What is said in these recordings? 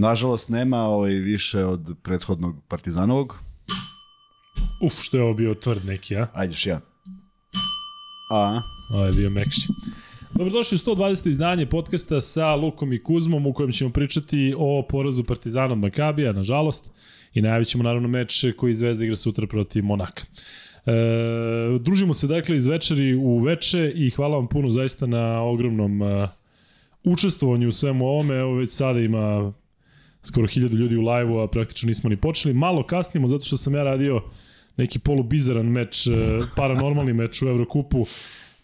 Nažalost, nema ovaj više od prethodnog Partizanovog. Uf, što je ovo bio tvrd neki, a? Ajde još ja. A, Ovo je bio mekši. Dobrodošli u 120. izdanje podcasta sa Lukom i Kuzmom u kojem ćemo pričati o porazu Partizana od Makabija, nažalost, i najavit ćemo naravno meč koji Zvezda igra sutra protiv Monaka. E, družimo se dakle iz večeri u veče i hvala vam puno zaista na ogromnom e, učestvovanju u svemu ovome. Evo već sada ima skoro hiljadu ljudi u live-u, a praktično nismo ni počeli. Malo kasnimo zato što sam ja radio neki polubizaran meč, e, paranormalni meč u Evrokupu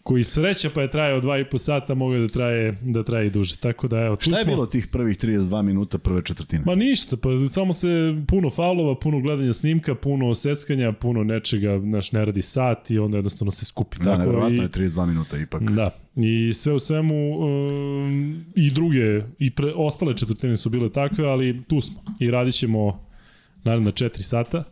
koji sreća pa je trajao dva i po sata, mogao da traje, da traje i duže. Tako da evo, tu šta je smo. bilo tih prvih 32 minuta prve četvrtine? Ma ništa, pa samo se puno faulova, puno gledanja snimka, puno seckanja, puno nečega, znaš, ne radi sat i onda jednostavno se skupi. Da, Tako i, je 32 minuta ipak. Da, i sve u svemu um, i druge, i pre, ostale četvrtine su bile takve, ali tu smo i radit ćemo naravno 4 sata.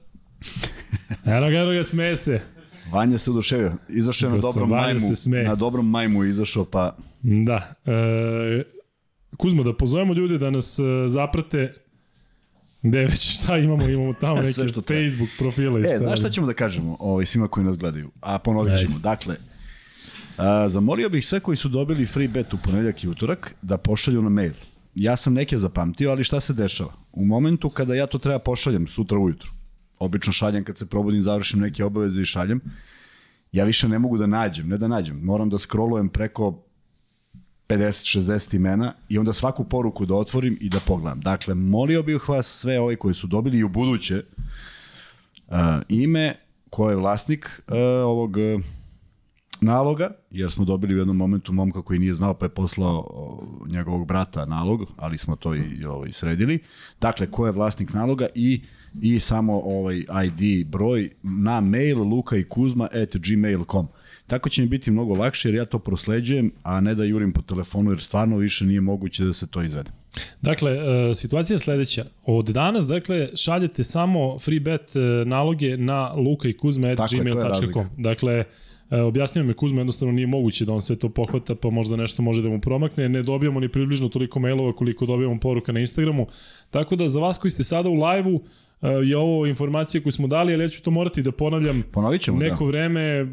Eno ga, eno ga, smeje se. Vanja se oduševio. Izašao je na sam, dobrom Vanja majmu. se smeje. Na dobrom majmu izašao, pa Da. E, Kuzmo, da pozovemo ljude da nas e, zaprate Gde već šta imamo? Imamo tamo neke što treba. Facebook profile. i E, znaš šta ćemo da kažemo ovaj, svima koji nas gledaju? A ponovit Ajde. ćemo. Dakle, a, zamolio bih sve koji su dobili free bet u ponedljak i utorak da pošalju na mail. Ja sam neke zapamtio, ali šta se dešava? U momentu kada ja to treba pošaljem sutra ujutru, obično šaljem kad se probudim, završim neke obaveze i šaljem, ja više ne mogu da nađem, ne da nađem, moram da scrollujem preko 50-60 imena i onda svaku poruku da otvorim i da pogledam. Dakle, molio bih vas sve ovi koji su dobili i u buduće uh, ime ko je vlasnik uh, ovog uh, naloga, jer smo dobili u jednom momentu momka koji nije znao pa je poslao njegovog brata nalog, ali smo to i ovaj, sredili. Dakle, ko je vlasnik naloga i i samo ovaj ID broj na mail luka i kuzma at gmail.com. Tako će mi biti mnogo lakše jer ja to prosleđujem, a ne da jurim po telefonu jer stvarno više nije moguće da se to izvede. Dakle, e, situacija je sledeća. Od danas, dakle, šaljete samo free bet e, naloge na luka i Tako je, to je kuzma.gmail.com. razlika. Dakle, objasnio me Kuzma, jednostavno nije moguće da on sve to pohvata, pa možda nešto može da mu promakne. Ne dobijamo ni približno toliko mailova koliko dobijamo poruka na Instagramu. Tako da za vas koji ste sada u live-u, e, je ovo informacija koju smo dali, ali ja ću to morati da ponavljam Ponovit ćemo, neko da. vreme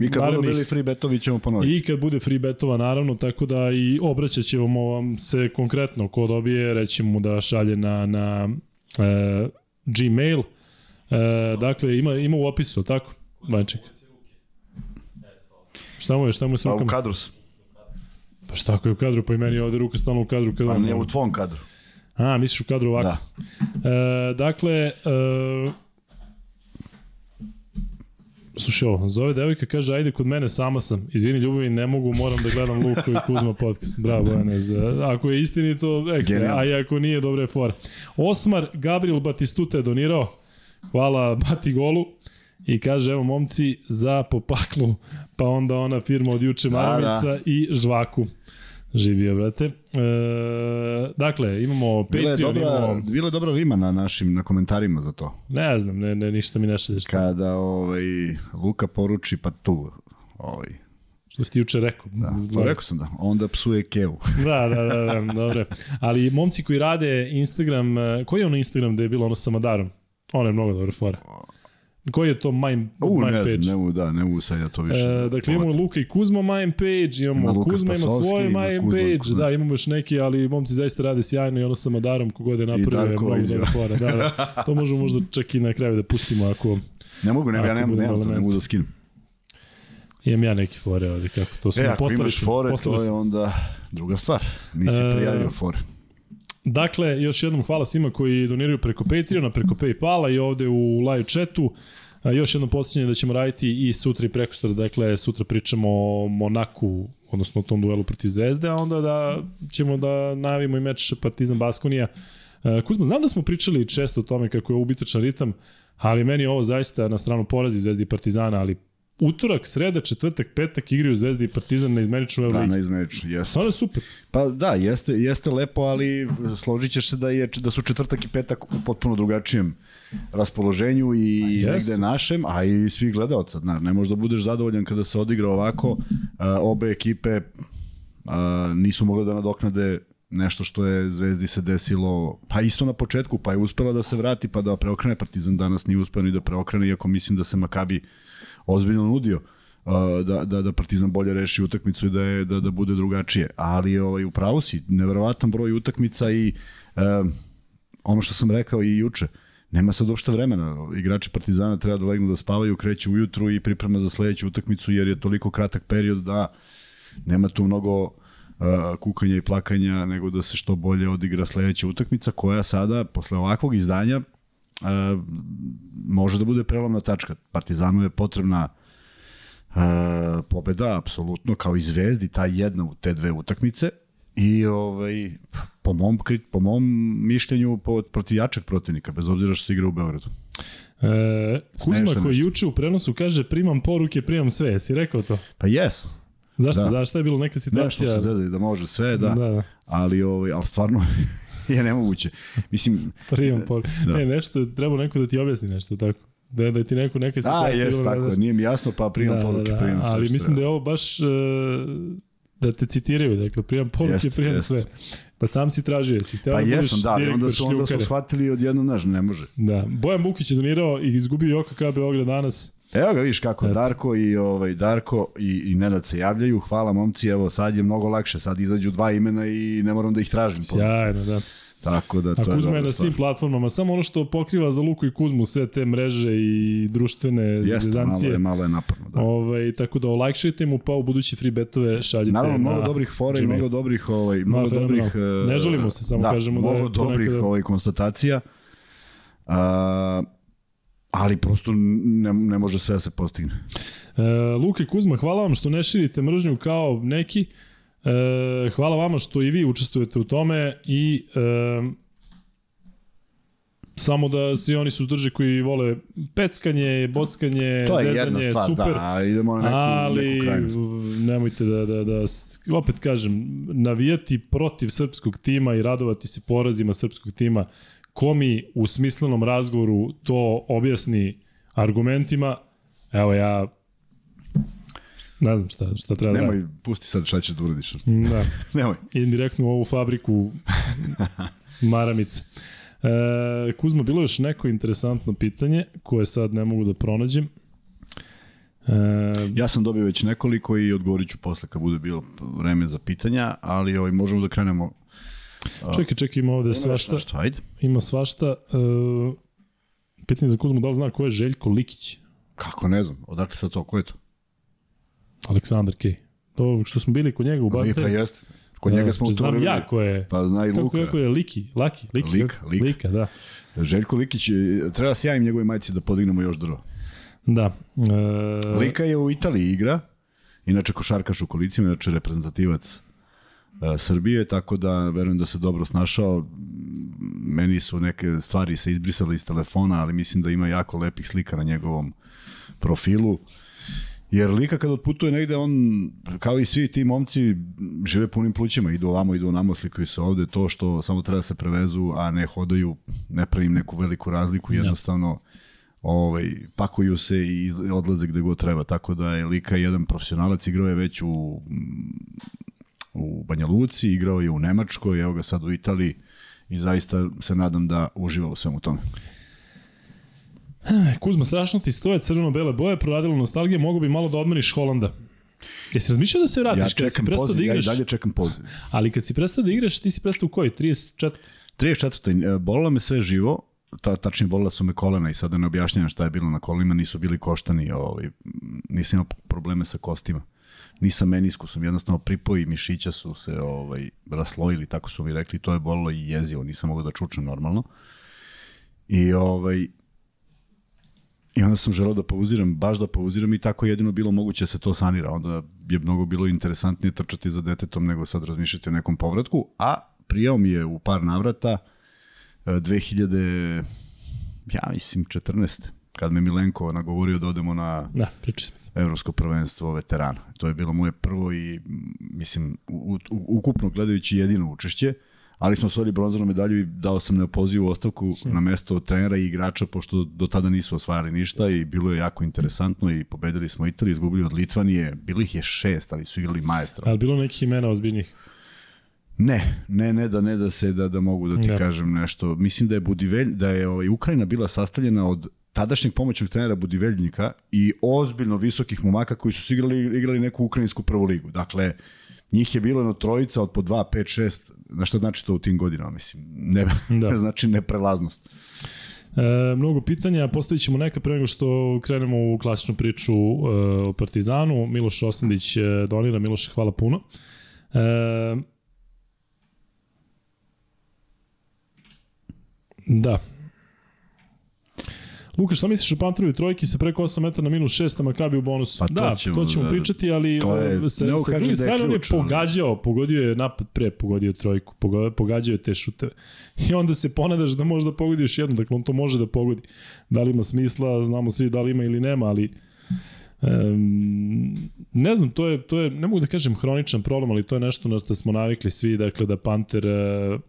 I kad budu bili free betovi ćemo ponoviti. I kad bude free betova naravno, tako da i obraćat ćemo vam se konkretno ko dobije, reći mu da šalje na, na e, Gmail. E, dakle, ima, ima u opisu, tako? Vanček. Šta mu je, šta mu je s Pa u rukama? kadru sam. Pa šta ako je u kadru, pa i meni je ovde ruka stalno u kadru. Kada Pa nije u tvom kadru. A, misliš u kadru ovako? Da. E, dakle, e, slušaj ovo, zove devojka, kaže, ajde kod mene, sama sam. Izvini, ljubavi, ne mogu, moram da gledam Luko i Kuzma podcast. Bravo, Bojane, ako je istinito, ekstra, Genijalno. a i ako nije, dobra je fora. Osmar Gabriel Batistuta je donirao, hvala Batigolu, i kaže, evo momci, za popaklu, pa onda ona firma od juče Da, Maramica i Žvaku. Živio, brate. E, dakle, imamo Patreon, dobra, imamo... bila je dobra rima na našim na komentarima za to. Ne znam, ne, ne, ništa mi ne šalje šta. Kada ovaj, Luka poruči pa tu. Ovaj, Što si ti juče rekao. da, to rekao sam da. Onda psuje Kevu. da, da, da, da, dobro. Ali momci koji rade Instagram, eh, koji je ono Instagram da je bilo ono sa Madarom? Ono je mnogo dobra fora. Koji je to mime, U, mime ne page? znam, ne mogu, da, ne mogu sad ja to više. E, dakle, imamo Luka i Kuzma mime page, imamo Ima Kuzma ima Spasovski, svoj ima mime Kuzma, page, Kuzma. da, imamo još neki, ali momci zaista rade sjajno i ono sa Madarom, kogod je napravio, je mnogo dobra fora. Da, da, to možemo možda čak i na kraju da pustimo ako Ne mogu, ne, ja nemam, nemam to, ne mogu da skinem. imam ja neki fore ovde, kako to su E, ako imaš fore, to je onda druga stvar. Nisi E, prijavio fore. Dakle, još jednom hvala svima koji doniraju preko Patreona, preko Paypala i ovde u live chatu. A, još jednom podsjećanje da ćemo raditi i sutra i preko sutra, dakle sutra pričamo o Monaku, odnosno o tom duelu protiv Zvezde, a onda da ćemo da najavimo i meč Partizan Baskonija. Kuzma, znam da smo pričali često o tome kako je ubitačan ritam, ali meni ovo zaista na stranu porazi Zvezde i Partizana, ali utorak, sreda, četvrtak, petak igraju Zvezda i Partizan na izmeničnu Da, Euroligi. na izmeču, jeste. Stvarno je super. Pa da, jeste, jeste lepo, ali složit ćeš se da, je, da su četvrtak i petak u potpuno drugačijem raspoloženju i jesu. negde našem, a i svih gledalca. Zna, ne možda budeš zadovoljan kada se odigra ovako. A, obe ekipe a, nisu mogle da nadoknade nešto što je Zvezdi se desilo, pa isto na početku, pa je uspela da se vrati, pa da preokrene Partizan danas nije uspeo ni da preokrene, iako mislim da se Makabi ozbiljno nudio uh, da, da, da Partizan bolje reši utakmicu i da, je, da, da bude drugačije. Ali ovaj, upravo si, neverovatan broj utakmica i uh, ono što sam rekao i juče, nema sad uopšte vremena. Igrači Partizana treba da legnu da spavaju, kreću ujutru i priprema za sledeću utakmicu jer je toliko kratak period da nema tu mnogo uh, kukanja i plakanja, nego da se što bolje odigra sledeća utakmica koja sada, posle ovakvog izdanja, može da bude prelomna tačka. Partizanu je potrebna uh, pobeda, apsolutno, kao i Zvezdi, ta jedna u te dve utakmice, i ovaj, po mom, po mom mišljenju po, protiv jačeg protivnika, bez obzira što se igra u Beogradu. E, Kuzma koji juče u prenosu kaže primam poruke, primam sve, jesi rekao to? Pa jes. Zašto? Da. Zašto je bilo neka situacija? Nešto se zezali da može sve, da, da. Ali, ovaj, ali stvarno je nemoguće. Mislim... Primam poruke. Da. Ne, nešto, treba neko da ti objasni nešto tako. Da, da ti neko neka situacija... Da, jes, tako, nije mi jasno, pa primam da, poruke, da, da. primam. Ali mislim da je ovo baš... Uh, da te citiraju, dakle, primam poruke, jest, primam jest. sve. Pa sam si tražio, si teo pa da jesam, da, onda su, onda su shvatili odjedno, znaš, ne može. Da, Bojan Bukić je donirao i izgubio Joka KB Beograd danas. Evo ga, vidiš kako, Eto. Darko i ovaj Darko i, i Nenad se javljaju, hvala momci, evo sad je mnogo lakše, sad izađu dva imena i ne moram da ih tražim. Sjajno, da. Tako da to A Kuzma je, je na svim platformama, samo ono što pokriva za Luku i Kuzmu sve te mreže i društvene Jeste, malo je, malo je naporno. Da. Ovaj, tako da olajkšajte mu, pa u budući free betove šaljite Naravno, mnogo dobrih fora i mnogo dobrih, ovaj, mnogo no, dobrih... Ne želimo se, samo da, kažemo da je dobrih nekada... ovaj, konstatacija. Uh, ali prosto ne, ne može sve da se postigne. E, Luka i Kuzma, hvala vam što ne širite mržnju kao neki. E, hvala vama što i vi učestvujete u tome i e, samo da svi oni su zdrži koji vole peckanje, bockanje, to je zezanje, stvar, super. Da, idemo na neku, ali neku krajnost. nemojte da, da, da, opet kažem, navijati protiv srpskog tima i radovati se porazima srpskog tima, ko mi u smislenom razgovoru to objasni argumentima, evo ja Ne znam šta, šta treba Nemoj, da Nemoj, pusti sad šta ćeš da uradiš. Da. Nemoj. Idem direktno u ovu fabriku maramice. E, Kuzma, bilo još neko interesantno pitanje koje sad ne mogu da pronađem. E, ja sam dobio već nekoliko i odgovorit ću posle kad bude bilo vreme za pitanja, ali ovaj, možemo da krenemo Čekaj, čekaj, ima ovde ima svašta. Nešto, ajde. Ima svašta. E, pitanje za Kuzmu, da li zna ko je Željko Likić? Kako ne znam, odakle sad to, ko je to? Aleksandar Kej. To što smo bili kod njega u Bartels. Pa jeste. Kod njega smo u Znam ja ko je. Pa zna i Luka. Kako, kako je Liki? Laki? Liki? Lika, Lika. Lika, da. Željko Likić, treba da se javim njegove majici da podignemo još drvo. Da. E... Lika je u Italiji igra, inače košarkaš u kolicima, inače reprezentativac e, Srbije, tako da verujem da se dobro snašao. Meni su neke stvari se izbrisale iz telefona, ali mislim da ima jako lepih slika na njegovom profilu. Jer Lika kad otputuje negde, on, kao i svi ti momci, žive punim plućima, idu ovamo, idu onamo, slikaju se ovde, to što samo treba da se prevezu, a ne hodaju, ne pravim neku veliku razliku, da. jednostavno ovaj, pakuju se i odlaze gde god treba, tako da je Lika jedan profesionalac, igrao je već u, u Banja Luci, igrao je u Nemačkoj, evo ga sad u Italiji i zaista se nadam da uživa u svemu tome. Kuzma, strašno ti stoje crveno-bele boje, proradilo nostalgije, mogu bi malo da odmoriš Holanda. Jesi razmišljao da se vratiš? Ja čekam kad si poziv, da igraš, ja i dalje čekam poziv. Ali kad si prestao da igraš, ti si prestao u koji? 34? 34. Bolilo me sve živo, ta, tačnije bolila su me kolena i sada ne objašnjam šta je bilo na kolenima, nisu bili koštani, ovaj, nisam imao probleme sa kostima. Nisam meniskusom, jednostavno pripoji mišića su se ovaj, raslojili, tako su mi rekli, to je bolilo i jezivo, nisam mogao da čučem normalno. I ovaj, I onda sam želeo da pauziram, baš da pauziram i tako jedino bilo moguće da se to sanira. Onda je mnogo bilo interesantnije trčati za detetom nego sad razmišljati o nekom povratku. A prijao mi je u par navrata 2000, e, ja mislim 14. Kad me Milenko nagovorio da odemo na da, Evropsko prvenstvo veterana. To je bilo moje prvo i mislim u, u, ukupno gledajući jedino učešće. Ali smo osvojili bronzanu medalju i dao sam neopozivu ostavku Sim. na mesto trenera i igrača, pošto do tada nisu osvajali ništa i bilo je jako interesantno i pobedili smo Italiju, izgubili od Litvanije, bilo ih je šest, ali su igrali maestra. Ali bilo nekih imena ozbiljnih? Ne, ne, ne da ne da se da da mogu da ti Da. kažem nešto. Mislim da je Budivelj da je ovaj Ukrajina bila sastavljena od tadašnjeg pomoćnog trenera Budiveljnika i ozbiljno visokih momaka koji su igrali igrali neku ukrajinsku prvu ligu. Dakle, njih je bilo jedno trojica od po 2, 5, 6, na što znači to u tim godinama, mislim. Ne, Da. znači neprelaznost. E, mnogo pitanja, postavit ćemo neka pre nego što krenemo u klasičnu priču e, o Partizanu. Miloš Osendić e, donira, Miloše, hvala puno. E, da. Luka, šta misliš o Panterovi trojki sa preko 8 metara na minus 6, a Makabi u bonusu? Pa to da, ćemo, to ćemo da, pričati, ali to je- e, sa, ne sa druge da strane on je pogađao, pogodio je napad pre, pogodio trojku, pogađao je te šuteve. I onda se ponadaš da možda pogodi još jednu, dakle on to može da pogodi. Da li ima smisla, znamo svi da li ima ili nema, ali Um, ne znam, to je, to je, ne mogu da kažem hroničan problem, ali to je nešto na što smo navikli svi, dakle da Panter uh,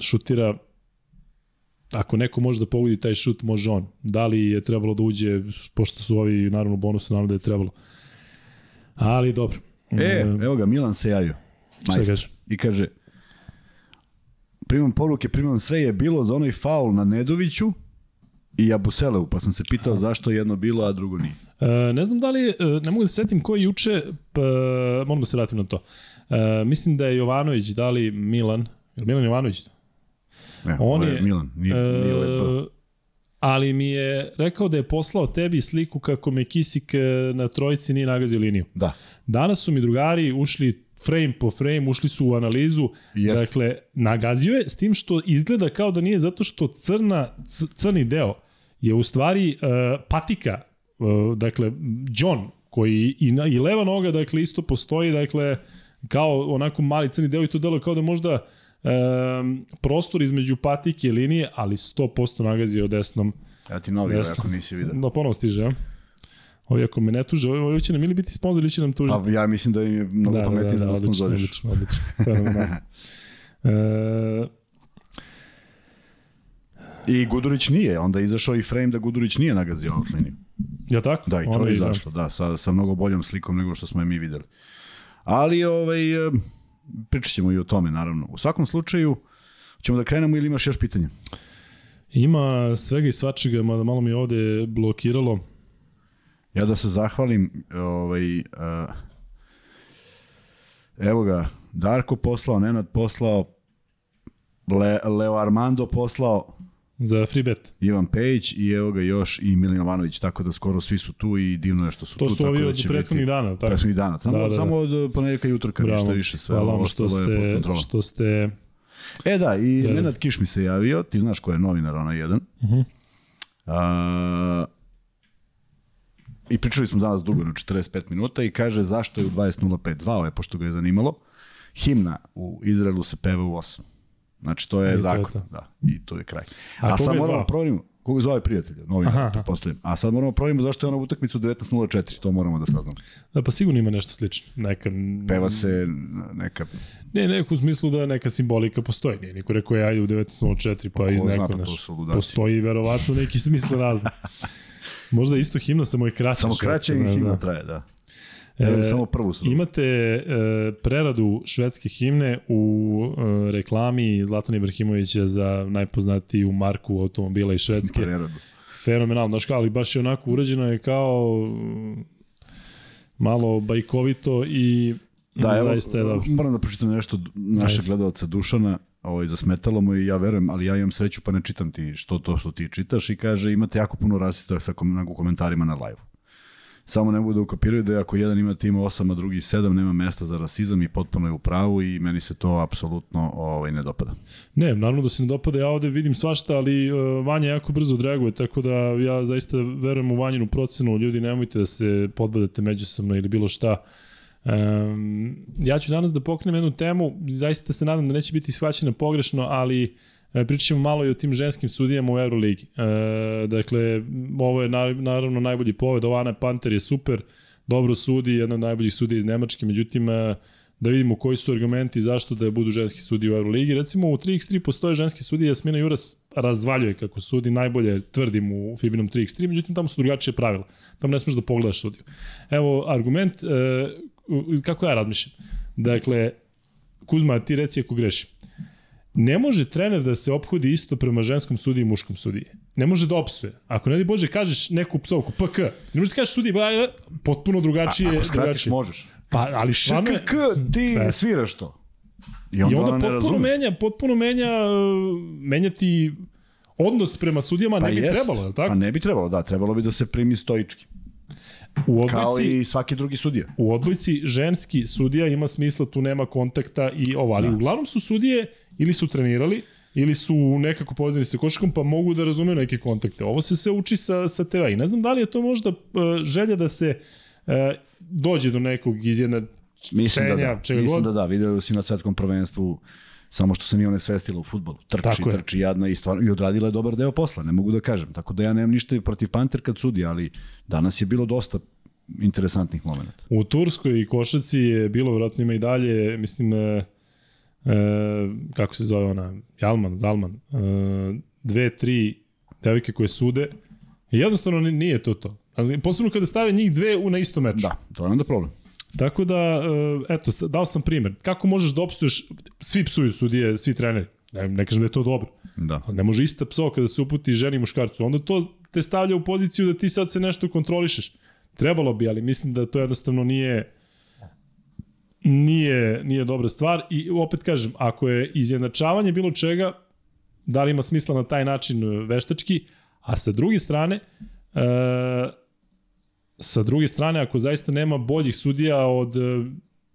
šutira ako neko može da pogodi taj šut, može on. Da li je trebalo da uđe, pošto su ovi naravno bonus, naravno da je trebalo. Ali dobro. E, Um, evo ga, Milan se javio. Majstor. kaže? I kaže, primam poruke, primam sve je bilo za onaj faul na Nedoviću i Abuselevu, pa sam se pitao zašto je jedno bilo, a drugo nije. E, ne znam da li, e, ne mogu da se setim ko je juče, pa, moram da se vratim na to. E, mislim da je Jovanović, da li Milan, je Milan Jovanović? Ne, On je, Milan, nije, nije. E, ali mi je rekao da je poslao tebi sliku kako me Kisik e, na trojici nije nagazio liniju. Da, Danas su mi drugari ušli frame po frame, ušli su u analizu. Jeste. Dakle, nagazio je s tim što izgleda kao da nije zato što crna, crni deo je u stvari uh, patika, uh, dakle, John, koji i, na, i leva noga, dakle, isto postoji, dakle, kao onako mali crni deo i to delo kao da možda um, prostor između patike i linije, ali 100% nagazio desnom. ja ti novi, Jasno. ako nisi vidio. No, ponovo stiže, a? Ovi ako me ne tuže, ovi, ovi će nam ili biti sponsor ili će nam tužiti. Pa ja mislim da im je mnogo da, pametnije da, da, nas odlično, sponzoriš. odlično, odlično. Fenomenalno. e, I Gudurić nije, onda je izašao i frame da Gudurić nije nagazio ovu liniju. ja tako? Da, i to je da. izašlo, da, sa, sa mnogo boljom slikom nego što smo je mi videli. Ali, ovaj, e, pričat ćemo i o tome, naravno. U svakom slučaju, ćemo da krenemo ili imaš još pitanja? Ima svega i svačega, mada malo mi je ovde blokiralo. Ja da se zahvalim, ovaj, uh, evo ga, Darko poslao, Nenad poslao, Le, Leo Armando poslao, Za free bet. Ivan Pejić i evo ga još i Milin Jovanović, tako da skoro svi su tu i divno je što su To tu. su tako ovi da od će prethodnih dana, tako? Prethodnih dana, samo, Da, da, da. samo od ponedjeljka i utorka, Bravo, ništa više, sve hvala vam što ste, što ste E da, i Da, da. Nenad Kiš mi se javio, ti znaš ko je novinar, onaj jedan. Mhm. A, I pričali smo danas dugo, na 45 minuta, i kaže zašto je u 20.05. Zvao je, pošto ga je zanimalo. Himna u Izraelu se peva u 8. Znači, to je I to je zakon. to. Da, i to je kraj. A A, sad je moramo proverimo, koga zove prijatelja, novinar, aha. pretpostavljam. A sad moramo proverimo zašto je ona utakmicu 19.04, to moramo da saznamo. Da, pa sigurno ima nešto slično. Neka, Peva se neka Ne, ne, u smislu da neka simbolika postoji. Nije niko rekao ja ajde u 19.04 pa iz zna, neko pa to naš. Postoji verovatno neki smisla razlog. Možda isto himna, samo je kraća. Samo kraće i da, himna da. traje, da. E, samo prvu su. Imate e, preradu švedske himne u e, reklami Zlatan Ibrahimovića za najpoznatiju marku automobila iz Švedske. preradu. Fenomenalno, znaš kao, ali baš je onako urađeno je kao mm, malo bajkovito i Da, evo, zaista je dobro. moram da pročitam nešto našeg Ajde. gledalca Dušana, ovaj, zasmetalo mu i ja verujem, ali ja imam sreću pa ne čitam ti što to što ti čitaš i kaže imate jako puno rasista sa kom, u komentarima na live. Samo ne mogu da ukapiraju da ako jedan ima tima 8, a drugi 7, nema mesta za rasizam i potpuno je u pravu i meni se to apsolutno ovaj, ne dopada. Ne, naravno da se ne dopada, ja ovde vidim svašta, ali uh, Vanja jako brzo odreaguje, tako da ja zaista verujem u Vanjinu procenu, ljudi nemojte da se podbadate međusobno ili bilo šta. Um, ja ću danas da pokrenem jednu temu, zaista se nadam da neće biti shvaćena pogrešno, ali e, pričat ćemo malo i o tim ženskim sudijama u Euroligi. E, dakle, ovo je na, naravno najbolji poved, ova Ana Panter je super, dobro sudi, jedna od najboljih sudija iz Nemačke, međutim, e, da vidimo koji su argumenti zašto da budu ženski sudije u Euroligi. Recimo u 3x3 postoje ženski sudije, Jasmina Juras razvaljuje kako sudi, najbolje tvrdim u Fibinom 3x3, međutim tamo su drugačije pravila. Tamo ne smeš da pogledaš sudiju. Evo, argument, e, kako ja razmišljam. Dakle, Kuzma, ti reci ako grešim. Ne može trener da se ophodi isto prema ženskom sudiji i muškom sudiji. Ne može da opsuje. Ako ne di Bože kažeš neku psovku, PK, ti ne možeš da kažeš sudiji, ba, e, potpuno drugačije. A, ako skratiš, drugačije. možeš. Pa, ali stvarno. ŠKK, ti Da. sviraš to. I I onda, onda ona ne potpuno razume. menja, potpuno menja, uh, menja ti odnos prema sudijama, ne bi jest. trebalo, je tako? Pa ne bi trebalo, da, trebalo bi da se primi stoički. u Kao odbojci, i svaki drugi sudija. u odbojci ženski sudija ima smisla, tu nema kontakta i ovo, ali da. uglavnom su sudije ili su trenirali, ili su nekako povezani sa košakom, pa mogu da razumeju neke kontakte. Ovo se sve uči sa, sa TV. I ne znam da li je to možda uh, želja da se uh, dođe do nekog izjedna Mislim da Čenja, da. čega Mislim god. da da, video si na svetskom prvenstvu samo što se nije onesvestila u futbolu. Trči, Tako je. trči jadna i, stvarno, i odradila je dobar deo posla, ne mogu da kažem. Tako da ja nemam ništa protiv Panter kad sudi, ali danas je bilo dosta interesantnih momenta. U Turskoj i košaci je bilo, vjerojatno ima i dalje, mislim, e, e, kako se zove ona, Jalman, Zalman, e, dve, tri devojke koje sude, i jednostavno ni- nije to to. Posebno kada stave njih dve u na isto meč. Da, to je onda problem. Tako da, e, eto, dao sam primer. Kako možeš da opsuješ, svi psuju sudije, svi treneri, ne, ne kažem da je to dobro, Da. ne može ista psovka da se uputi ženi i muškarcu. Onda to te stavlja u poziciju da ti sad se nešto kontrolišeš. Trebalo bi, ali mislim da to jednostavno nije nije, nije dobra stvar i opet kažem, ako je izjednačavanje bilo čega, da li ima smisla na taj način e, veštački, a sa druge strane, e, sa druge strane, ako zaista nema boljih sudija od e,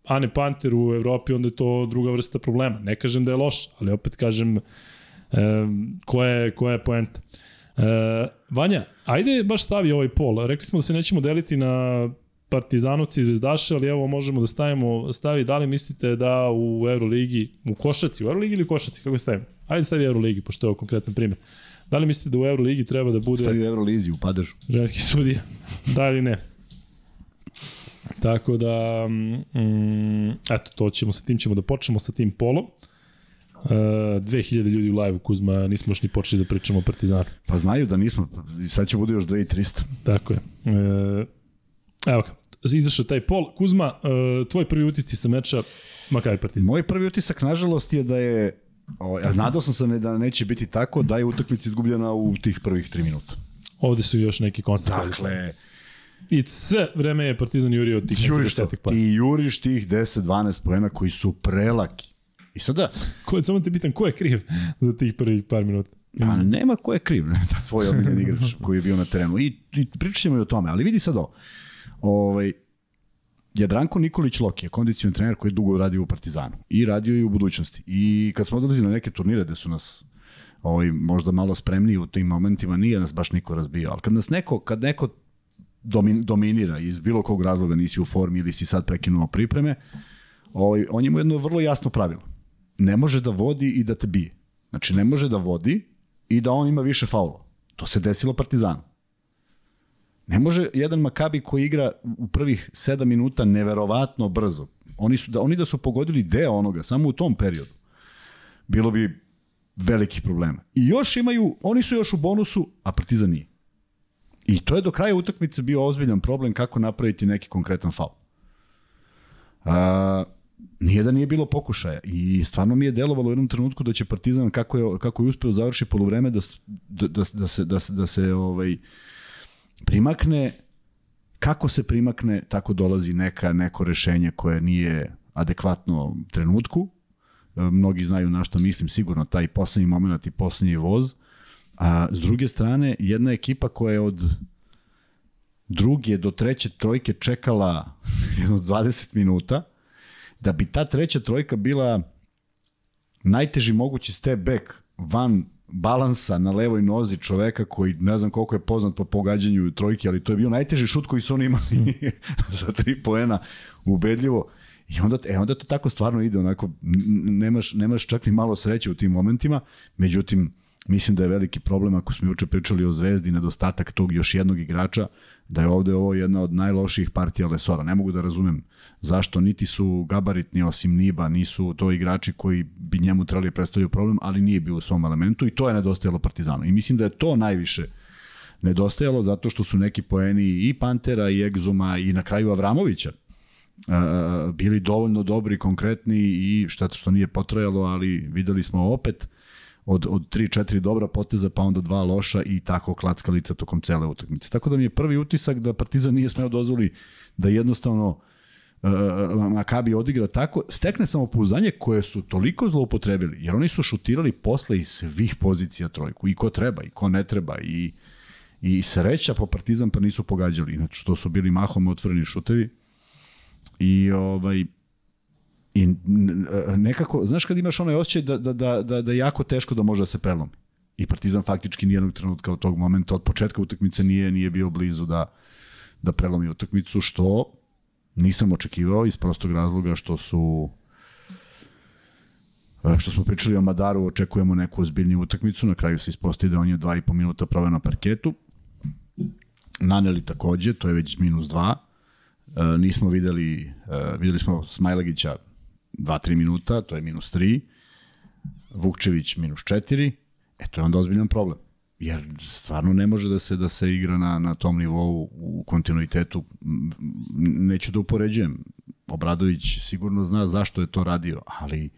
Ane Panter u Evropi, onda je to druga vrsta problema. Ne kažem da je loš, ali opet kažem e, koja, je, koja je poenta. E, Vanja, ajde baš stavi ovaj pol. Rekli smo da se nećemo deliti na Partizanovci i Zvezdaše, ali evo možemo da stavimo, stavi, da li mislite da u Euroligi, u Košaci, u Euroligi ili Košaci, kako stavimo? Ajde stavi Euroligi, pošto je ovo konkretan primjer. Da li mislite da u Euroligi treba da bude Stavi u Eurolizi u padežu. ženski sudija? Da ili ne? Tako da, mm, eto, to ćemo, sa tim ćemo da počnemo sa tim polom. Uh, 2000 ljudi u live-u, Kuzma, nismo još ni počeli da pričamo o Partizanu. Pa znaju da nismo, sad će bude još 2300. Tako je. E, evo ga, izašao taj pol. Kuzma, e, tvoj prvi utisci sa meča Makabi Partizan. Moj prvi utisak, nažalost, je da je, o, ja nadao sam se da neće biti tako, da je utakmica izgubljena u tih prvih 3 minuta. Ovde su još neki konstatovali. Dakle, I sve vreme je Partizan jurio od tih juriš desetak pa. ti juriš tih 10-12 poena koji su prelaki. I sada, Ko, samo te pitam, ko je kriv za tih prvih par minuta? pa nema ko je kriv, ne, da tvoj omiljeni igrač koji je bio na terenu. I, i pričat ćemo i o tome, ali vidi sad ovo. Ovaj, Jadranko Nikolić Loki je kondicijon trener koji je dugo radio u Partizanu i radio i u budućnosti. I kad smo odlazili na neke turnire gde su nas ovaj, možda malo spremniji u tim momentima, nije nas baš niko razbio, ali kad nas neko, kad neko domin, dominira iz bilo kog razloga nisi u formi ili si sad prekinuo pripreme, ovaj, on ima jedno vrlo jasno pravilo. Ne može da vodi i da te bije. Znači ne može da vodi i da on ima više faula. To se desilo Partizanu. Ne može jedan Makabi koji igra u prvih 7 minuta neverovatno brzo. Oni su da oni da su pogodili deo onoga samo u tom periodu. Bilo bi velikih problema. I još imaju, oni su još u bonusu, a Partizan nije. I to je do kraja utakmice bio ozbiljan problem kako napraviti neki konkretan faul. A, nije da nije bilo pokušaja i stvarno mi je delovalo u jednom trenutku da će Partizan kako je kako je uspeo završi poluvreme da da da, da se da se da se ovaj primakne kako se primakne tako dolazi neka neko rešenje koje nije adekvatno trenutku. E, Mnogi znaju na što mislim sigurno taj poslednji moment i poslednji voz. A s druge strane, jedna ekipa koja je od druge do treće trojke čekala jedno 20 minuta, da bi ta treća trojka bila najteži mogući step back van balansa na levoj nozi čoveka koji ne znam koliko je poznat po pogađanju trojke, ali to je bio najteži šut koji su oni imali za tri poena ubedljivo. I onda, e, onda to tako stvarno ide, onako, nemaš, nemaš čak ni malo sreće u tim momentima, međutim, mislim da je veliki problem ako smo juče pričali o Zvezdi, nedostatak tog još jednog igrača, da je ovde ovo jedna od najlošijih partija Lesora. Ne mogu da razumem zašto niti su gabaritni osim Niba, nisu to igrači koji bi njemu trebali predstavljaju problem, ali nije bio u svom elementu i to je nedostajalo Partizanu. I mislim da je to najviše nedostajalo zato što su neki poeni i Pantera i Egzuma i na kraju Avramovića bili dovoljno dobri, konkretni i šteta što nije potrajalo, ali videli smo opet od, od 3-4 dobra poteza, pa onda dva loša i tako klackalica tokom cele utakmice. Tako da mi je prvi utisak da Partizan nije smeo dozvoli da jednostavno uh, Makabi odigra tako, stekne samopouzdanje koje su toliko zloupotrebili, jer oni su šutirali posle iz svih pozicija trojku, i ko treba, i ko ne treba, i, i sreća po Partizan pa nisu pogađali, inače to su bili mahom otvoreni šutevi, i ovaj, I nekako, znaš kad imaš onaj osjećaj da, da, da, da, da je jako teško da može da se prelomi. I Partizan faktički nijednog trenutka od tog momenta, od početka utakmice nije nije bio blizu da, da prelomi utakmicu, što nisam očekivao iz prostog razloga što su što smo pričali o Madaru, očekujemo neku ozbiljniju utakmicu, na kraju se ispostavi da on je dva i po minuta proveo na parketu. Naneli takođe, to je već minus dva. E, nismo videli, e, videli smo Smajlagića 2-3 minuta, to je minus 3, Vukčević minus 4, e to je onda ozbiljan problem. Jer stvarno ne može da se da se igra na, na tom nivou u kontinuitetu. Neću da upoređujem. Obradović sigurno zna zašto je to radio, ali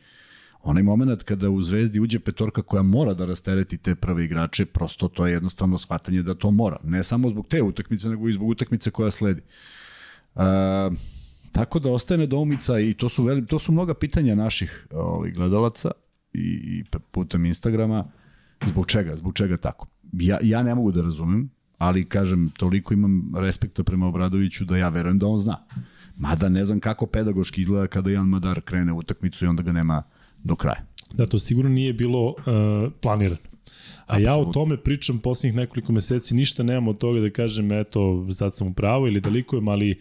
onaj moment kada u Zvezdi uđe petorka koja mora da rastereti te prve igrače, prosto to je jednostavno shvatanje da to mora. Ne samo zbog te utakmice, nego i zbog utakmice koja sledi. Uh, Tako da ostaje nedoumica i to su, veli, to su mnoga pitanja naših ovih gledalaca i, i putem Instagrama. Zbog čega? Zbog čega tako? Ja, ja ne mogu da razumem, ali kažem, toliko imam respekta prema Obradoviću da ja verujem da on zna. Mada ne znam kako pedagoški izgleda kada Jan Madar krene u utakmicu i onda ga nema do kraja. Da, to sigurno nije bilo uh, planirano. A ja o tome pričam poslednjih nekoliko meseci, ništa nemam od toga da kažem, eto, sad sam u pravu ili da likujem, ali uh,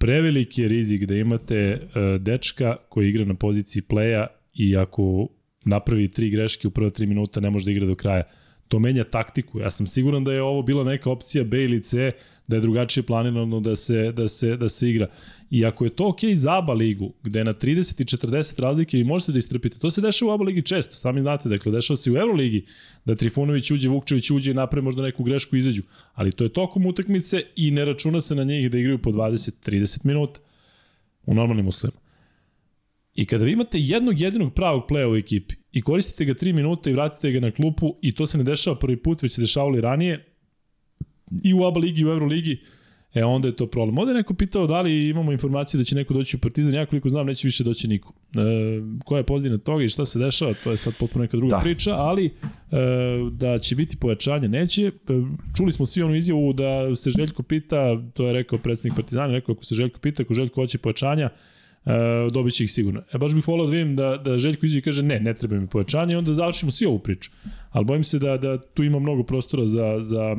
preveliki je rizik da imate uh, dečka koji igra na poziciji playa i ako napravi tri greške u prva tri minuta ne može da igra do kraja. To menja taktiku. Ja sam siguran da je ovo bila neka opcija B ili C, da je drugačije planirano da se, da se, da se igra. I ako je to ok za ABA ligu, gde na 30 i 40 razlike vi možete da istrpite, to se dešava u ABA ligi često, sami znate, dakle, dešava se u Euroligi, da Trifunović uđe, Vukčević uđe i napravi možda neku grešku izađu, ali to je tokom utakmice i ne računa se na njih da igraju po 20-30 minuta u normalnim uslovima. I kada vi imate jednog jedinog pravog pleja u ekipi i koristite ga 3 minuta i vratite ga na klupu i to se ne dešava prvi put, već se dešavalo i ranije, i u ABA ligi i u Euroligi, e onda je to problem. Ovde je neko pitao da li imamo informacije da će neko doći u Partizan, ja koliko znam neće više doći niko. E, koja je pozitivna toga i šta se dešava, to je sad potpuno neka druga da. priča, ali e, da će biti pojačanje neće. E, čuli smo svi onu izjavu da se Željko pita, to je rekao predsednik Partizana, rekao ako se Željko pita, ako Željko hoće pojačanja, uh, dobit će ih sigurno. E, baš bih volao da vidim da, da Željko iđe i kaže ne, ne treba mi pojačanje i onda završimo svi ovu priču. Ali bojim se da, da tu ima mnogo prostora za, za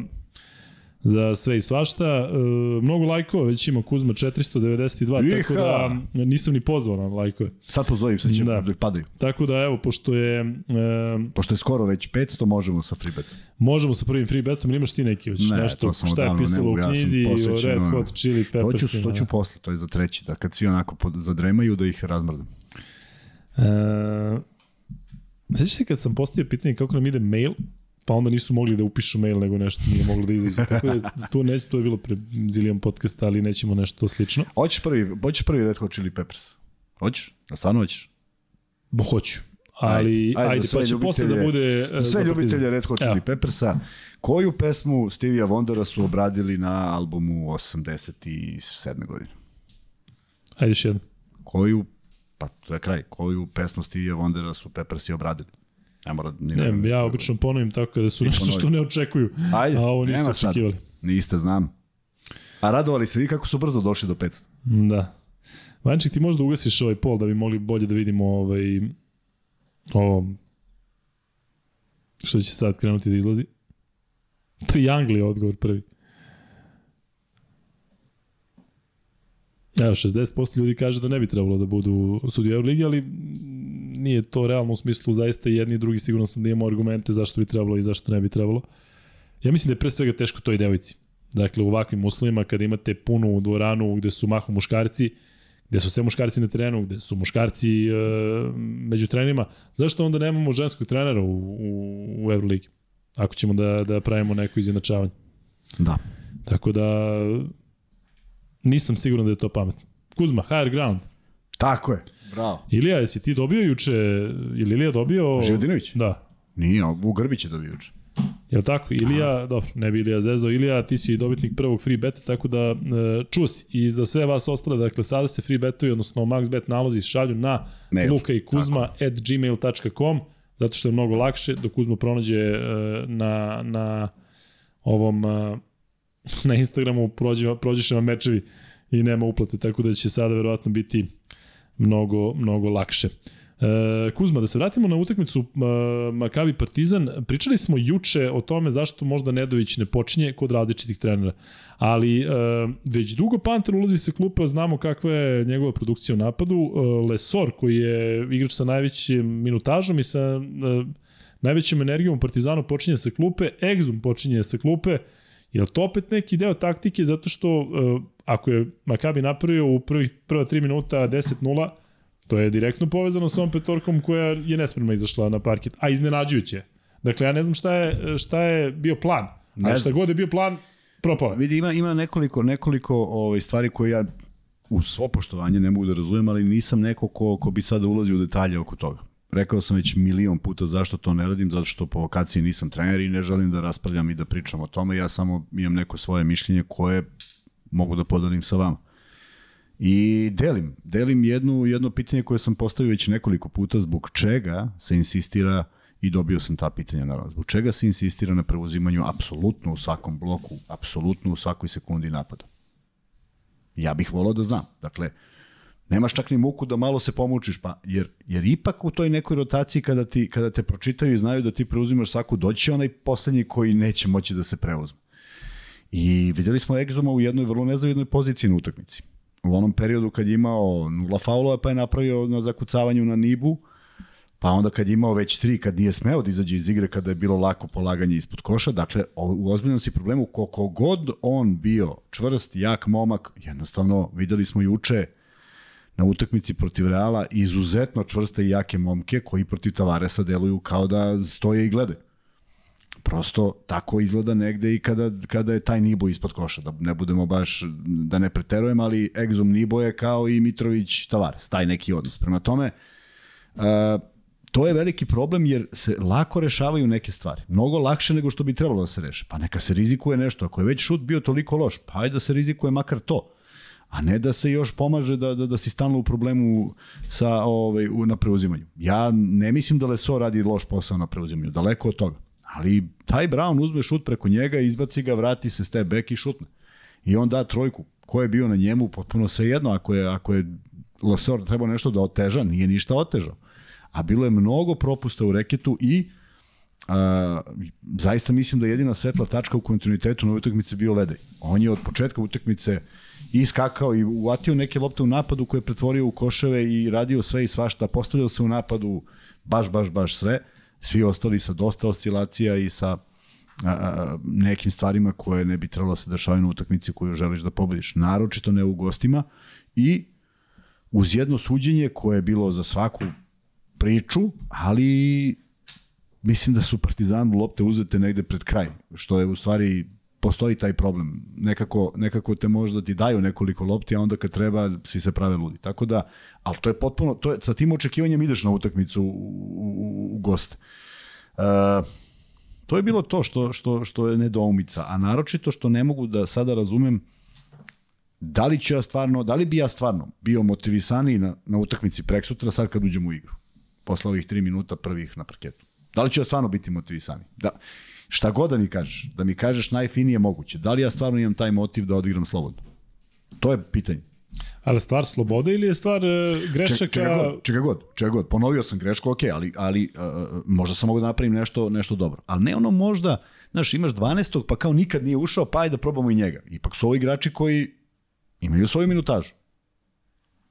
za sve i svašta. E, mnogo lajkova, već ima Kuzma 492, Iha. tako da nisam ni pozvao na lajkove. Sad pozovim, sad će da. da padaju. Tako da evo, pošto je... E, pošto je skoro već 500, možemo sa freebetom. Možemo sa prvim freebetom, imaš ti neki, hoćeš ne, nešto, šta je pisalo u knjizi, ja o Red Hot Chili Peppers. To ću, to ću posle, to je za treći, da kad svi onako pod, zadremaju da ih razmrdam. E, Sećaš se kad sam postavio pitanje kako nam ide mail, pa onda nisu mogli da upišu mail nego nešto nije moglo da izađe. Tako da to neće, to je bilo pre zilijan podcasta, ali nećemo nešto slično. Hoćeš prvi, hoćeš prvi Red Hot Chili Peppers? Hoćeš? Da stvarno hoćeš? Bo hoću. Ali, ajde, ajde pa će posle da bude... Za sve za ljubitelje Red Hot Chili Peppersa, koju pesmu Stevie Wondera su obradili na albumu 87. godine? Ajde još jedno. Koju, pa to je kraj, koju pesmu Stevie Wondera su Peppersi obradili? Ne mora ni ne, ne, ja obično ponovim tako kada su nešto što ne očekuju. Ajde, a ovo nisu očekivali. Sad. Niste, znam. A radovali se vi kako su brzo došli do 500. Da. Vanček, ti možda ugasiš ovaj pol da bi mogli bolje da vidimo ovaj, ovo što će sad krenuti da izlazi. Triangli je odgovor prvi. Evo, 60% ljudi kaže da ne bi trebalo da budu sudije Euroligi, ali nije to realno u smislu zaista jedni i drugi sigurno sam da imamo argumente zašto bi trebalo i zašto ne bi trebalo. Ja mislim da je pre svega teško toj devojci. Dakle, u ovakvim uslovima kada imate punu dvoranu gde su mahom muškarci, gde su sve muškarci na terenu, gde su muškarci e, među trenerima, zašto onda nemamo ženskog trenera u, u, u Euroligi? Ako ćemo da, da pravimo neko izjednačavanje. Da. Tako da nisam siguran da je to pametno. Kuzma, higher ground. Tako je. Bravo. Ilija, jesi ti dobio juče, ili Ilija dobio... Živadinović? Da. Nije, Vuk Grbić je dobio juče. Jel tako? Ilija, Aha. dobro, ne bi Ilija zezao. Ilija, ti si dobitnik prvog free beta, tako da e, čus i za sve vas ostale, dakle, sada se free betuju, odnosno max bet nalozi šalju na Mail. luka i kuzma at gmail.com, zato što je mnogo lakše, dok Kuzma pronađe e, na, na ovom e, na Instagramu prođe, prođeš na mečevi i nema uplate, tako da će sada verovatno biti mnogo, mnogo lakše. E, Kuzma, da se vratimo na utakmicu e, Makabi Partizan, pričali smo juče o tome zašto možda Nedović ne počinje kod različitih trenera, ali e, već dugo Panter ulazi sa klupe, znamo kakva je njegova produkcija u napadu. Lesor, koji je igrač sa najvećim minutažom i sa e, najvećom energijom Partizanu počinje sa klupe, Exum počinje sa klupe, Je to opet neki deo taktike zato što ako je Makabi napravio u prvih, prva 3 minuta 10-0, to je direktno povezano s ovom petorkom koja je nespremno izašla na parket, a iznenađujuće. Dakle, ja ne znam šta je, šta je bio plan, a šta god je bio plan, propao Vidi, ima, ima nekoliko, nekoliko ovaj, stvari koje ja u svo poštovanje ne mogu da razumem, ali nisam neko ko, ko bi sada ulazio u detalje oko toga. Rekao sam već milion puta zašto to ne radim, zato što po vokaciji nisam trener i ne želim da raspravljam i da pričam o tome, ja samo imam neko svoje mišljenje koje mogu da podelim sa vama. I delim, delim jednu, jedno pitanje koje sam postavio već nekoliko puta, zbog čega se insistira i dobio sam ta pitanja naravno. Zbog čega se insistira na preuzimanju apsolutno u svakom bloku, apsolutno u svakoj sekundi napada? Ja bih volao da znam. Dakle, nemaš čak ni muku da malo se pomučiš, pa, jer, jer ipak u toj nekoj rotaciji kada, ti, kada te pročitaju i znaju da ti preuzimaš svaku, doći onaj poslednji koji neće moći da se preuzme. I videli smo Egzoma u jednoj vrlo nezavidnoj poziciji na utakmici. U onom periodu kad je imao nula faulova pa je napravio na zakucavanju na Nibu, pa onda kad je imao već tri, kad nije smeo da izađe iz igre, kada je bilo lako polaganje ispod koša, dakle, u ozbiljnom si problemu, koliko god on bio čvrst, jak momak, jednostavno, videli smo juče, na utakmici protiv Reala izuzetno čvrste i jake momke koji protiv Tavaresa deluju kao da stoje i gledaju. Prosto tako izgleda negde i kada, kada je taj Nibo ispod koša, da ne budemo baš, da ne preterujem, ali egzom Nibo je kao i Mitrović Tavares, taj neki odnos. Prema tome, uh, to je veliki problem jer se lako rešavaju neke stvari. Mnogo lakše nego što bi trebalo da se reše. Pa neka se rizikuje nešto. Ako je već šut bio toliko loš, pa ajde da se rizikuje makar to a ne da se još pomaže da, da, da si stalno u problemu sa, ovaj, na preuzimanju. Ja ne mislim da Leso radi loš posao na preuzimanju, daleko od toga. Ali taj Brown uzme šut preko njega, izbaci ga, vrati se step back i šutne. I on da trojku. Ko je bio na njemu, potpuno sve jedno. Ako je, ako je Lesor trebao nešto da oteža, nije ništa otežao. A bilo je mnogo propusta u reketu i a, zaista mislim da jedina svetla tačka u kontinuitetu na utakmici bio Ledej. On je od početka utakmice iskakao i uvatio neke lopte u napadu koje je pretvorio u koševe i radio sve i svašta, postavljao se u napadu baš, baš, baš sve. Svi ostali sa dosta oscilacija i sa a, a, nekim stvarima koje ne bi trebalo da se dešavaju na utakmici koju želiš da pobediš. Naročito ne u gostima i uz jedno suđenje koje je bilo za svaku priču, ali mislim da su Partizanu lopte uzete negde pred kraj, što je u stvari postoji taj problem. Nekako, nekako te možda ti daju nekoliko lopti, a onda kad treba svi se prave ludi. Tako da, ali to je potpuno, to je, sa tim očekivanjem ideš na utakmicu u, u, u gost. Uh, to je bilo to što, što, što je nedoumica, a naročito što ne mogu da sada razumem da li ću ja stvarno, da li bi ja stvarno bio motivisaniji na, na utakmici preksutra sad kad uđem u igru, posle ovih tri minuta prvih na parketu. Da li ću ja stvarno biti motivisaniji? Da. Šta god da mi kažeš, da mi kažeš najfinije moguće, da li ja stvarno imam taj motiv da odigram slobodno? To je pitanje. Ali stvar slobode ili je stvar uh, grešaka? Čega god, čega god, čega god. Ponovio sam grešku, ok, ali, ali uh, možda sam mogu da napravim nešto, nešto dobro. Ali ne ono možda, znaš, imaš 12. pa kao nikad nije ušao, pa ajde da probamo i njega. Ipak su ovo igrači koji imaju svoju minutažu.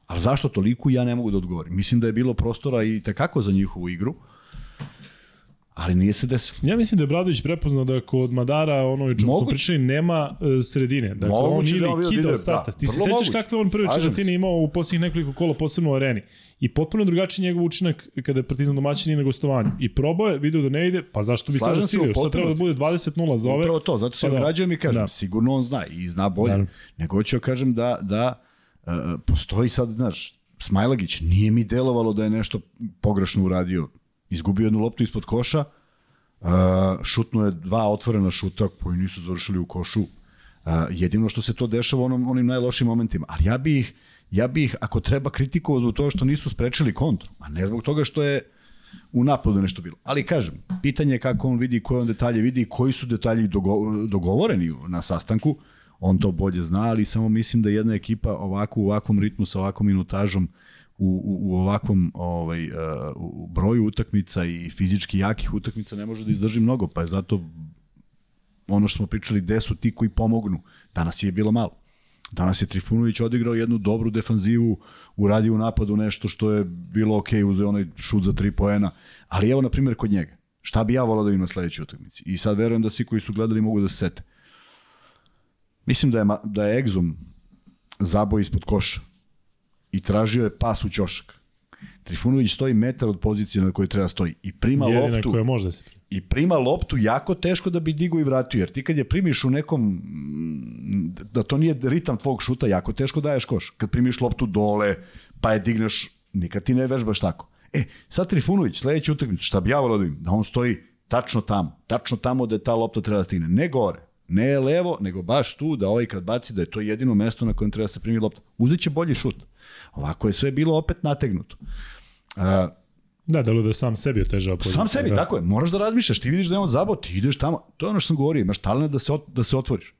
Ali zašto toliko ja ne mogu da odgovorim. Mislim da je bilo prostora i tekako za njihovu igru. Uh, ali nije se desilo. Ja mislim da je Bradović prepoznao da kod Madara, ono čemu smo pričali, nema uh, sredine. Dakle, moguće on ili da kida od starta. Da, Ti se sećaš kakve on prve četvrtine imao u posljednjih nekoliko kola, posebno u areni. I potpuno drugačiji njegov učinak kada je Partizan domaćin i na gostovanju. I probao je, video da ne ide, pa zašto bi sada silio? Što treba da bude 20-0 za ove? Upravo to, zato se pa da. ograđujem i kažem, da. sigurno on zna i zna bolje. Da. Nego ću da kažem da, da postoji sad, znaš, Smajlagić, nije mi delovalo da je nešto pogrešno uradio. Izgubio jednu loptu ispod koša, uh, šutnuo je dva otvorena šuta koji nisu završili u košu. Uh, jedino što se to dešava u onom, onim najlošim momentima. Ali ja bih, ja bih ako treba kritikovati u to što nisu sprečili kontru, a ne zbog toga što je u napadu nešto bilo. Ali kažem, pitanje je kako on vidi, koje on detalje vidi, koji su detalji dogo, dogovoreni na sastanku, on to bolje zna, ali samo mislim da jedna ekipa ovako u ovakvom ritmu sa ovakvom minutažom u, u, u ovakvom ovaj, uh, u broju utakmica i fizički jakih utakmica ne može da izdrži mnogo, pa je zato ono što smo pričali, gde su ti koji pomognu. Danas je bilo malo. Danas je Trifunović odigrao jednu dobru defanzivu, uradio u napadu nešto što je bilo ok, uzeo onaj šut za tri poena, ali evo, na primjer, kod njega. Šta bi ja volao da ima na sledećoj utakmici? I sad verujem da svi koji su gledali mogu da se sete. Mislim da je, da je Exum zaboj ispod koša i tražio je pas u ćošak. Trifunović stoji metar od pozicije na kojoj treba stoji i prima Jedina loptu. koja može da se prima. I prima loptu jako teško da bi digo i vratio, jer ti kad je primiš u nekom, da to nije ritam tvog šuta, jako teško daješ koš. Kad primiš loptu dole, pa je digneš, nikad ti ne vežbaš tako. E, sad Trifunović, sledeći utakmicu, šta bi ja volio da im, da on stoji tačno tamo, tačno tamo da ta lopta treba da stigne, ne gore, ne levo, nego baš tu da ovaj kad baci da je to jedino mesto na kojem treba da se primi lopta. Uzeće bolji šut. Ovako je sve bilo opet nategnuto. Uh, Da, da da sam sebi otežava poziciju. sam sebi, da. tako je. Moraš da razmišljaš, ti vidiš da je on zabao, ti ideš tamo. To je ono što sam govorio, imaš talent da se, ot, da se otvoriš.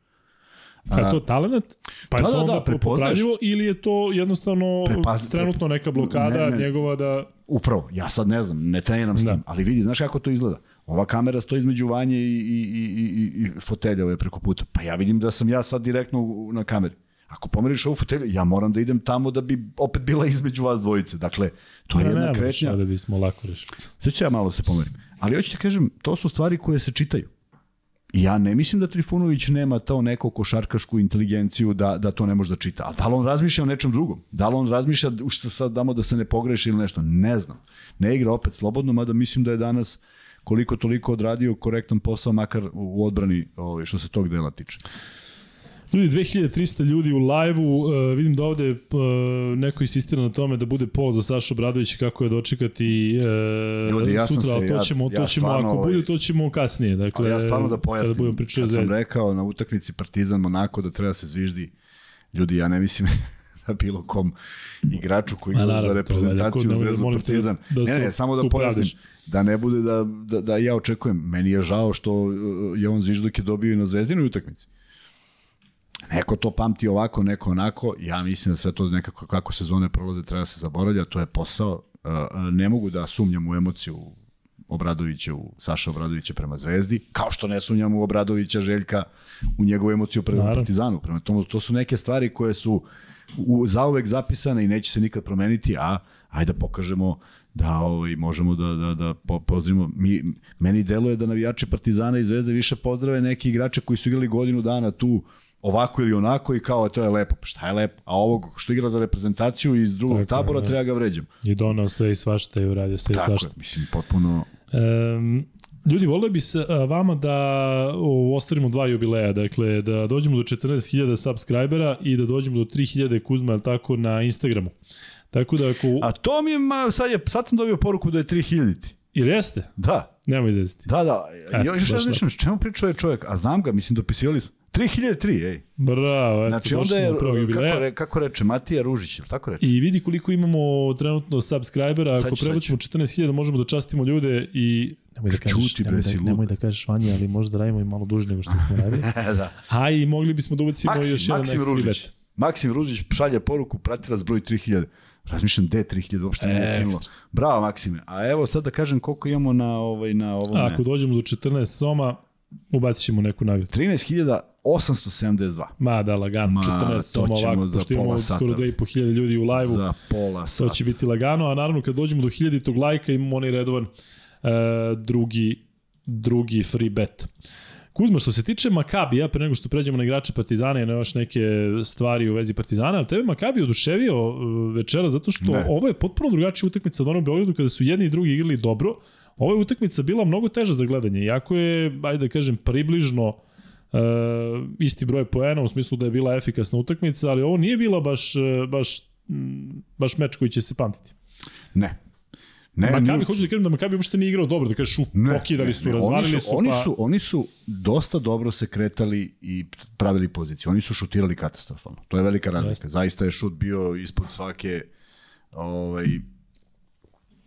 A je to talent? Pa je Da, to da, onda da, popravljivo ili je to jednostavno Prepaz- trenutno neka blokada Ne, ne. njegova da... Upravo, ja sad ne znam, ne treniram s Da. tim, ali vidi, znaš kako to izgleda? Ova kamera stoji između vanje i, i, i, i, i fotelja ove preko puta. Pa ja vidim da sam ja sad direktno na kameri. Ako pomeriš ovu fotelju, ja moram da idem tamo da bi opet bila između vas dvojice. Dakle, to je Ne, jedna ne, kretnja. da bismo lako rešili. Sad ću ja malo da se pomerim. Ali hoću ti kažem, to su stvari koje se čitaju. Ja ne mislim da Trifunović nema to neko košarkašku inteligenciju da, da to ne može da čita. Ali da li on razmišlja o nečem drugom? Da li on razmišlja što sad damo da se ne pogreši ili nešto? Ne znam. Ne igra opet slobodno, mada mislim da je danas koliko toliko odradio korektan posao, makar u odbrani ovaj, što se tog dela tiče. Ljudi, 2300 ljudi u live-u, uh, vidim da ovde uh, neko insistira na tome da bude pol za Sašu Obradovića kako je dočekati uh, Ljudi, ja sutra, ali to ja- ćemo, ja to ćemo stvarno, ako ovaj- bude, to ćemo kasnije. Dakle, Ali ja stvarno da Kada pojasnim, budemo o kad sam rekao na utakmici Partizan Monako da treba se zviždi, ljudi, ja ne mislim da bilo kom igraču koji igra za reprezentaciju Zvezdu te Partizan. da ne, se ne, samo da pojasnim, da ne bude da, da, da ja očekujem. Meni je žao što je on zvižduk je dobio i na Zvezdinoj utakmici. Neko to pamti ovako, neko onako. Ja mislim da sve to nekako kako sezone prolaze treba se zaboravlja, to je posao. Ne mogu da sumnjam u emociju Obradovića, u Saša Obradovića prema Zvezdi, kao što ne sumnjam u Obradovića Željka u njegovu emociju prema Naravno. Partizanu. Prema tomu, to su neke stvari koje su u, zauvek zapisane i neće se nikad promeniti, a ajde da pokažemo da ovaj, možemo da, da, da po, pozdravimo. Mi, meni deluje da navijači Partizana i Zvezde više pozdrave neki igrače koji su igrali godinu dana tu ovako ili onako i kao to je lepo. Pa šta je lepo? A ovog što igra za reprezentaciju iz drugog Tako tabora da. treba ga vređam. I donao sve i svašta i uradio sve i Tako je, svašta. mislim, potpuno Um, ljudi, volio bi se vama da ostvarimo dva jubileja, dakle da dođemo do 14.000 subscribera i da dođemo do 3.000 Kuzma, tako, na Instagramu. Tako da ako... A to mi je, ma, sad, je, sad sam dobio poruku da je 3000. Ili jeste? Da, Nemoj izvesti. da, da. Eto, još baš razmišljam, čemu pričao je čovjek? A znam ga, mislim, dopisivali smo. 3003, ej. Bravo, eto, Znači, onda je, kako, re, kako reče, Matija Ružić, ili tako reče? I vidi koliko imamo trenutno subscribera, ako prebacimo 14.000 možemo da častimo ljude i nemoj da Čuti, kažeš, bre, nemoj, da, nemoj da kažeš Vanja, ali možda radimo i malo duže nego što smo radili. da. A i mogli bismo da ubacimo Maksim, još jedan Maksim Ružić. bet. Maksim Ružić šalje poruku, pratilac broj 3000. Razmišljam, gde je 3000, uopšte nije sinulo. Bravo, Maksime. A evo sad da kažem koliko imamo na, ovaj, na ovome. A ako dođemo do 14 soma, ubacit ćemo neku nagradu. 13.872 Ma da, lagano, Ma, 14 to ćemo ovako, za pošto imamo skoro 2500 ljudi u live-u, za pola to sata. će biti lagano, a naravno kad dođemo do 1000 lajka imamo onaj redovan uh, drugi, drugi free bet. Kuzma, što se tiče Makabija, pre nego što pređemo na igrače Partizana i na još neke stvari u vezi Partizana, ali tebe Makabi oduševio uh, večera zato što Ne. ovo je potpuno drugačija utakmica od onog Beogradu kada su jedni i drugi igrali dobro. Je utakmica bila mnogo teža za gledanje, iako je, ajde da kažem, približno isti broj poena u smislu da je bila efikasna utakmica, ali ovo nije bila baš, baš, baš meč koji će se pamtiti. Ne, Ne, Makabi, nije- hoću da kažem da Makabi uopšte nije igrao dobro, da kažeš u, Ne, pokidali ne, su, ne, razvalili oni su, oni pa... su, oni su dosta dobro se kretali i pravili poziciju. Oni su šutirali katastrofalno. To je velika razlika. Jeste. Zaista je šut bio ispod svake ovaj,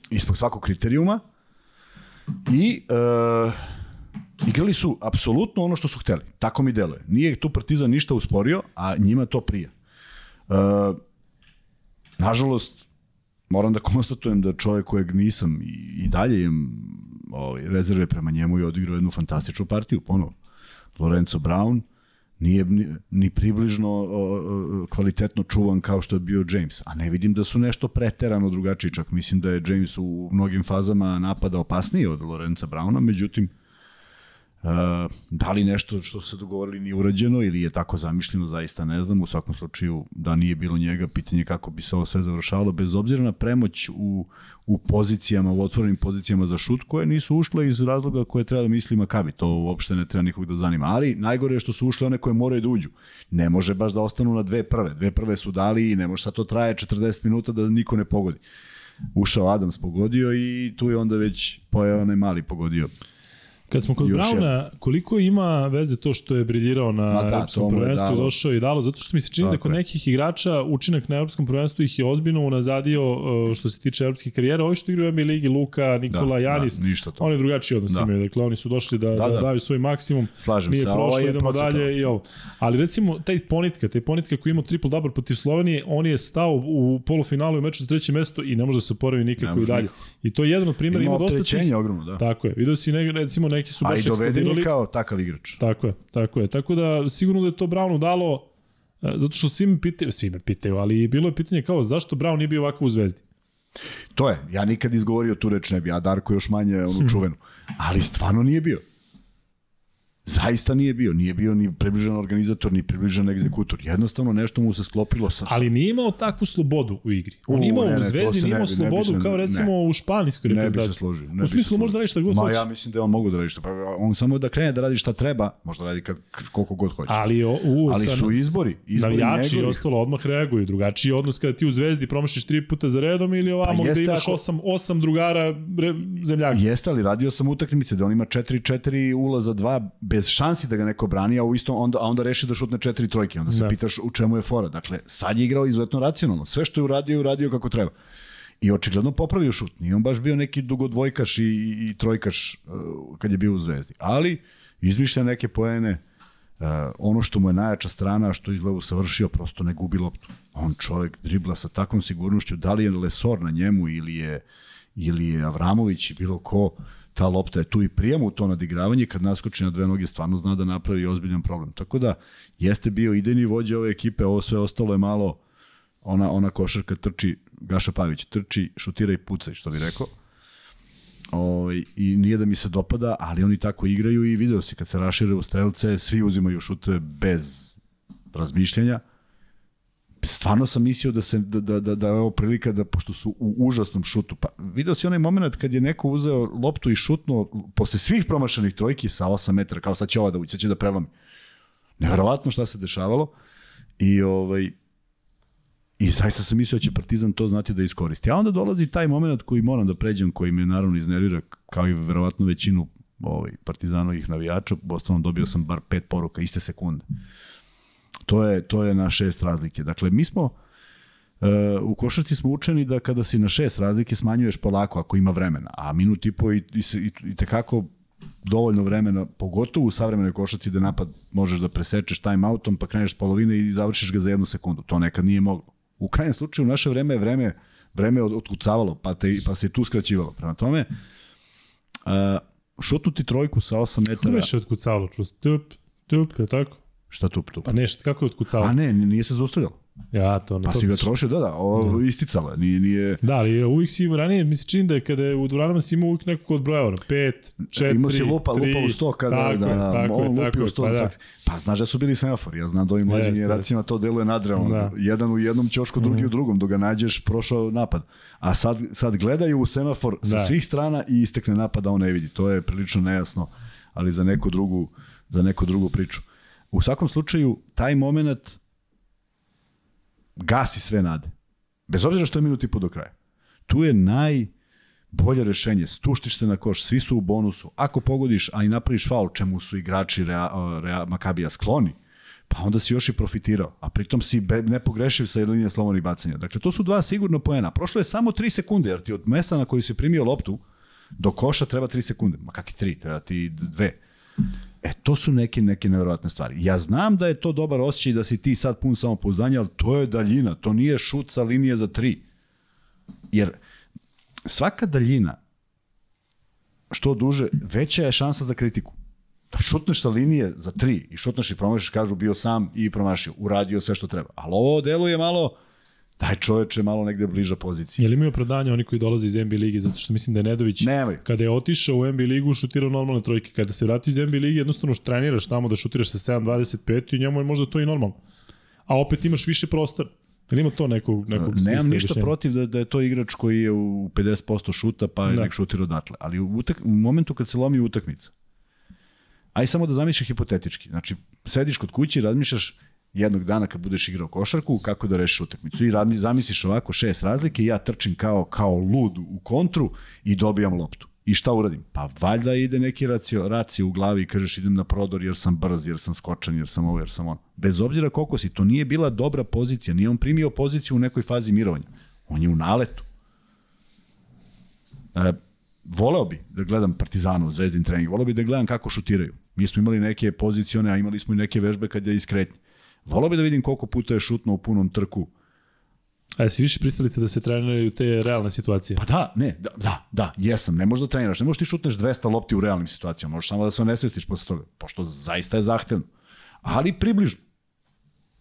ispod svakog kriterijuma i uh, igrali su apsolutno ono što su hteli. Tako mi deluje. Nije tu Partizan ništa usporio, a njima to prija. Uh, nažalost, moram da konstatujem da čovjek kojeg nisam i, i dalje imam ovaj, rezerve prema njemu i odigrao jednu fantastičnu partiju, ponovo. Lorenzo Brown nije ni, približno kvalitetno čuvan kao što je bio James, a ne vidim da su nešto preterano drugačiji, čak mislim da je James u mnogim fazama napada opasniji od Lorenza Browna, međutim, da li nešto što se dogovorili nije urađeno ili je tako zamišljeno, zaista ne znam. U svakom slučaju da nije bilo njega, pitanje kako bi se ovo sve završavalo, bez obzira na premoć u, u pozicijama, u otvorenim pozicijama za šut, koje nisu ušle iz razloga koje treba da misli Makabi. To uopšte ne treba nikog da zanima. Ali najgore je što su ušle one koje moraju da uđu. Ne može baš da ostanu na dve prve. Dve prve su dali i ne može sad to traje 40 minuta da niko ne pogodi. Ušao Adams pogodio i tu je onda već pojao onaj mali pogodio. Kad smo kod Još Brauna, koliko ima veze to što je briljirao na Ma da, je prvenstvu, došao i dalo, zato što mi se čini da kod je. nekih igrača učinak na Evropskom prvenstvu ih je ozbiljno unazadio uh, što se tiče evropske karijere. Ovi što igraju u NBA ligi, Luka, Nikola, Da, Janis, da, ništa to. oni drugačiji odnos Da. imaju. Dakle, oni su došli da, da, Da, da, da. daju svoj maksimum. Slažem Nije se, prošlo, idemo procentno. dalje i ovo. Ali recimo, taj ponitka, taj ponitka koji je imao triple double protiv Slovenije, on je stao u polufinalu i meču za treće mesto i ne može da se oporavi nikako i dalje. nikako. I to je jedan od primjera, Ima ima dosta tih... ogromno, da. Tako je. Video si, ne, recimo, neki su baš i doveden je eksplodirali. kao takav igrač. Tako je, tako je. Tako da sigurno da je to Brownu dalo, e, zato što svi me pitaju, svi me pitaju, ali bilo je pitanje kao zašto Brown nije bio ovako u Zvezdi? To je, ja nikad izgovorio tu reč ne bi, a Darko još manje onu čuvenu. Ali stvarno nije bio. Zaista nije bio. Nije bio ni približan organizator, ni približan egzekutor. Jednostavno nešto mu se sklopilo sa... Ali nije imao takvu slobodu u igri. On U, imao ne, ne, u Zvezdi, nije ne imao ne slobodu se- kao ne. recimo u španijskoj ne bi se reprezentaciji. složio. Ne U smislu možda radi šta god Ma hoće. ja mislim da on mogu da radi šta. Pa on samo da krene da radi šta treba, možda radi kad, koliko god hoće. Ali, o, u, Ali su izbori, izbori navijači i ostalo odmah reaguju. Drugačiji odnos kada ti u Zvezdi promašiš tri puta za redom ili ovamo Pa gde imaš ako- osam, osam drugara re, zemljaka. Jeste, ali radio sam utakmice da on ima 4-4 ulaza 2 bez šansi da ga neko brani, a u isto onda, a onda reši da šutne 4 trojke. Onda se Da. pitaš u čemu je fora. Dakle, sad je igrao izuzetno racionalno. Sve što je uradio, je uradio kako treba. I očigledno popravio šut. Nije on baš bio neki dugodvojkaš i, i, i trojkaš uh, kad je bio u Zvezdi. Ali izmišlja neke poene, Uh, ono što mu je najjača strana, što izgleda savršio, prosto ne gubi loptu. On čovjek dribla sa takvom sigurnošću, da li je Lesor na njemu ili je, ili je Avramović i bilo ko, ta lopta je tu i prijemu to nadigravanje, kad naskoči na dve noge stvarno zna da napravi ozbiljan problem. Tako da, jeste bio idejni vođa ove ekipe, ovo sve ostalo je malo ona, ona košarka trči, Gaša Pavić trči, šutira i pucaj, što bi rekao. Ovaj, I nije da mi se dopada, ali oni tako igraju i video si kad se rašire u strelce, svi uzimaju šute bez razmišljanja. Stvarno sam mislio da se da da da da je ovo prilika da pošto su u užasnom šutu. Pa video si onaj momenat kad je neko uzeo loptu i šutnuo posle svih promašenih trojki sa 8 metara, kao sad će ova da ući, sad će da prelomi. Neverovatno šta se dešavalo. I ovaj I zaista sam mislio da će Partizan to znati da iskoristi. A onda dolazi taj moment koji moram da pređem, koji me naravno iznervira, kao i verovatno većinu ovaj, Partizanovih navijača. Ostalom dobio sam bar pet poruka iste sekunde. To je, to je na šest razlike. Dakle, mi smo Uh, u košarci smo učeni da kada si na šest razlike smanjuješ polako ako ima vremena, a minut i po i, i, i, i tekako dovoljno vremena, pogotovo u savremenoj košarci da napad možeš da presečeš timeoutom pa kreneš polovine i završiš ga za jednu sekundu. To nekad nije moglo. U krajnjem slučaju u naše vreme je vreme, vreme od- otkucavalo, pa, te, pa se i tu skraćivalo. Prema tome, uh, šutnuti trojku sa 8 Kako metara, više otkucavalo? Čuo si tup, tup, je tako? Šta tup tup? Pa nešto, kako je otkucavalo? A ne, nije se zaustavljalo. Ja, to ne Pa to si ga trošio, da, da, o, isticalo je, nije, nije, Da, ali uvijek si imao, ranije mi se čini da je kada je u dvoranama si imao uvijek nekog odbrojavano. Pet, četiri, Imao si lupa, tri, lupa u sto kada tako da, da, tako on je, lupi tako u pa da. Pa znaš da su bili semafori, ja znam da ovim mlađim generacijama to deluje nadrealno. Da. Jedan u jednom ćošku, drugi u drugom, dok ga nađeš, prošao napad. A sad, sad gledaju u semafor sa Da. svih strana i istekne napad, a on ne vidi. To je prilično nejasno, ali za neku drugu, za neku drugu priču. U svakom slučaju, taj moment gasi sve nade. Bez obzira što je minut i po do kraja. Tu je naj bolje rešenje. Stuštiš se na koš, svi su u bonusu. Ako pogodiš, a i napraviš faul, čemu su igrači Rea, Rea, Makabija skloni, pa onda si još i profitirao. A pritom si be, nepogrešiv sa linije slobodnih bacanja. Dakle, to su dva sigurno poena. Prošlo je samo 3 sekunde, jer ti od mesta na koju si primio loptu do koša treba 3 sekunde. Ma kakvi 3, treba ti dve. E, to su neke, neke nevjerojatne stvari. Ja znam da je to dobar osjećaj da si ti sad pun samopouzdanja, ali to je daljina, to nije šut sa linije za tri. Jer svaka daljina, što duže, veća je šansa za kritiku. Da šutneš sa linije za tri i šutneš i promašiš, kažu bio sam i promašio, uradio sve što treba. Ali ovo deluje malo, daj čoveče malo negde bliža pozicija. Je li imaju opravdanje oni koji dolaze iz NBA ligi, zato što mislim da je Nedović, Nemaju. kada je otišao u NBA ligu, šutirao normalne trojke. Kada se vratio iz NBA ligi, jednostavno treniraš tamo da šutiraš sa 7-25 i njemu je možda to i normalno. A opet imaš više prostora. Ili ima to nekog, nekog smisla? Nemam ništa protiv da, da je to igrač koji je u 50% šuta, pa je da. nek šutira odatle. Ali u, utak, u momentu kad se lomi utakmica, aj samo da zamisliš hipotetički. Znači, sediš kod kuće i razmišljaš jednog dana kad budeš igrao košarku, kako da rešiš utakmicu. I zamisliš ovako šest razlike i ja trčim kao, kao lud u kontru i dobijam loptu. I šta uradim? Pa valjda ide neki racio, racio u glavi i kažeš idem na prodor jer sam brz, jer sam skočan, jer sam ovo, jer sam on. Bez obzira koliko si, to nije bila dobra pozicija. Nije on primio poziciju u nekoj fazi mirovanja. On je u naletu. E, voleo bi da gledam Partizanu, Zvezdin trening, voleo bi da gledam kako šutiraju. Mi smo imali neke pozicione, a imali smo i neke vežbe kad je iskretnje. Volao bi da vidim koliko puta je šutno u punom trku. A jesi više pristalica da se treniraju te realne situacije? Pa da, ne, da, da, da, jesam. Ne možeš da treniraš, ne možeš ti šutneš 200 lopti u realnim situacijama, možeš samo da se onesvestiš posle toga, pošto zaista je zahtevno. Ali približno.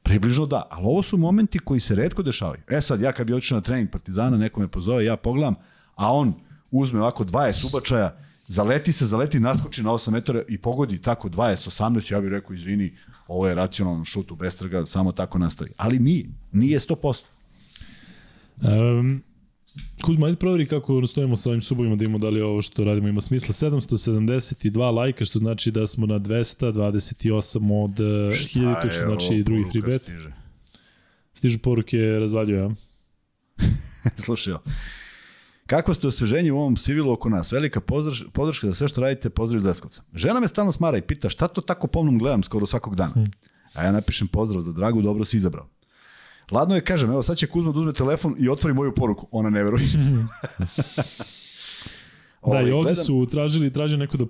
Približno da, ali ovo su momenti koji se redko dešavaju. E sad, ja kad bi otišao na trening Partizana, neko me pozove, ja pogledam, a on uzme ovako 20 subačaja, zaleti se, zaleti, naskoči na 8 metara i pogodi tako 20, 18, ja bih rekao, izvini, ovo je racionalno šut u bestraga, samo tako nastavi. Ali nije, nije 100%. Um, Kuzma, ajde proveri kako stojimo sa ovim subovima da imamo da li ovo što radimo ima smisla. 772 lajka, što znači da smo na 228 od 1000, što znači i drugi free bet. Stiže? Stižu poruke, razvaljuju, ja? Slušaj, Kako ste osveženje u ovom civilu oko nas? Velika podrška za sve što radite, pozdrav iz Leskovca. Žena me stalno smara i pita šta to tako pomnom gledam skoro svakog dana. Hmm. A ja napišem pozdrav za Dragu, dobro si izabrao. Ladno je, kažem, evo sad će Kuzma da uzme telefon i otvori moju poruku. Ona ne veruje. da, i ovaj, ovde gledam... su tražili, traže neko da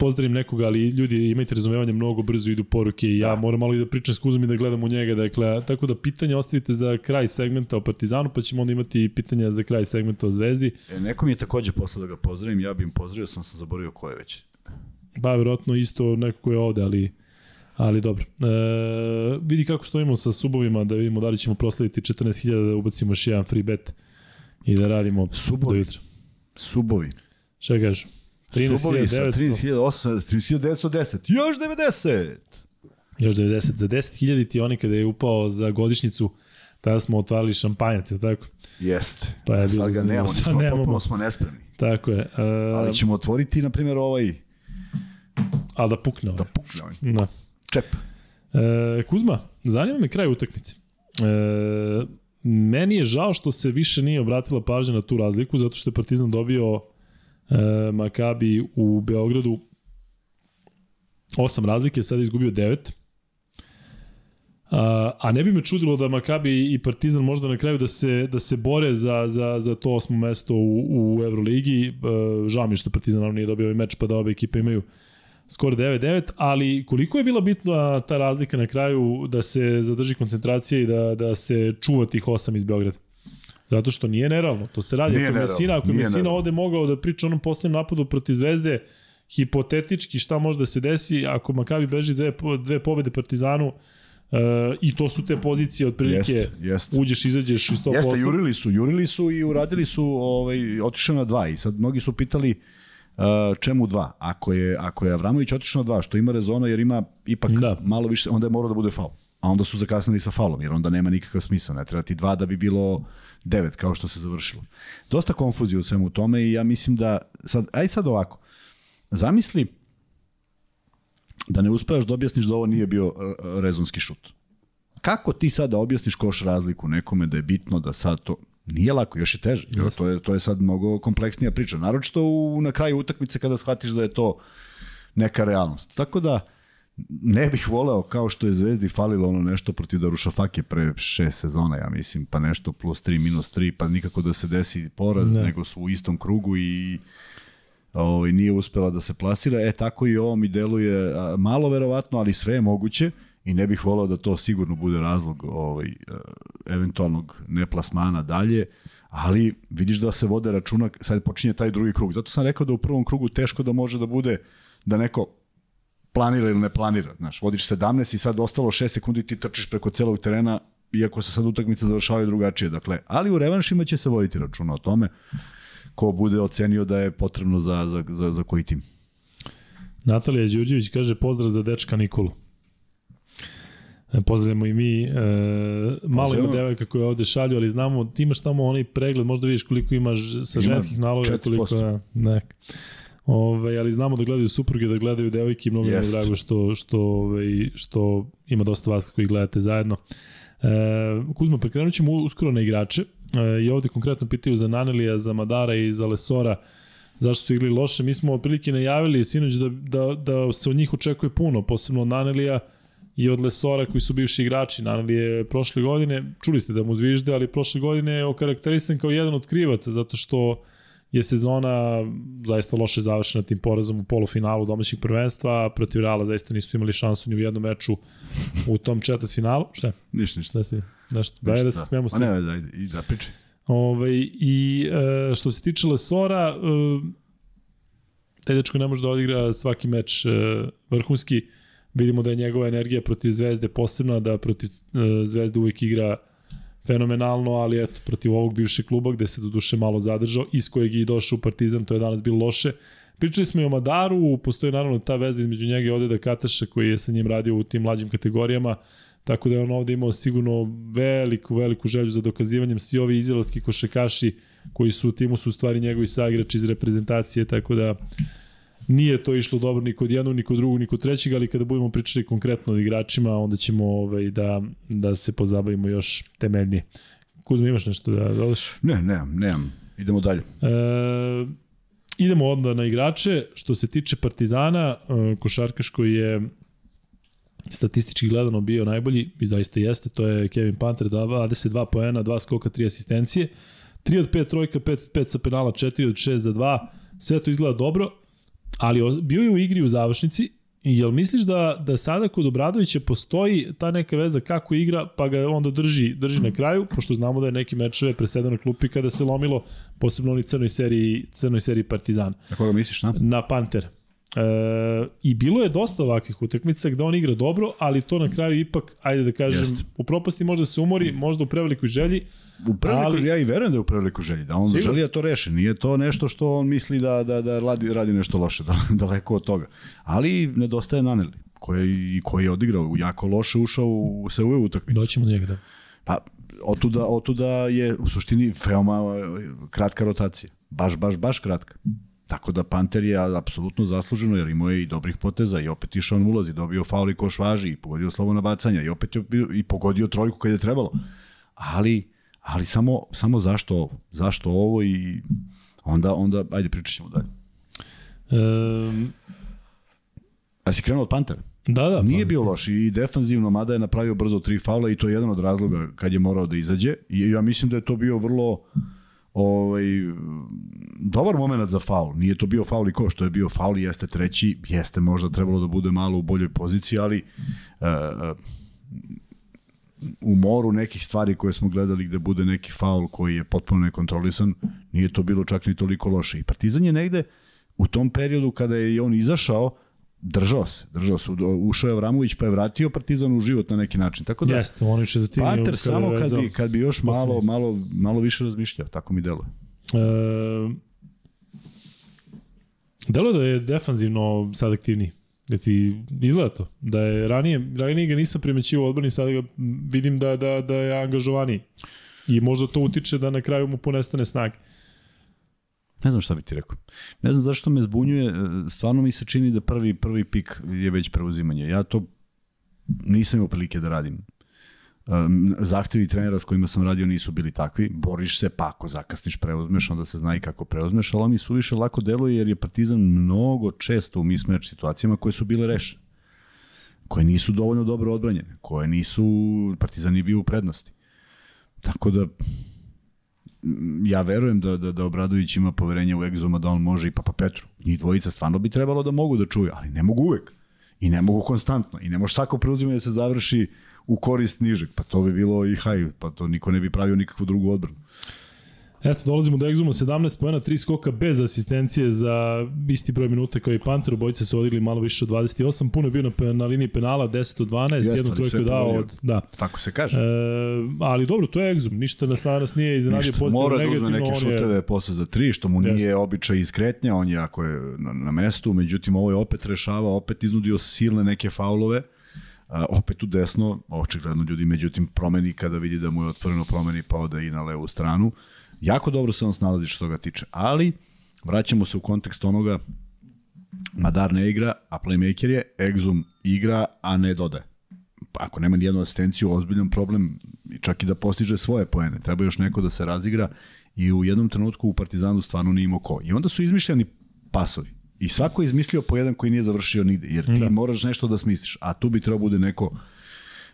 pozdravim nekoga, ali ljudi imajte razumevanje, mnogo brzo idu poruke i ja da. moram malo i da pričam s Kuzom i da gledam u njega. Dakle, tako da pitanje ostavite za kraj segmenta o Partizanu, pa ćemo onda imati pitanja za kraj segmenta o Zvezdi. E, neko mi je takođe poslao da ga pozdravim, ja bih im pozdravio, sam se zaboravio ko je već. Ba, verovatno isto neko ko je ovde, ali Ali dobro. E, vidi kako stojimo sa subovima, da vidimo da li ćemo proslaviti 14.000 da ubacimo još jedan free bet i da radimo Subovi. do jutra. Subovi. Šta kažeš? 13.910. Još 90! Još 90. Za 10.000 ti oni kada je upao za godišnicu, tada smo otvarali šampanjac, je tako? Jeste. Pa je bilo sad ga nemamo, sad nemamo. potpuno smo nespremni. Tako je. Uh, Ali ćemo otvoriti, na primjer, ovaj... Ali da pukne ovaj. Da pukne ovaj. Da. Čep. Uh, Kuzma, zanima me kraj utakmice. Uh, meni je žao što se više nije obratila pažnja na tu razliku, zato što je Partizan dobio e, Makabi u Beogradu osam razlike, sad je izgubio devet. A, a ne bi me čudilo da Makabi i Partizan možda na kraju da se, da se bore za, za, za to osmo mesto u, u Euroligi. E, žao mi što Partizan naravno nije dobio ovaj meč, pa da obe ekipe imaju skor 9-9, ali koliko je bila bitna ta razlika na kraju da se zadrži koncentracija i da, da se čuva tih osam iz Beograda? Zato što nije nerealno. To se radi. Nije ako Mesina, ako Mesina nerealno. ovde mogao da priča onom poslednjem napadu protiv Zvezde, hipotetički šta može da se desi ako Makabi beži dve, dve pobede Partizanu, Uh, I to su te pozicije otprilike jest, jest. uđeš, izađeš iz 100%. Jeste, jurili su, jurili su i uradili su, ovaj, otišao na dva i sad mnogi su pitali uh, čemu dva? Ako je, ako je Avramović otišao na dva, što ima rezona jer ima ipak da. malo više, onda je morao da bude faul a onda su zakasnili sa falom, jer onda nema nikakav smisla, ne treba ti dva da bi bilo devet, kao što se završilo. Dosta konfuzije u svemu tome i ja mislim da, sad, aj sad ovako, zamisli da ne uspevaš da objasniš da ovo nije bio e, rezonski šut. Kako ti sad da objasniš koš razliku nekome da je bitno da sad to nije lako, još je teže. Yes. To je to je sad mnogo kompleksnija priča. Naročito u, na kraju utakmice kada shvatiš da je to neka realnost. Tako da ne bih voleo kao što je Zvezdi falilo ono nešto protiv Darušafake pre šest sezona, ja mislim, pa nešto plus 3, minus 3, pa nikako da se desi poraz, ne. nego su u istom krugu i ovaj, nije uspela da se plasira. E, tako i ovo mi deluje malo verovatno, ali sve je moguće i ne bih volao da to sigurno bude razlog ovaj, e, eventualnog neplasmana dalje, ali vidiš da se vode računa, sad počinje taj drugi krug. Zato sam rekao da u prvom krugu teško da može da bude da neko planira ili ne planira. Znaš, vodiš 17 i sad ostalo 6 sekundi ti trčiš preko celog terena, iako se sad utakmice završavaju drugačije. Dakle, ali u revanšima će se voditi računa o tome ko bude ocenio da je potrebno za, za, za, za koji tim. Natalija Đurđević kaže pozdrav za dečka Nikolu. E, pozdravljamo i mi. E, malo ima devojka koja ovde šalju, ali znamo, ti imaš tamo onaj pregled, možda vidiš koliko imaš sa ženskih naloga, koliko... Ne. Ove, ali znamo da gledaju supruge, da gledaju devojke i mnogo mi je drago što, što, ove, što ima dosta vas koji gledate zajedno. E, Kuzma, prekrenut ćemo uskoro na igrače. E, I ovde konkretno pitaju za Nanelija, za Madara i za Lesora zašto su igrali loše. Mi smo otprilike najavili sinoć da, da, da se od njih očekuje puno, posebno od Nanelija i od Lesora koji su bivši igrači. Naneli je prošle godine, čuli ste da mu zvižde, ali prošle godine je okarakterisan kao jedan od krivaca, zato što je sezona zaista loše završena tim porazom u polufinalu domaćih prvenstva, protiv Reala zaista nisu imali šansu ni u jednom meču u tom četvrt finalu. Šta? Ništa, ništa. Šta si? Nešto, daj da se smijemo sve. Ne, daj, i da pričaj. Ove, ovaj, I e, što se tiče Lesora, e, taj dečko ne može da odigra svaki meč e, vrhunski. Vidimo da je njegova energija protiv Zvezde posebna, da protiv e, Zvezde uvek igra fenomenalno, ali eto, protiv ovog bivšeg kluba gde se do duše malo zadržao, iz kojeg je i došao u Partizan, to je danas bilo loše. Pričali smo i o Madaru, postoji naravno ta veza između njega i Odeda Kataša koji je sa njim radio u tim mlađim kategorijama, tako da je on ovde imao sigurno veliku, veliku želju za dokazivanjem. Svi ovi izraelski košekaši koji su u timu su u stvari njegovi saigrači iz reprezentacije, tako da Nije to išlo dobro ni kod jednog, ni kod drugog, ni kod trećeg, ali kada budemo pričali konkretno o igračima, onda ćemo ovaj, da, da se pozabavimo još temeljnije. Kuzma, imaš nešto da dodaš? Ne, nemam, nemam. Idemo dalje. E, idemo onda na igrače. Što se tiče Partizana, e, košarkaš koji je statistički gledano bio najbolji, i zaista jeste, to je Kevin Panter, 22 poena, 2 skoka, 3 asistencije, 3 od 5 trojka, 5 od 5 sa penala, 4 od 6 za 2, sve to izgleda dobro, ali bio je u igri u završnici Jel misliš da, da sada kod Obradovića postoji ta neka veza kako igra, pa ga onda drži, drži na kraju, pošto znamo da je neki mečeve presedano klupi kada se lomilo, posebno u crnoj seriji, crnoj seriji Partizana. Na koga misliš, na? Na Panter. E, I bilo je dosta ovakvih utakmica gde on igra dobro, ali to na kraju ipak, ajde da kažem, Jest. u propasti možda se umori, možda u prevelikoj želji, U prevelikoj ali... ja i verujem da je u prevelikoj želji, da on Sigur. želi da to reši. Nije to nešto što on misli da, da, da radi, radi nešto loše, da, daleko od toga. Ali nedostaje Naneli, koji, koji je odigrao jako loše, ušao u sve ove utakmice. Doćemo do njega, da. Pa, otuda, otuda je u suštini veoma kratka rotacija. Baš, baš, baš kratka. Tako da Panter je apsolutno zasluženo jer imao je i dobrih poteza i opet išao on ulazi, dobio faul i koš važi i pogodio slobodna bacanja i opet je bio, i pogodio trojku kad je trebalo. Ali ali samo, samo zašto ovo? Zašto ovo i onda, onda ajde pričat ćemo dalje. Um, A si krenuo od Pantera? Da, da. Nije pa. bio loš i defanzivno, mada je napravio brzo tri faula i to je jedan od razloga kad je morao da izađe. I ja mislim da je to bio vrlo ovaj, dobar moment za faul. Nije to bio faul i ko što je bio faul i jeste treći, jeste možda trebalo da bude malo u boljoj poziciji, ali uh, u moru nekih stvari koje smo gledali gde bude neki faul koji je potpuno nekontrolisan, nije to bilo čak ni toliko loše. I Partizan je negde u tom periodu kada je on izašao, držao se, držao se. Ušao je Vramović pa je vratio Partizan u život na neki način. Tako da Jeste, on će za tim Panter samo kad bi, kad bi još malo, malo, malo više razmišljao, tako mi deluje. E, deluje da je defanzivno sad aktivniji. Da ti izgleda to. Da je ranije, ranije ga nisam primećivao odbrani, sad ga vidim da, da, da je angažovaniji. I možda to utiče da na kraju mu ponestane snage. Ne znam šta bi ti rekao. Ne znam zašto me zbunjuje, e, stvarno mi se čini da prvi prvi pik je već preuzimanje. Ja to nisam imao prilike da radim. Um, zahtevi trenera s kojima sam radio nisu bili takvi. Boriš se, pa ako zakasniš, preuzmeš, onda se zna i kako preuzmeš, ali oni su više lako deluje jer je Partizan mnogo često u mismeč situacijama koje su bile rešene. Koje nisu dovoljno dobro odbranjene, koje nisu, Partizan je bio u prednosti. Tako da, ja verujem da, da, da Obradović ima poverenje u Egzoma da on može i Papa Petru. Njih dvojica stvarno bi trebalo da mogu da čuju, ali ne mogu uvek. I ne mogu konstantno. I ne može svako preuzimanje da se završi u korist nižeg. Pa to bi bilo i haj, pa to niko ne bi pravio nikakvu drugu odbranu. Eto, dolazimo do Exuma, 17 pojena, 3 skoka bez asistencije za isti broj minuta kao i Panter, obojice su odigli malo više od 28, puno je bio na, na liniji penala, 10 od 12, Jeste, jednu trojku dao od... Da. Tako se kaže. E, ali dobro, to je Exum, ništa nas danas nije iznenadio pozitivno Mora da uzme neke šuteve je... posle za 3, što mu nije Jeste. običaj iskretnja, on je ako je na, na mestu, međutim ovo je opet rešava, opet iznudio silne neke faulove, Uh, opet u desno, očigledno ljudi međutim promeni kada vidi da mu je otvoreno promeni pa ode i na levu stranu. Uh, Jako dobro se on snalazi što ga tiče, ali vraćamo se u kontekst onoga Madar ne igra, a playmaker je, Exum igra, a ne dodaje. Pa ako nema nijednu asistenciju, ozbiljan problem, čak i da postiže svoje poene. Treba još neko da se razigra i u jednom trenutku u Partizanu stvarno nije imao ko. I onda su izmišljeni pasovi. I svako je izmislio po jedan koji nije završio nigde, jer ti da. moraš nešto da smisliš, a tu bi trebao bude neko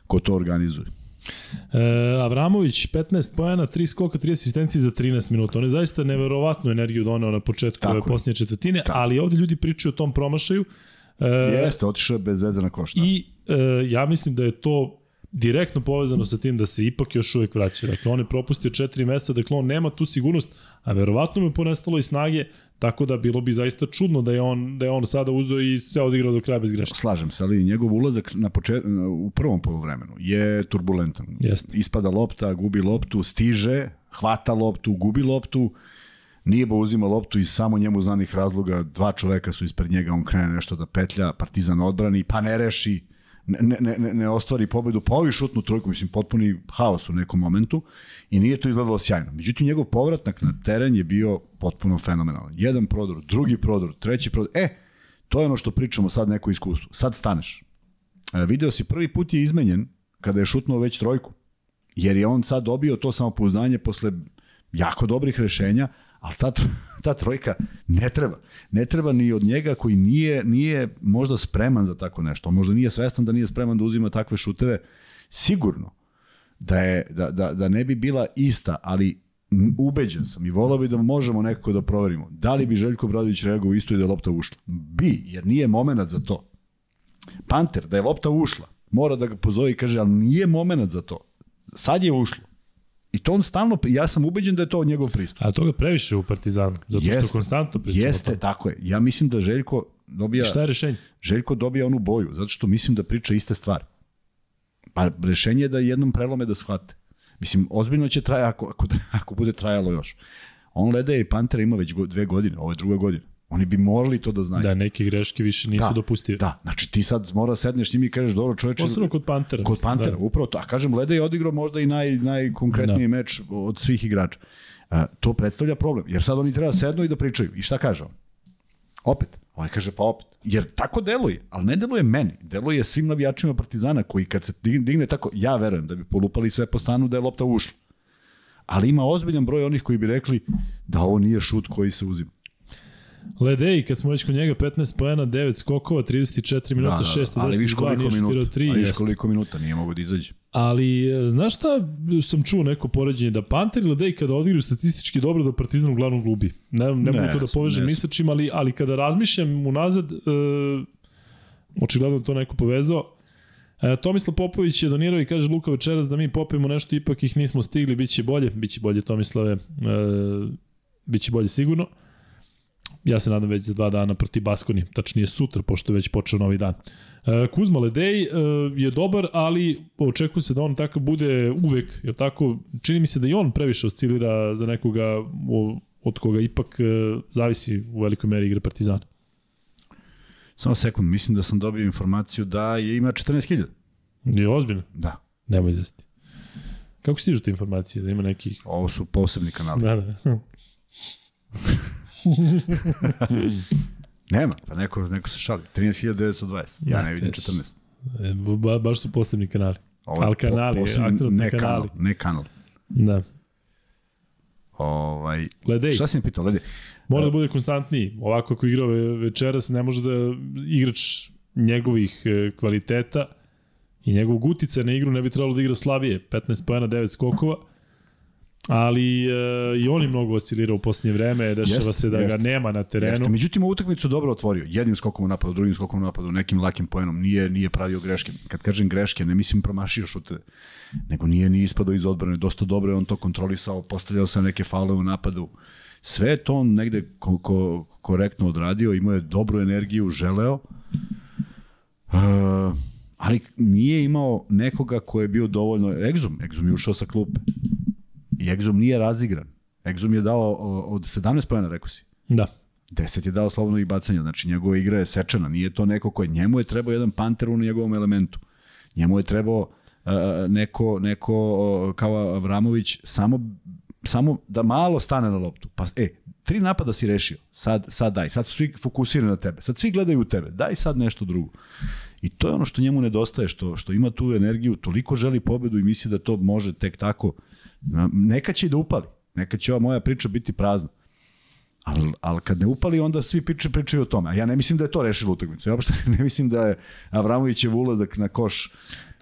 ko to organizuje. E, Avramović 15 pojena, 3 skoka, 3 asistencije za 13 minuta. On je zaista neverovatnu energiju doneo na početku Tako ove posljednje četvrtine, Tako. ali ovde ljudi pričaju o tom promašaju. E, Jeste, otišao je bez veze na košta. I e, ja mislim da je to direktno povezano sa tim da se ipak još uvek vraća. Dakle, on je propustio četiri mesa, dakle on nema tu sigurnost, a verovatno mu je ponestalo i snage, tako da bilo bi zaista čudno da je on, da je on sada uzeo i sve odigrao do kraja bez greške. Slažem se, ali njegov ulazak na počet, u prvom polovremenu je turbulentan. Jeste. Ispada lopta, gubi loptu, stiže, hvata loptu, gubi loptu, nije bo uzima loptu iz samo njemu znanih razloga, dva čoveka su ispred njega, on krene nešto da petlja, Partizan odbrani, pa ne reši, ne, ne, ne, ne ostvari pobedu, pa ovi šutnu trojku, mislim, potpuni haos u nekom momentu i nije to izgledalo sjajno. Međutim, njegov povratnak na teren je bio potpuno fenomenalan. Jedan prodor, drugi prodor, treći prodor. E, to je ono što pričamo sad neko iskustvo. Sad staneš. E, video si, prvi put je izmenjen kada je šutnuo već trojku. Jer je on sad dobio to samopouzdanje posle jako dobrih rešenja, ali ta, ta trojka ne treba. Ne treba ni od njega koji nije, nije možda spreman za tako nešto. Možda nije svestan da nije spreman da uzima takve šuteve. Sigurno da, je, da, da, da ne bi bila ista, ali ubeđen sam i volao bi da možemo nekako da proverimo. Da li bi Željko Bradović reagovao isto i da je lopta ušla? Bi, jer nije moment za to. Panter, da je lopta ušla, mora da ga pozove i kaže, ali nije moment za to. Sad je ušlo. I to on stalno, ja sam ubeđen da je to njegov pristup. A toga previše u Partizanu, zato jeste, što konstantno pričamo Jeste, tako je. Ja mislim da Željko dobija... I šta je rešenje? Željko dobija onu boju, zato što mislim da priča iste stvari. Pa rešenje je da jednom prelome da shvate. Mislim, ozbiljno će traja ako, ako, ako bude trajalo još. On Lede i Pantera ima već dve godine, ovo je druga godina. Oni bi morali to da znaju. Da, neke greške više nisu da, dopustive. Da, znači ti sad mora da sedneš s njim i kažeš, dobro čoveče... Posebno kod Pantera. Kod mislim, Pantera, da. upravo to. A kažem, Lede je odigrao možda i naj, najkonkretniji da. meč od svih igrača. Uh, to predstavlja problem, jer sad oni treba da sednu i da pričaju. I šta kaže on? Opet. Ovaj kaže pa opet. Jer tako deluje, ali ne deluje meni. Deluje svim navijačima Partizana koji kad se digne tako, ja verujem da bi polupali sve po stanu da je lopta ušla. Ali ima ozbiljan broj onih koji bi rekli da ovo nije šut koji se uzima. Ledej, kad smo već kod njega, 15 poena, 9 skokova, 34 minuta, da, da, 6 da, ali viš koliko minuta, 3, ali viš koliko minuta, nije mogo da izađe. Ali, e, znaš šta, sam čuo neko poređenje, da Panter i Ledej kada odigraju statistički dobro, da Partizan uglavnom glubi. Ne, ne, ne mogu to da povežem ni sa čim, ali, ali kada razmišljam unazad, e, očigledno to neko povezao, E, Tomislav Popović je donirao i kaže Luka večeras da mi popijemo nešto, ipak ih nismo stigli, bit će bolje, bit će bolje Tomislave, e, bit će bolje sigurno. Ja se nadam već za dva dana protiv Baskoni, tačnije sutra, pošto je već počeo novi dan. E, Kuzma Ledej e, je dobar, ali očekuje se da on takav bude uvek, jer tako, čini mi se da i on previše oscilira za nekoga od koga ipak e, zavisi u velikoj meri igre Partizana. Samo sekund, mislim da sam dobio informaciju da je ima 14.000. Je ozbiljno? Da. Nemoj izvesti. Kako stižu te informacije? Da ima neki... Ovo su posebni kanali. Da, da. Nema, pa neko, neko se šali. 13.920, ja ne vidim 14. E, ba, baš su posebni kanali. Ovo Ali po- kanali, akcenat na ne kanal, kanali. ne kanal. Da. Ovaj, Ledej, šta si mi pitao, Ledi? mora da bude konstantniji. Ovako ako igra ve- večeras, ne može da igrač njegovih e, kvaliteta i njegovog utica na igru ne bi trebalo da igra slabije. 15 pojena, 9 skokova. Ali e, i on je mnogo oscilira u posljednje vreme, dešava Jeste, se da jeste. ga nema na terenu. Jeste, međutim, ovu utakmicu dobro otvorio. Jednim skokom u napadu, drugim skokom u napadu, nekim lakim poenom. Nije, nije pravio greške. Kad kažem greške, ne mislim promašio šute, nego nije ni ispadao iz odbrane. Dosta dobro je on to kontrolisao, postavljao se neke faule u napadu. Sve je to on negde ko, ko, korektno odradio, imao je dobru energiju, želeo. Uh, ali nije imao nekoga ko je bio dovoljno... Egzum, Egzum je ušao sa klupe. I Egzum nije razigran. Egzum je dao od 17 pojena, rekao si. Da. 10 je dao slobodno i bacanja, znači njegova igra je sečena, nije to neko koje, njemu je trebao jedan panter u njegovom elementu. Njemu je trebao uh, neko, neko uh, kao Avramović samo, samo da malo stane na loptu. Pa, e, tri napada si rešio, sad, sad daj, sad su svi fokusirani na tebe, sad svi gledaju u tebe, daj sad nešto drugo. I to je ono što njemu nedostaje, što, što ima tu energiju, toliko želi pobedu i misli da to može tek tako. Neka će i da upali, neka će ova moja priča biti prazna. Ali, ali kad ne upali, onda svi pričaju, pričaju o tome. A ja ne mislim da je to rešilo utakmicu. Ja uopšte ne mislim da je Avramovićev ulazak na koš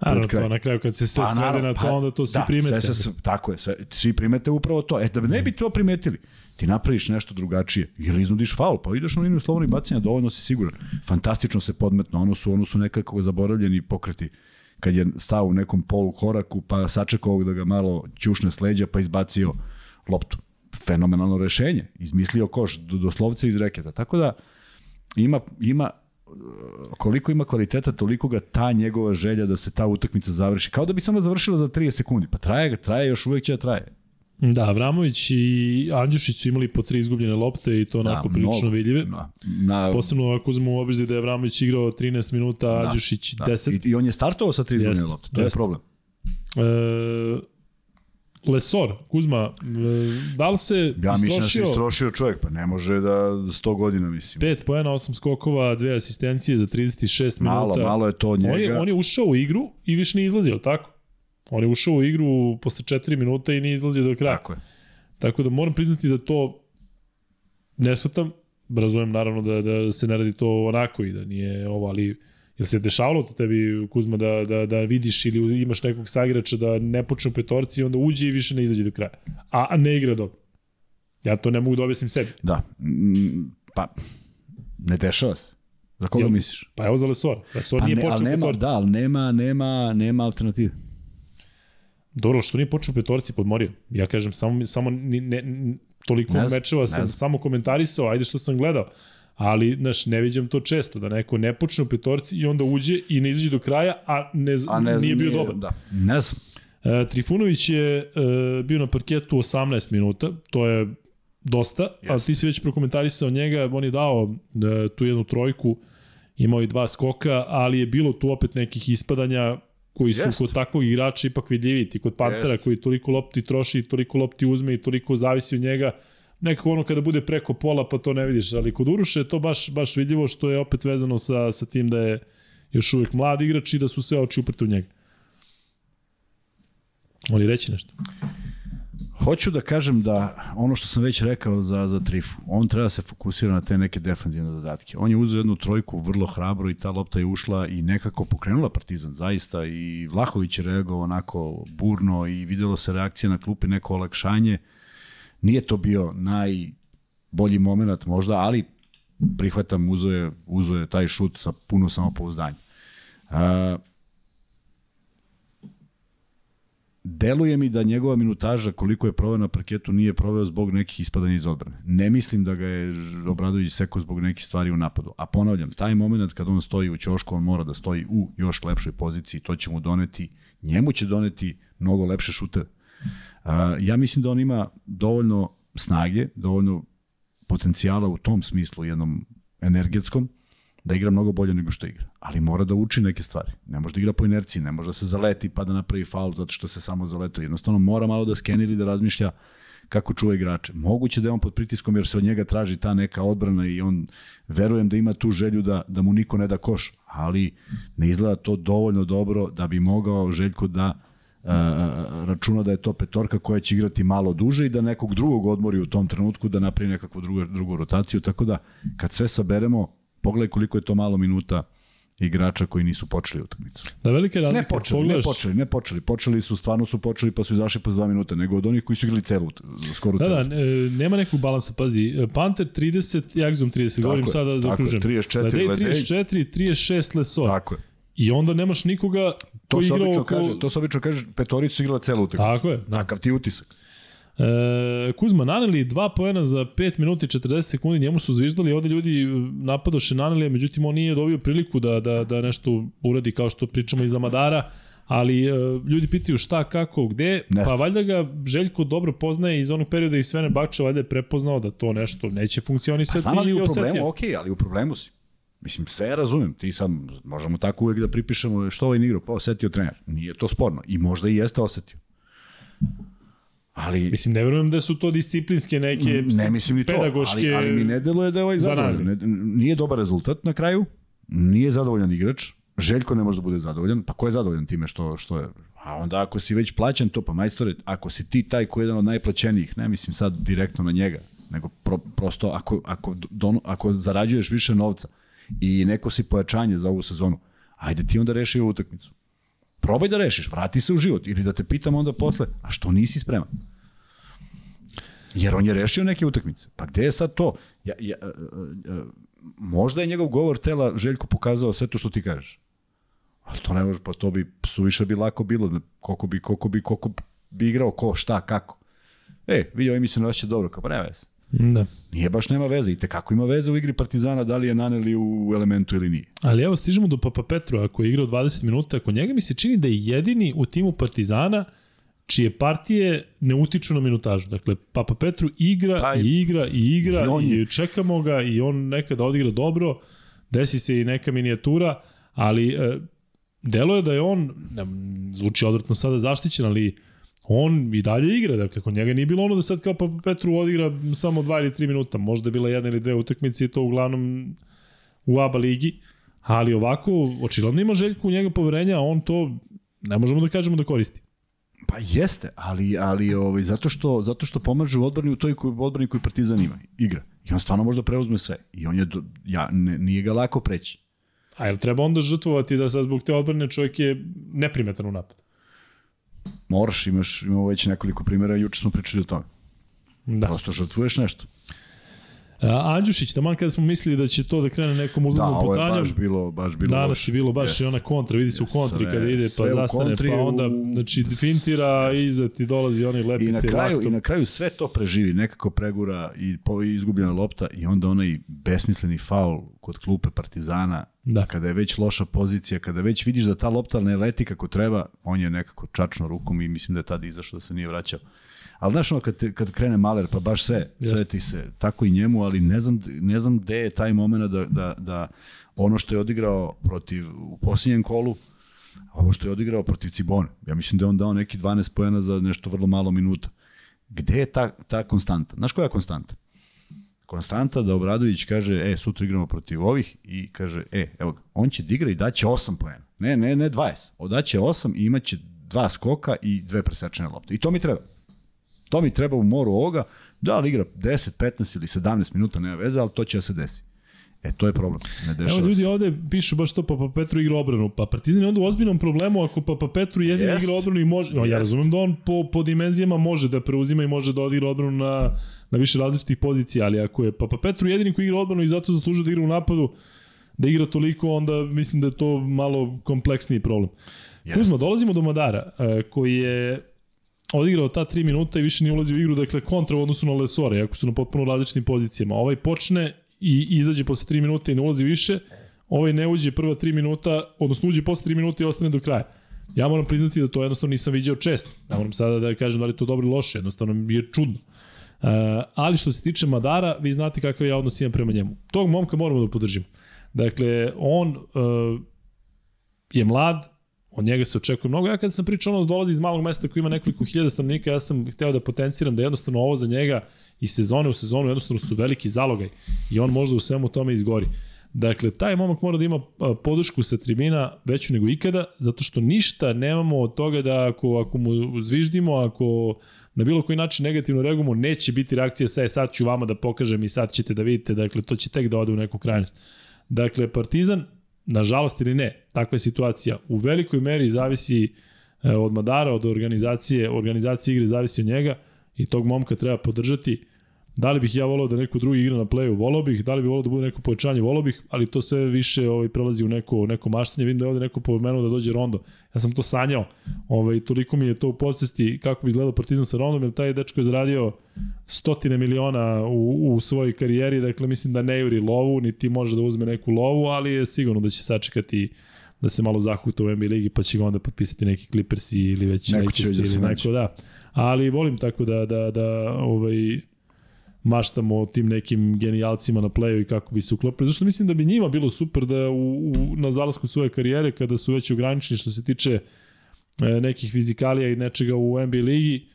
Naravno, to na kraju kad se sve Pa, svede naravno, na to, pa, onda to svi da, primete. Sve, se, tako je, sve, svi primete upravo to. E, da ne bi to primetili, ti napraviš nešto drugačije. Ili iznudiš faul, pa ideš na liniju slobodnih bacanja, dovoljno si siguran. Fantastično se podmetno, ono su, ono su nekako zaboravljeni pokreti kad je stao u nekom polu koraku, pa sačekao ovog da ga malo ćušne s leđa, pa izbacio loptu. Fenomenalno rešenje. Izmislio koš, do, doslovce iz reketa. Tako da, ima, ima koliko ima kvaliteta, toliko ga ta njegova želja da se ta utakmica završi. Kao da bi se ona završila za 30 sekundi. Pa traje ga, traje, još uvek će da traje. Da, Avramović i Andjušić su imali po tri izgubljene lopte i to onako Da, prilično mnogo. vidljive. Na, na, Posebno ako uzmemo u obzir da je Avramović igrao 13 minuta, da, Andjušić da. 10. I, I on je startovao sa 3 izgubljene lopte. To je jeste. problem. E, Lesor, Kuzma, e, da li se Ja mislim da se istrošio istrošio čovjek, pa ne može da 100 godina, mislim. 5 poena, 8 skokova, 2 asistencije za 36 Malo, minuta. malo je to od njega. On je, on je ušao u igru i više nije izlazio, tako? On je ušao u igru posle 4 minuta i nije izlazio do kraja. Tako je. Tako da moram priznati da to ne shvatam. Razumem naravno da, da se ne radi to onako i da nije ovo, ali Jel se dešavalo to tebi, Kuzma, da, da, da vidiš ili imaš nekog sagrača da ne počne u petorci i onda uđe i više ne izađe do kraja? A, a ne igra dobro. Ja to ne mogu da objasnim sebi. Da. Mm, Pa, ne dešava se. Za koga Jel? misliš? Pa evo za Lesor. Lesor Pa nije ne, počeo nema, petorci. da, ali nema, nema, nema alternative. Dobro, što nije počeo petorci podmorio. Ja kažem, samo, samo ne, n- toliko Ne znam, mečeva ne sam samo komentarisao, ajde što sam gledao. Ali, znaš, ne viđam to često, da neko ne počne u petorci i onda uđe i ne izađe do kraja, a ne, A ne, nije bio dobar. Da. Ne znam. E, Trifunović je e, bio na parketu 18 minuta, to je dosta, yes. ali ti si već prokomentarisao njega, on je dao e, tu jednu trojku, imao i dva skoka, ali je bilo tu opet nekih ispadanja koji su Jest. kod takvog igrača ipak vidljivi, ti kod Pantera Jest. koji toliko lopti troši, toliko lopti uzme i toliko zavisi od njega, nekako ono kada bude preko pola pa to ne vidiš, ali kod Uruše je to baš, baš vidljivo što je opet vezano sa, sa tim da je još uvek mlad igrač i da su sve oči uprte u njega. Oni reći nešto? Hoću da kažem da ono što sam već rekao za, za Trifu, on treba da se fokusira na te neke defanzivne zadatke. On je uzeo jednu trojku vrlo hrabro i ta lopta je ušla i nekako pokrenula Partizan, zaista. I Vlahović je reagovao onako burno i videlo se reakcija na klupi, neko olakšanje. Nije to bio najbolji moment možda, ali prihvatam, uzo je, uzo je taj šut sa puno samopouzdanja. Uh, deluje mi da njegova minutaža koliko je proveo na parketu nije proveo zbog nekih ispadanja iz odbrane. Ne mislim da ga je Obradović sekao zbog nekih stvari u napadu. A ponavljam, taj moment kad on stoji u ćošku, on mora da stoji u još lepšoj poziciji, to će mu doneti, njemu će doneti mnogo lepše šuteve. A, ja mislim da on ima dovoljno snage, dovoljno potencijala u tom smislu, jednom energetskom, da igra mnogo bolje nego što igra. Ali mora da uči neke stvari. Ne može da igra po inerciji, ne može da se zaleti pa da napravi faul zato što se samo zaletao. Jednostavno mora malo da skenira i da razmišlja kako čuva igrače. Moguće da je on pod pritiskom jer se od njega traži ta neka odbrana i on verujem da ima tu želju da, da mu niko ne da koš, ali ne izgleda to dovoljno dobro da bi mogao Željko da računa da je to petorka koja će igrati malo duže i da nekog drugog odmori u tom trenutku da napravi nekakvu drugu, drugu rotaciju, tako da kad sve saberemo, pogledaj koliko je to malo minuta igrača koji nisu počeli utakmicu. Da velike razlike. Ne počeli, pogledaš... ne počeli, ne počeli. Počeli su, stvarno su počeli pa su izašli posle 2 minuta, nego od onih koji su igrali celu, skoro da, celu. Da, da, nema nekog balansa, pazi. Panter 30, Jagzom 30, tako govorim je, sada za okružen. 34, Ledej 34, 36, Lesor. Tako je. I onda nemaš nikoga to koji igra oko... Kaže, to se obično kaže, petoricu igrala celu utakmicu. Tako je. Da. Takav ti utisak. E, Kuzma naneli dva poena za 5 minuta i 40 sekundi, njemu su zviždali, ovde ljudi e, napadoše nanelija, međutim on nije dobio priliku da, da, da nešto uradi kao što pričamo iz Amadara, ali uh, ljudi pitaju šta, kako, gde, Nesta. pa valjda ga Željko dobro poznaje iz onog perioda i Svene Bakča valjda je prepoznao da to nešto neće funkcionisati. Pa znam ali u problemu, ok, ali u problemu si. Mislim, sve ja razumem, ti sam, možemo tako uvek da pripišemo što ovaj igrao, pa osetio trener. Nije to sporno i možda i jeste osetio. Ali, mislim, ne verujem da su to disciplinske neke ne mislim ni to, ali, ali mi ne deluje da je ovaj zadovoljan. Ne, nije dobar rezultat na kraju, nije zadovoljan igrač, Željko ne može da bude zadovoljan, pa ko je zadovoljan time što, što je? A onda ako si već plaćen to, pa majstore, ako si ti taj koji je jedan od najplaćenijih, ne mislim sad direktno na njega, nego pro, prosto ako, ako, don, ako zarađuješ više novca i neko si pojačanje za ovu sezonu, ajde ti onda reši ovu utakmicu. Probaj da rešiš, vrati se u život ili da te pitam onda posle, a što nisi spreman? Jer on je rešio neke utakmice. Pa gde je sad to? Ja, ja, ja, e, e, možda je njegov govor tela Željko pokazao sve to što ti kažeš. Ali to ne može, pa to bi suviše bi lako bilo, koliko bi, koliko bi, koliko bi igrao, ko, šta, kako. E, vidio, ovaj mi se osjeća dobro, kao pa ne veze. Da. Nije baš nema veze i kako ima veze u igri Partizana da li je Naneli u elementu ili nije. Ali evo stižemo do Papa Petru, ako je igrao 20 minuta, ako njega mi se čini da je jedini u timu Partizana čije partije ne utiču na minutažu. Dakle, Papa Petru igra pa, i igra i igra i, je... i čekamo ga i on nekada odigra dobro, desi se i neka minijatura, ali e, delo je da je on, ne, zvuči odvrtno sada zaštićen, ali on i dalje igra, dakle, kod njega nije bilo ono da sad kao pa Petru odigra samo dva ili tri minuta, možda je bila jedna ili dve utakmice i to uglavnom u ABA ligi, ali ovako, očigledno ima željku u njega poverenja, a on to ne možemo da kažemo da koristi. Pa jeste, ali ali ovaj zato što zato što pomaže u odbrani u toj koji odbrani koji Partizan ima, igra. I on stvarno može da preuzme sve. I on je do, ja ne, nije ga lako preći. A jel treba onda žrtvovati da sad zbog te odbrane čovjek je neprimetan u napad? Moraš, imaš, imamo već nekoliko primjera, juče smo pričali o tome. Da. Prosto žrtvuješ nešto. Andjušić, tamo kada smo mislili da će to da krene nekom uzlaznom putanjom. Da, ovo je baš bilo, baš bilo Danas loš. je bilo baš i ona kontra, vidi se u kontri kada ide pa zastane, kontri, pa onda znači, fintira i iza ti dolazi onaj lepi I na kraju, I na kraju sve to preživi, nekako pregura i po, izgubljena lopta i onda onaj besmisleni faul kod klupe Partizana, da. kada je već loša pozicija, kada već vidiš da ta lopta ne leti kako treba, on je nekako čačno rukom i mislim da je tada izašao da se nije vraćao. Ali znaš ono kad, kad krene Maler, pa baš sve, sve ti se, tako i njemu, ali ne znam, ne znam gde je taj moment da, da, da ono što je odigrao protiv, u posljednjem kolu, ovo što je odigrao protiv Cibone, ja mislim da je on dao neki 12 pojena za nešto vrlo malo minuta. Gde je ta, ta konstanta? Znaš koja je konstanta? Konstanta da Obradović kaže, e, sutra igramo protiv ovih i kaže, e, evo ga, on će da igra i daće 8 pojena. Ne, ne, ne 20. Odaće 8 i imaće dva skoka i dve presečene lopte. I to mi treba. To mi treba u moru ovoga, da li igra 10, 15 ili 17 minuta, nema veze, ali to će da se desi. E, to je problem. Ne dešava Evo ljudi se. ovde pišu baš to Papa Petru igra obranu. Pa Partizan je onda u ozbiljnom problemu ako Papa Petru jedin igra obranu i može... No, ja razumem da on po, po dimenzijama može da preuzima i može da odigra odbranu na, na više različitih pozicija, ali ako je Papa Petru jedini koji igra odbranu i zato zaslužuje da igra u napadu, da igra toliko, onda mislim da je to malo kompleksniji problem. Jest. Kuzma, dolazimo do Madara, e, koji je odigrao ta 3 minuta i više nije ulazio u igru, dakle kontra u odnosu na Lesore, ako su na potpuno različitim pozicijama. Ovaj počne i izađe posle 3 minuta i ne ulazi više, ovaj ne uđe prva 3 minuta, odnosno uđe posle 3 minuta i ostane do kraja. Ja moram priznati da to jednostavno nisam viđao često. Ja moram sada da kažem da li to dobro ili loše, jednostavno je čudno. Uh, ali što se tiče Madara, vi znate kakav ja odnos imam prema njemu. Tog momka moramo da podržimo. Dakle, on uh, je mlad, Od njega se očekuje mnogo. Ja kada sam pričao ono dolazi iz malog mesta koji ima nekoliko hiljada stanovnika, ja sam hteo da potenciram da jednostavno ovo za njega i sezone u sezonu jednostavno su veliki zalogaj i on možda u svemu tome izgori. Dakle, taj momak mora da ima podršku sa tribina veću nego ikada, zato što ništa nemamo od toga da ako, ako mu zviždimo, ako na bilo koji način negativno reagujemo, neće biti reakcija sa, e, sad ću vama da pokažem i sad ćete da vidite, dakle, to će tek da ode u neku krajnost. Dakle, Partizan, nažalost ili ne, takva je situacija, u velikoj meri zavisi e, od Madara, od organizacije, organizacije igre zavisi od njega i tog momka treba podržati. Da li bih ja volao da neko drugi igra na playu, volao bih, da li bih volao da bude neko povećanje, volao bih, ali to sve više ovaj, prelazi u neko, neko maštanje. Vidim da je ovde neko pomenuo da dođe Rondo. Ja sam to sanjao. Ovaj, toliko mi je to u podsvesti kako bi izgledao Partizan sa Rondom, jer taj dečko je zaradio stotine miliona u, u svojoj karijeri, dakle mislim da ne juri lovu, niti može da uzme neku lovu, ali je sigurno da će sačekati da se malo zahuta u NBA ligi, pa će ga onda potpisati neki Clippersi ili već neko će Lakers ili neko, da. Ali volim tako da, da, da ovaj, maštamo o tim nekim genijalcima na playu i kako bi se uklopili. Zašto mislim da bi njima bilo super da u, u, na zalasku svoje karijere, kada su već ograničeni što se tiče e, nekih fizikalija i nečega u NBA ligi,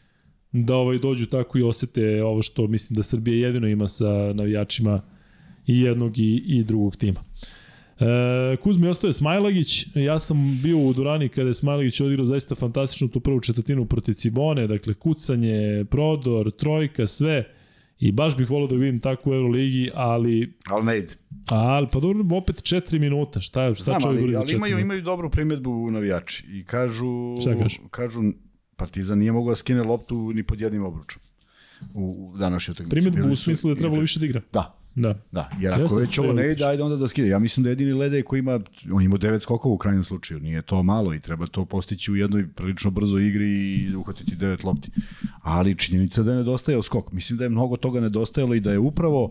da ovaj dođu tako i osete ovo što mislim da Srbija jedino ima sa navijačima i jednog i, i drugog tima. E, Kuzmi ostaje Smajlagić, ja sam bio u Durani kada je Smajlagić odigrao zaista fantastično tu prvu četvrtinu protiv Cibone, dakle kucanje, prodor, trojka, sve. I baš bih volio da vidim tako u Euroligi, ali... Ali ne ide. Ali, pa dobro, opet 4 minuta, šta, šta Znam, čovjek ali, ali 4 imaju, minuta? imaju dobru primjedbu navijači i kažu, Šta kažu? kažu Partizan nije mogao da skine loptu ni pod jednim obručom u, u današnjoj utakmici. Primjedbu Bili u smislu da je trebalo više da igra. Da, Da. da. Jer ako već ovo ne ide, ajde onda da skine. Ja mislim da jedini Ledej koji ima, on ima devet skokova u krajnjem slučaju, nije to malo i treba to postići u jednoj prilično brzoj igri i uhvatiti devet lopti. Ali činjenica da je nedostajao skok. Mislim da je mnogo toga nedostajalo i da je upravo,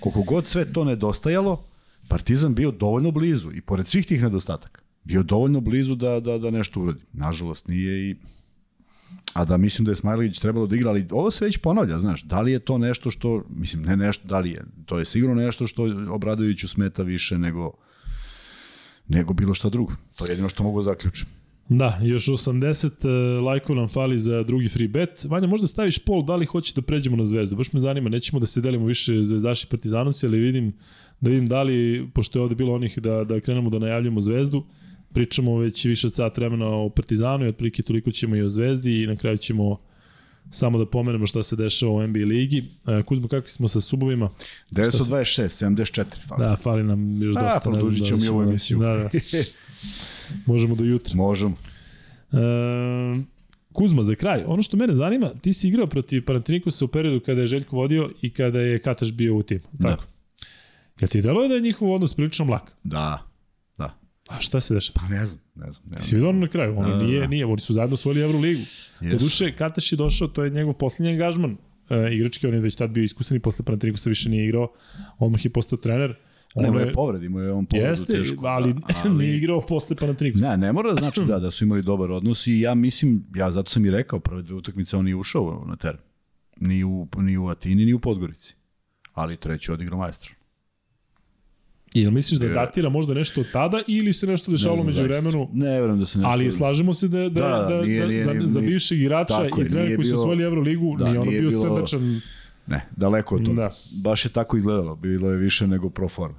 koliko god sve to nedostajalo, Partizan bio dovoljno blizu i pored svih tih nedostataka, bio dovoljno blizu da, da, da nešto uradi. Nažalost nije i a da mislim da je Smajlić trebalo da igra, ali ovo se već ponavlja, znaš, da li je to nešto što, mislim, ne nešto, da li je, to je sigurno nešto što Obradoviću smeta više nego nego bilo šta drugo. To je jedino što mogu da zaključim. Da, još 80 uh, lajkova nam fali za drugi free bet. Vanja, možda staviš pol, da li hoće da pređemo na zvezdu? Baš me zanima, nećemo da se delimo više zvezdaši partizanovci, ali vidim da vidim da li, pošto je ovde bilo onih da, da krenemo da najavljamo zvezdu, pričamo već više od sat vremena o Partizanu i otprilike toliko ćemo i o Zvezdi i na kraju ćemo samo da pomenemo šta se dešava u NBA ligi. E, Kuzmo, kakvi smo sa subovima? 926, 74, fali. Da, fali nam još A, dosta. znam produžit ćemo da mi ovu emisiju. Da, da. Možemo do jutra. Možemo. E, Kuzma, za kraj, ono što mene zanima, ti si igrao protiv Panathinaikosa u periodu kada je Željko vodio i kada je Kataš bio u timu. Da. Tako. Jel ti deluje da je njihov odnos prilično mlak? Da, da. A šta se dešava? Pa ne znam, ne znam. Ne Si znam. vidio ono na kraju? Ono Da, da, nije, da. nije, oni su zajedno osvojili Euroligu. Yes. Doduše, Kataš je došao, to je njegov poslednji angažman e, igrački, on je već tad bio iskusan i posle Panathinaikosa više nije igrao, odmah je postao trener. On Ono je povred, imao je on povredu Jeste, tešku. ali, da, nije igrao posle Panathinaikosa. Ne, ne mora da znači da, da su imali dobar odnos i ja mislim, ja zato sam i rekao, prve dve utakmice on nije ušao na teren. Ni u, ni u Atini, ni u Podgorici. Ali treći odigrao majstor. Ili misliš da Je. datira možda nešto od tada ili se nešto dešavalo među vremenu? Ne, verujem da se nešto... Ali slažemo se da, da, da, Da, da, nije- da nije- za, nije- za bivšeg igrača i trenera koji su osvojili Euroligu, da, nije ono nije bio bilo- srdačan. Ne, daleko od toga. Da. Baš je tako izgledalo. Bilo je više nego pro forme.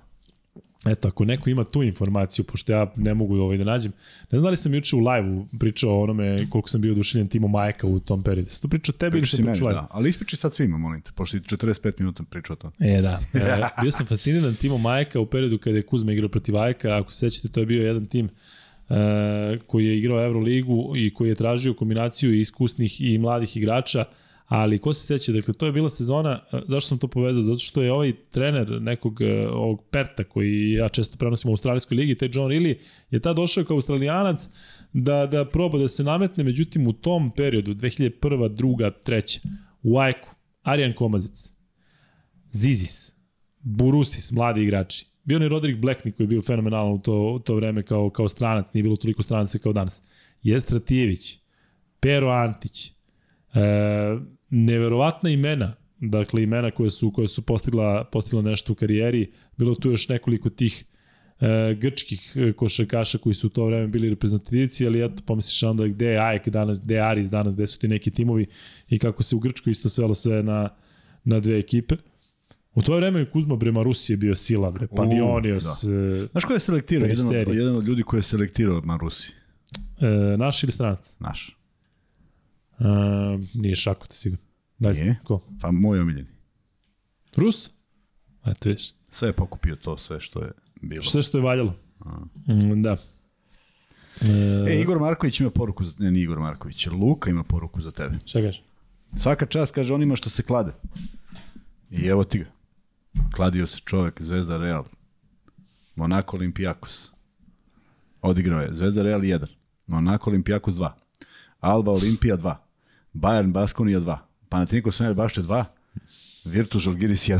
Eto, ako neko ima tu informaciju, pošto ja ne mogu ovaj da nađem, ne znam da li sam juče u live-u pričao o onome koliko sam bio oduševljen Timo Majka u tom periodu. Sam to pričao tebi ili sam pričao live? da. Ali ispričaj sad svima, molim te, pošto si 45 minuta pričao to. E, da. E, bio sam fasciniran Timo Majka u periodu kada je Kuzma igrao protiv Ajka. Ako se sećate, to je bio jedan tim e, koji je igrao Euroligu i koji je tražio kombinaciju iskusnih i mladih igrača. Ali ko se seća, dakle, to je bila sezona, zašto sam to povezao? Zato što je ovaj trener nekog e, ovog Perta, koji ja često prenosim u Australijskoj ligi, taj John Riley, je tad došao kao australijanac da, da proba da se nametne, međutim u tom periodu, 2001. 2. 3. u Ajku, Arjan Komazic, Zizis, Burusis, mladi igrači. Bio je Roderick Blackney koji je bio fenomenalan u to, u to vreme kao, kao stranac, nije bilo toliko stranaca kao danas. Jestra Tijević, Pero Antić, e, neverovatna imena, dakle imena koje su, koje su postigla, postigla nešto u karijeri, bilo tu još nekoliko tih e, grčkih e, košarkaša koji su u to vreme bili reprezentativci, ali eto, pomisliš onda gde je Ajek danas, gde je Aris danas, gde su ti neki timovi i kako se u Grčkoj isto svelo sve na, na dve ekipe. U to vreme Kuzma bre Rusije bio sila, bre, Panionios. Da. Znaš ko je selektirao? Jedan, od, jedan od ljudi koji je selektirao Marusi. E, naš ili stranac? Naš. E, nije Šakota sigurno. Daj, Nije? Ko? Pa moj omiljeni. Rus? Eto viš. Sve je pokupio to, sve što je bilo. Sve što je valjalo. Mm, da. E, e, Igor Marković ima poruku, za, ne, nije Igor Marković, Luka ima poruku za tebe. Šta kažeš? Svaka čast kaže onima što se klade. I evo ti ga. Kladio se čovek, Zvezda Real. Monako Olimpijakos. Odigrao je Zvezda Real 1. Monako Olimpijakos 2. Alba Olimpija 2. Bayern Baskonija 2. Panathinaikos Fenerbahče 2. Virtus Žalgiris 1.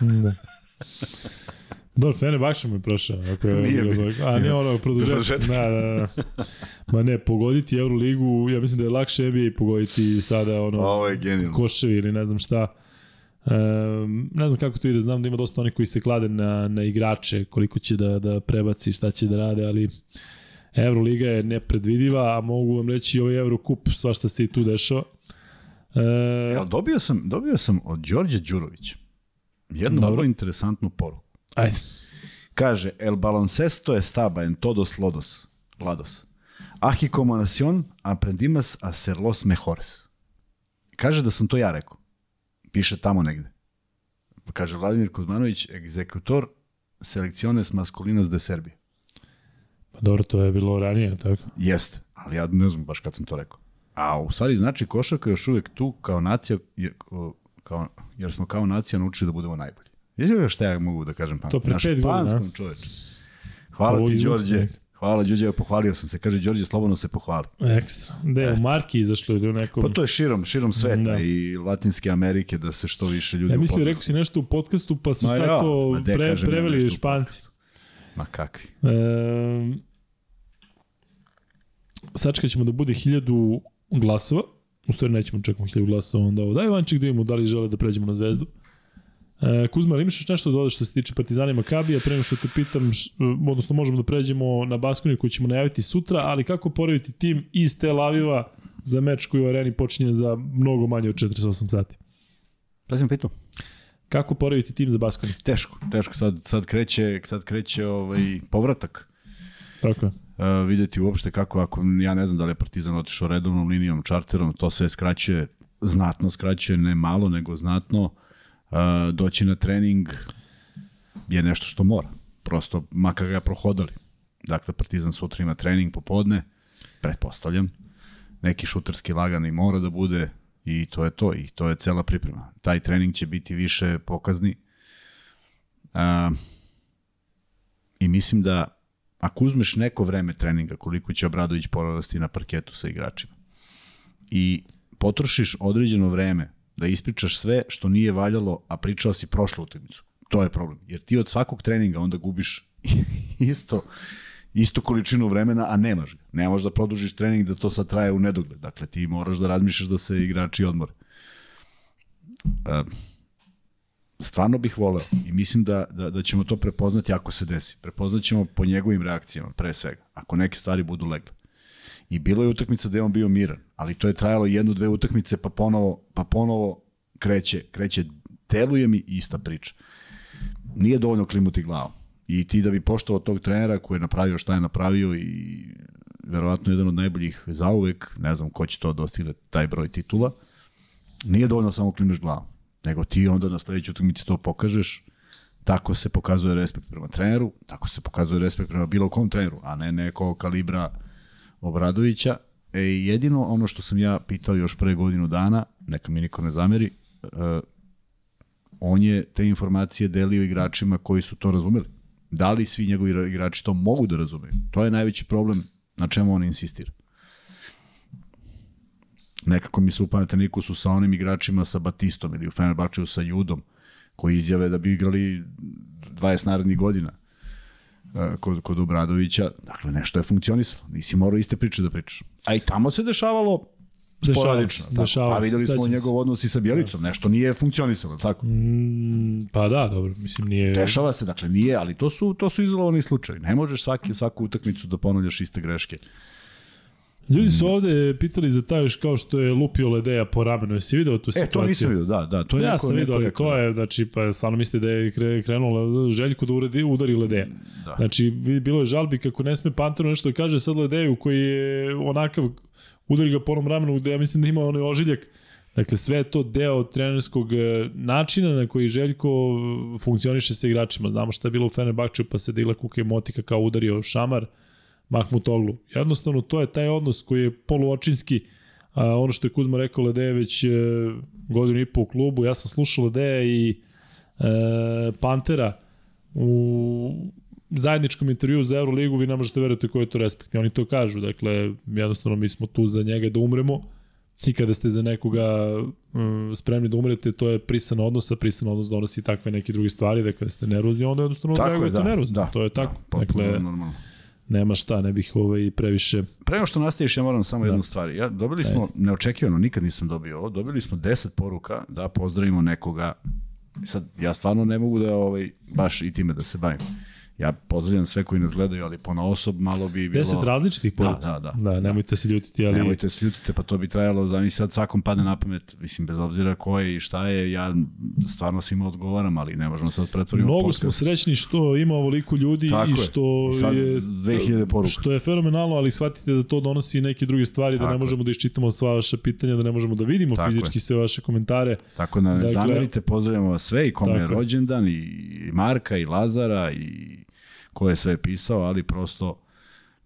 da. Dobro, Fenerbahče mu je prošao. Ako je, Nije bilo, mi. a nije ono produžetak. Da, da, da. Ma ne, pogoditi Euroligu, ja mislim da je lakše NBA pogoditi sada ono Ovo je genijalno. koševi ili ne znam šta. Um, ne znam kako to ide, znam da ima dosta onih koji se klade na, na igrače, koliko će da, da prebaci, šta će da rade, ali Euroliga je nepredvidiva, a mogu vam reći ovaj Eurocup, svašta se i tu dešava. E, Jel, dobio sam, dobio sam od Đorđe Đurovića jednu Dobro. vrlo interesantnu poruku. ajde. Kaže, el baloncesto estaba en todos lodos, lados. Ahi como nación aprendimos a ser los mejores. Kaže da sam to ja rekao. Piše tamo negde. Kaže Vladimir Kuzmanović, egzekutor selekciones masculinas de Serbije. Pa dobro, to je bilo ranije, tako? Jeste, ali ja ne znam baš kad sam to rekao. A u stvari znači košarka je još uvek tu kao nacija, kao, jer smo kao nacija naučili da budemo najbolji. Ga šta ja mogu da kažem pametno? To pre Na pet godina, čoveče. Hvala Ovo ti, Đorđe. Hvala, Đorđe, pohvalio sam se. Kaže, Đorđe, slobodno se pohvali. Ekstra. Da je u Marki izašlo ili u nekom... Pa to je širom, širom sveta Da. i Latinske Amerike da se što više ljudi Ja mislim, rekao si nešto u podcastu, pa su Ma sad ja, to pre, preveli španci. Ma kakvi. E, sačekat ćemo da bude hiljadu glasova. U stvari nećemo čekamo hiljadu glasova onda ovo. Daj Vanček da vidimo da li žele da pređemo na zvezdu. E, Kuzma, ali imaš još nešto da dodaš što se tiče Partizana i Makabija, pre nego što te pitam, š, odnosno možemo da pređemo na Baskoniju koju ćemo najaviti sutra, ali kako poraviti tim iz Tel Aviva za meč koji u areni počinje za mnogo manje od 48 sati? Pa sam pitao. Kako poraviti tim za Baskoniju? Teško, teško. Sad, sad kreće, sad kreće ovaj, povratak. Tako je. uh, videti uopšte kako, ako ja ne znam da li je Partizan otišao redovnom linijom, čarterom, to sve skraćuje, znatno skraćuje, ne malo, nego znatno. Uh, doći na trening je nešto što mora. Prosto, makar ga prohodali. Dakle, Partizan sutra ima trening popodne, pretpostavljam. Neki šuterski lagani mora da bude i to je to. I to je cela priprema. Taj trening će biti više pokazni. Uh, I mislim da ako uzmeš neko vreme treninga, koliko će Obradović porasti na parketu sa igračima, i potrošiš određeno vreme da ispričaš sve što nije valjalo, a pričao si prošlu utakmicu, to je problem. Jer ti od svakog treninga onda gubiš isto istu količinu vremena, a nemaš ga. Ne možeš da produžiš trening da to sad traje u nedogled. Dakle, ti moraš da razmišljaš da se igrači odmore. Stvarno bih voleo i mislim da, da, da ćemo to prepoznati ako se desi. Prepoznaćemo po njegovim reakcijama, pre svega, ako neke stvari budu legle. I bilo je utakmica je on bio miran, ali to je trajalo jednu, dve utakmice, pa ponovo, pa ponovo kreće, kreće, deluje mi ista priča. Nije dovoljno klimuti glavom. I ti da bi poštovao tog trenera koji je napravio šta je napravio i verovatno jedan od najboljih zauvek, ne znam ko će to dostigne taj broj titula, nije dovoljno samo klimneš glavom nego ti onda na sledećoj utakmici to pokažeš, tako se pokazuje respekt prema treneru, tako se pokazuje respekt prema bilo kom treneru, a ne neko kalibra Obradovića. E, jedino ono što sam ja pitao još pre godinu dana, neka mi niko ne zameri, uh, on je te informacije delio igračima koji su to razumeli. Da li svi njegovi igrači to mogu da razumeju? To je najveći problem na čemu on insistira nekako mi se u Panetaniku su sa onim igračima sa Batistom ili u Fenerbahčeju sa Judom, koji izjave da bi igrali 20 narednih godina e, kod, kod Obradovića. Dakle, nešto je funkcionisalo. Nisi morao iste priče da pričaš. A i tamo se Dešavalo sporadično. se, tako. dešavalo Pa videli smo njegov odnos i sa Bjelicom, nešto nije funkcionisalo, tako? Mm, pa da, dobro, mislim nije... Dešava se, dakle nije, ali to su to su izolovani slučajevi. Ne možeš svaki svaku utakmicu da ponavljaš iste greške. Ljudi su ovde pitali za taj još kao što je lupio Ledeja po ramenu. Jesi video tu E, situaciju? to nisam vidio, da, da, to je ja neko, sam vidio, ali to da. je, znači, pa stvarno mislite da je kre- krenulo Željko da uredi, udari Ledeja. Da. Znači, bilo je žalbi kako ne sme Panteru nešto da kaže sad Ledeju koji je onakav, udari ga po onom ramenu gde ja mislim da ima onaj ožiljak. Dakle, sve je to deo trenerskog e, načina na koji Željko funkcioniše sa igračima. Znamo šta je bilo u Fenerbahču, pa se digla kuka i motika kao udario Šamar, Mahmut Oglu. Jednostavno, to je taj odnos koji je poluočinski, a ono što je Kuzma rekao, Ledeje već e, godinu i po u klubu, ja sam slušao Ledeje i e, Pantera u zajedničkom intervju za Euroligu, vi ne možete verovati koji je to respekt. I oni to kažu, dakle, jednostavno mi smo tu za njega da umremo i kada ste za nekoga um, spremni da umrete, to je prisan odnos, a prisan odnos donosi takve neke druge stvari, da kada ste nervozni, onda jednostavno Tako je, reagujete da, nervozno. da, to je tako. Da, dakle, normalno. nema šta, ne bih ovaj previše... Pre nego što nastaviš, ja moram samo Da. jednu stvar. Ja, dobili smo, neočekivano, nikad nisam dobio ovo, dobili smo 10 poruka da pozdravimo nekoga. Sad, ja stvarno ne mogu da ovaj, baš i time da se bavim. Ja pozdravljam sve koji nas gledaju, ali po osob malo bi bilo... Deset različitih poruka. Da, da, da. Da, nemojte se ljutiti, ali... Nemojte se ljutite, pa to bi trajalo, zamisli sad svakom padne na pamet, mislim, bez obzira ko je i šta je, ja stvarno svima odgovaram, ali ne možemo sad pretvorimo Mnogo podcast. smo srećni što ima ovoliko ljudi Tako i je. što I sad je 2000 poruka. što je fenomenalno, ali shvatite da to donosi neke druge stvari, da Tako ne je. možemo da iščitamo sva vaša pitanja, da ne možemo da vidimo Tako fizički je. sve vaše komentare. Tako da ne Dakle- zamerite, pozdravljamo vas sve i kome je je. rođendan, i Marka, i Lazara, i ko je sve pisao, ali prosto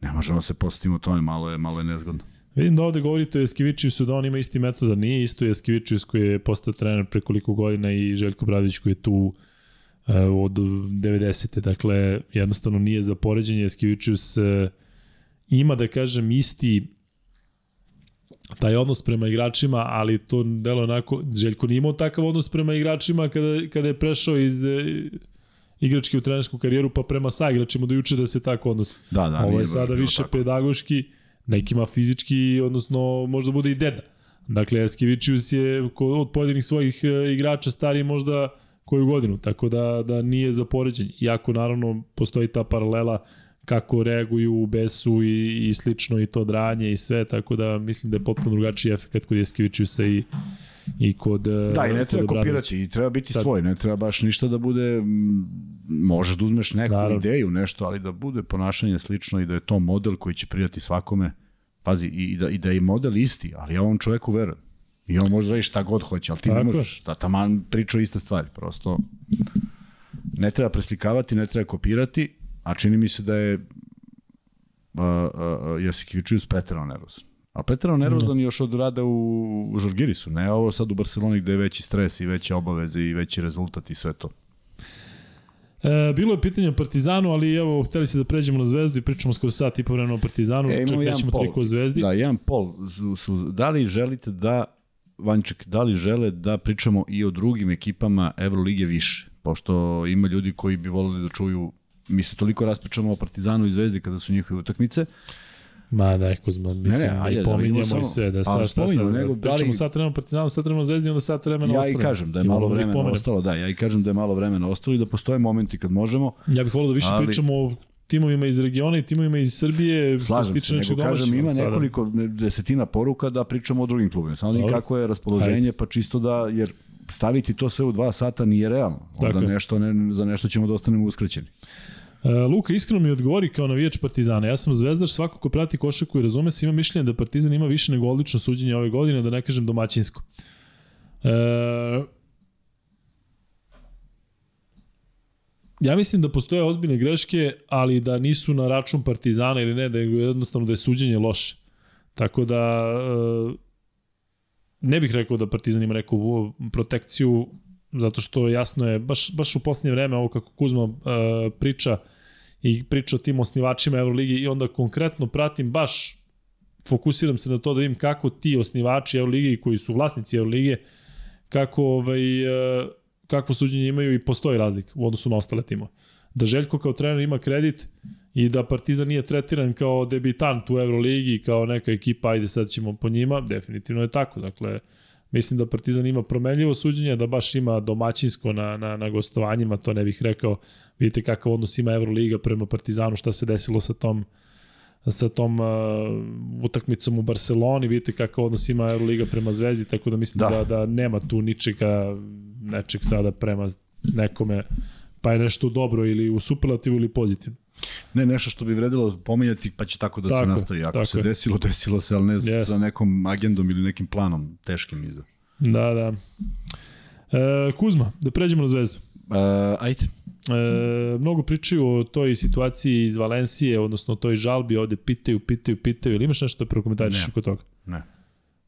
ne možemo se postiti tome, malo je, malo je nezgodno. Vidim da ovde govorite o Jeskivičiusu da on ima isti metod, nije isto Jeskivičius koji je postao trener pre koliko godina i Željko Bradović koji je tu e, od 90. Dakle, jednostavno nije za poređenje. Jeskivičius e, ima, da kažem, isti taj odnos prema igračima, ali to delo onako, Željko nije imao takav odnos prema igračima kada, kada je prešao iz igračke u trenersku karijeru pa prema sa igračima do juče da se tako odnosi. Da, da, Ovo je sada više tako. pedagoški, nekima fizički, odnosno možda bude i deda. Dakle, Eskevičius je od pojedinih svojih e, igrača stariji možda koju godinu, tako da, da nije za poređenje. Iako, naravno, postoji ta paralela kako reaguju u besu i, i slično i to dranje i sve, tako da mislim da je potpuno drugačiji efekt kod Eskevičiusa i, i kod e, Da, i ne treba kopirati, i treba biti Sad- svoj, ne treba baš ništa da bude, možeš da uzmeš neku Naravno. ideju, nešto, ali da bude ponašanje slično i da je to model koji će prijati svakome. Pazi, i da, i da je model isti, ali ja ovom čoveku verujem. I on može reći šta god hoće, ali ti Tako ne možeš da taman priča iste stvari. Prosto ne treba preslikavati, ne treba kopirati, a čini mi se da je uh, uh, Jasikivičius preterano nervozan. A preterano nervozan još od rada u, u Žalgirisu, ne ovo sad u Barceloni gde je veći stres i veće obaveze i veći rezultat i sve to. E, bilo je pitanje o Partizanu, ali evo, hteli se da pređemo na Zvezdu i pričamo skoro sat i po vremena o Partizanu. E, Čak nećemo pol. toliko o Zvezdi. Da, jedan pol. Su, su, da li želite da, Vanček, da li žele da pričamo i o drugim ekipama Evrolige više? Pošto ima ljudi koji bi volili da čuju mi se toliko raspričamo o Partizanu i Zvezdi kada su njihove utakmice. Ma da, Kuzma, mislim, Ne, ne, ajde, i da pominjemo samo- i sve, da sad šta sad, nego, da li- pričamo sad vremena o Partizanu, sad vremena o Zvezdi, onda sad vremena Ja i ostane. kažem da je I malo da vremena ostalo, da, ja i kažem da je malo vremena ostalo i da postoje momenti kad možemo. Ja bih volio da više Ali- pričamo o timovima iz regiona i timovima iz Srbije, što se Slažem tiče se, nego nečeg kažem ima sada. nekoliko ne- desetina poruka da pričamo o drugim klubima. Samo Dobro. kako je raspoloženje, pa čisto da, jer staviti to sve u dva sata nije realno. Onda Tako nešto, ne, za nešto ćemo da ostanemo uskraćeni. E, Luka iskreno mi odgovori kao navijač Partizana. Ja sam zvezdaš, svako ko prati košaku i razume se ima mišljenje da Partizan ima više nego odlično suđenje ove godine, da ne kažem domaćinsko. E, ja mislim da postoje ozbiljne greške, ali da nisu na račun Partizana ili ne, da je jednostavno da je suđenje loše. Tako da e, ne bih rekao da Partizan ima neku protekciju, zato što jasno je, baš, baš u posljednje vreme, ovo kako Kuzma uh, priča i priča o tim osnivačima Euroligi i onda konkretno pratim baš fokusiram se na to da vidim kako ti osnivači Euroligi koji su vlasnici Eurolige kako ovaj, uh, kakvo suđenje imaju i postoji razlika u odnosu na ostale timove. da Željko kao trener ima kredit i da Partizan nije tretiran kao debitant u Euroligi, kao neka ekipa, ajde sad ćemo po njima, definitivno je tako. Dakle, mislim da Partizan ima promenljivo suđenje, da baš ima domaćinsko na, na, na gostovanjima, to ne bih rekao. Vidite kakav odnos ima Euroliga prema Partizanu, šta se desilo sa tom sa tom uh, utakmicom u Barceloni, vidite kakav odnos ima Euroliga prema Zvezdi, tako da mislim da, da, da nema tu ničega, nečeg sada prema nekome, pa je nešto dobro ili u superlativu ili pozitivno. Ne, nešto što bi vredilo pominjati, pa će tako da tako, se nastavi. Ako se desilo, desilo se, ali ne yes. sa nekom agendom ili nekim planom teškim iza. Da, da. E, Kuzma, da pređemo na zvezdu. Uh, ajde. E, mnogo pričaju o toj situaciji iz Valencije, odnosno o toj žalbi, ovde pitaju, pitaju, pitaju. Ili imaš nešto da prokomentariš oko toga? Ne.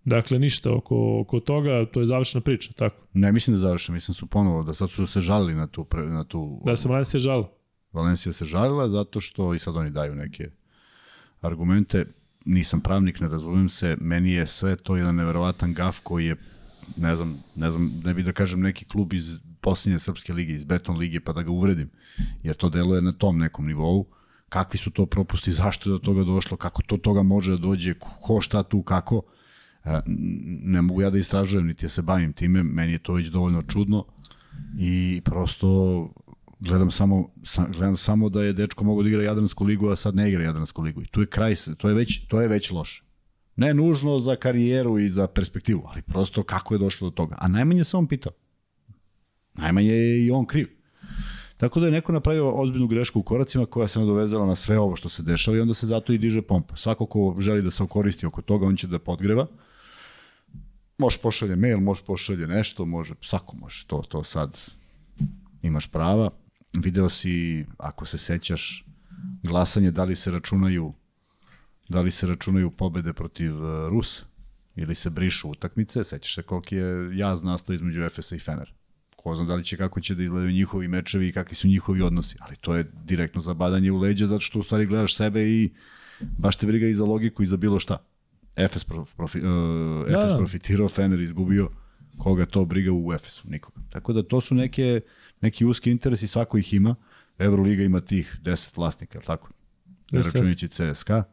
Dakle, ništa oko, oko toga, to je završena priča, tako? Ne, mislim da je završena, mislim da su ponovo, da sad su se žalili na tu... Na tu da se Valencija žalila. Valencija se žalila zato što i sad oni daju neke argumente. Nisam pravnik, ne razumijem se, meni je sve to jedan neverovatan gaf koji je ne znam, ne znam, ne bih da kažem neki klub iz posljednje srpske lige, iz Beton lige, pa da ga uvredim, jer to deluje na tom nekom nivou. Kakvi su to propusti, zašto je do toga došlo, kako to toga može da dođe, ko šta tu, kako. E, ne mogu ja da istražujem, niti ja se bavim time, meni je to već dovoljno čudno i prosto gledam samo, gledam samo da je dečko mogao da igra Jadransku ligu, a sad ne igra Jadransku ligu. I tu je kraj, to je već, to je već loše. Ne nužno za karijeru i za perspektivu, ali prosto kako je došlo do toga. A najmanje se on pitao. Najmanje je i on kriv. Tako da je neko napravio ozbiljnu grešku u koracima koja se nadovezala na sve ovo što se dešava i onda se zato i diže pompa. Svako ko želi da se okoristi oko toga, on će da podgreva. Može pošalje mail, može pošalje nešto, može, svako može. To, to sad imaš prava. Video si, ako se sećaš, glasanje, da li se računaju da li se računaju pobede protiv uh, Rusa ili se brišu utakmice, sećaš se koliki je jaz nastao između Efesa i Fenera ko zna da li će kako će da izgledaju njihovi mečevi i kakvi su njihovi odnosi, ali to je direktno zabadanje u leđa zato što u stvari gledaš sebe i baš te briga i za logiku i za bilo šta. Efes, profi, uh, Efes da. profitirao, Fener izgubio, koga to briga u Efesu, nikoga. Tako da to su neke, neki uski interesi, svako ih ima. Euroliga ima tih 10 vlasnika, je tako? Ne računajući CSKA.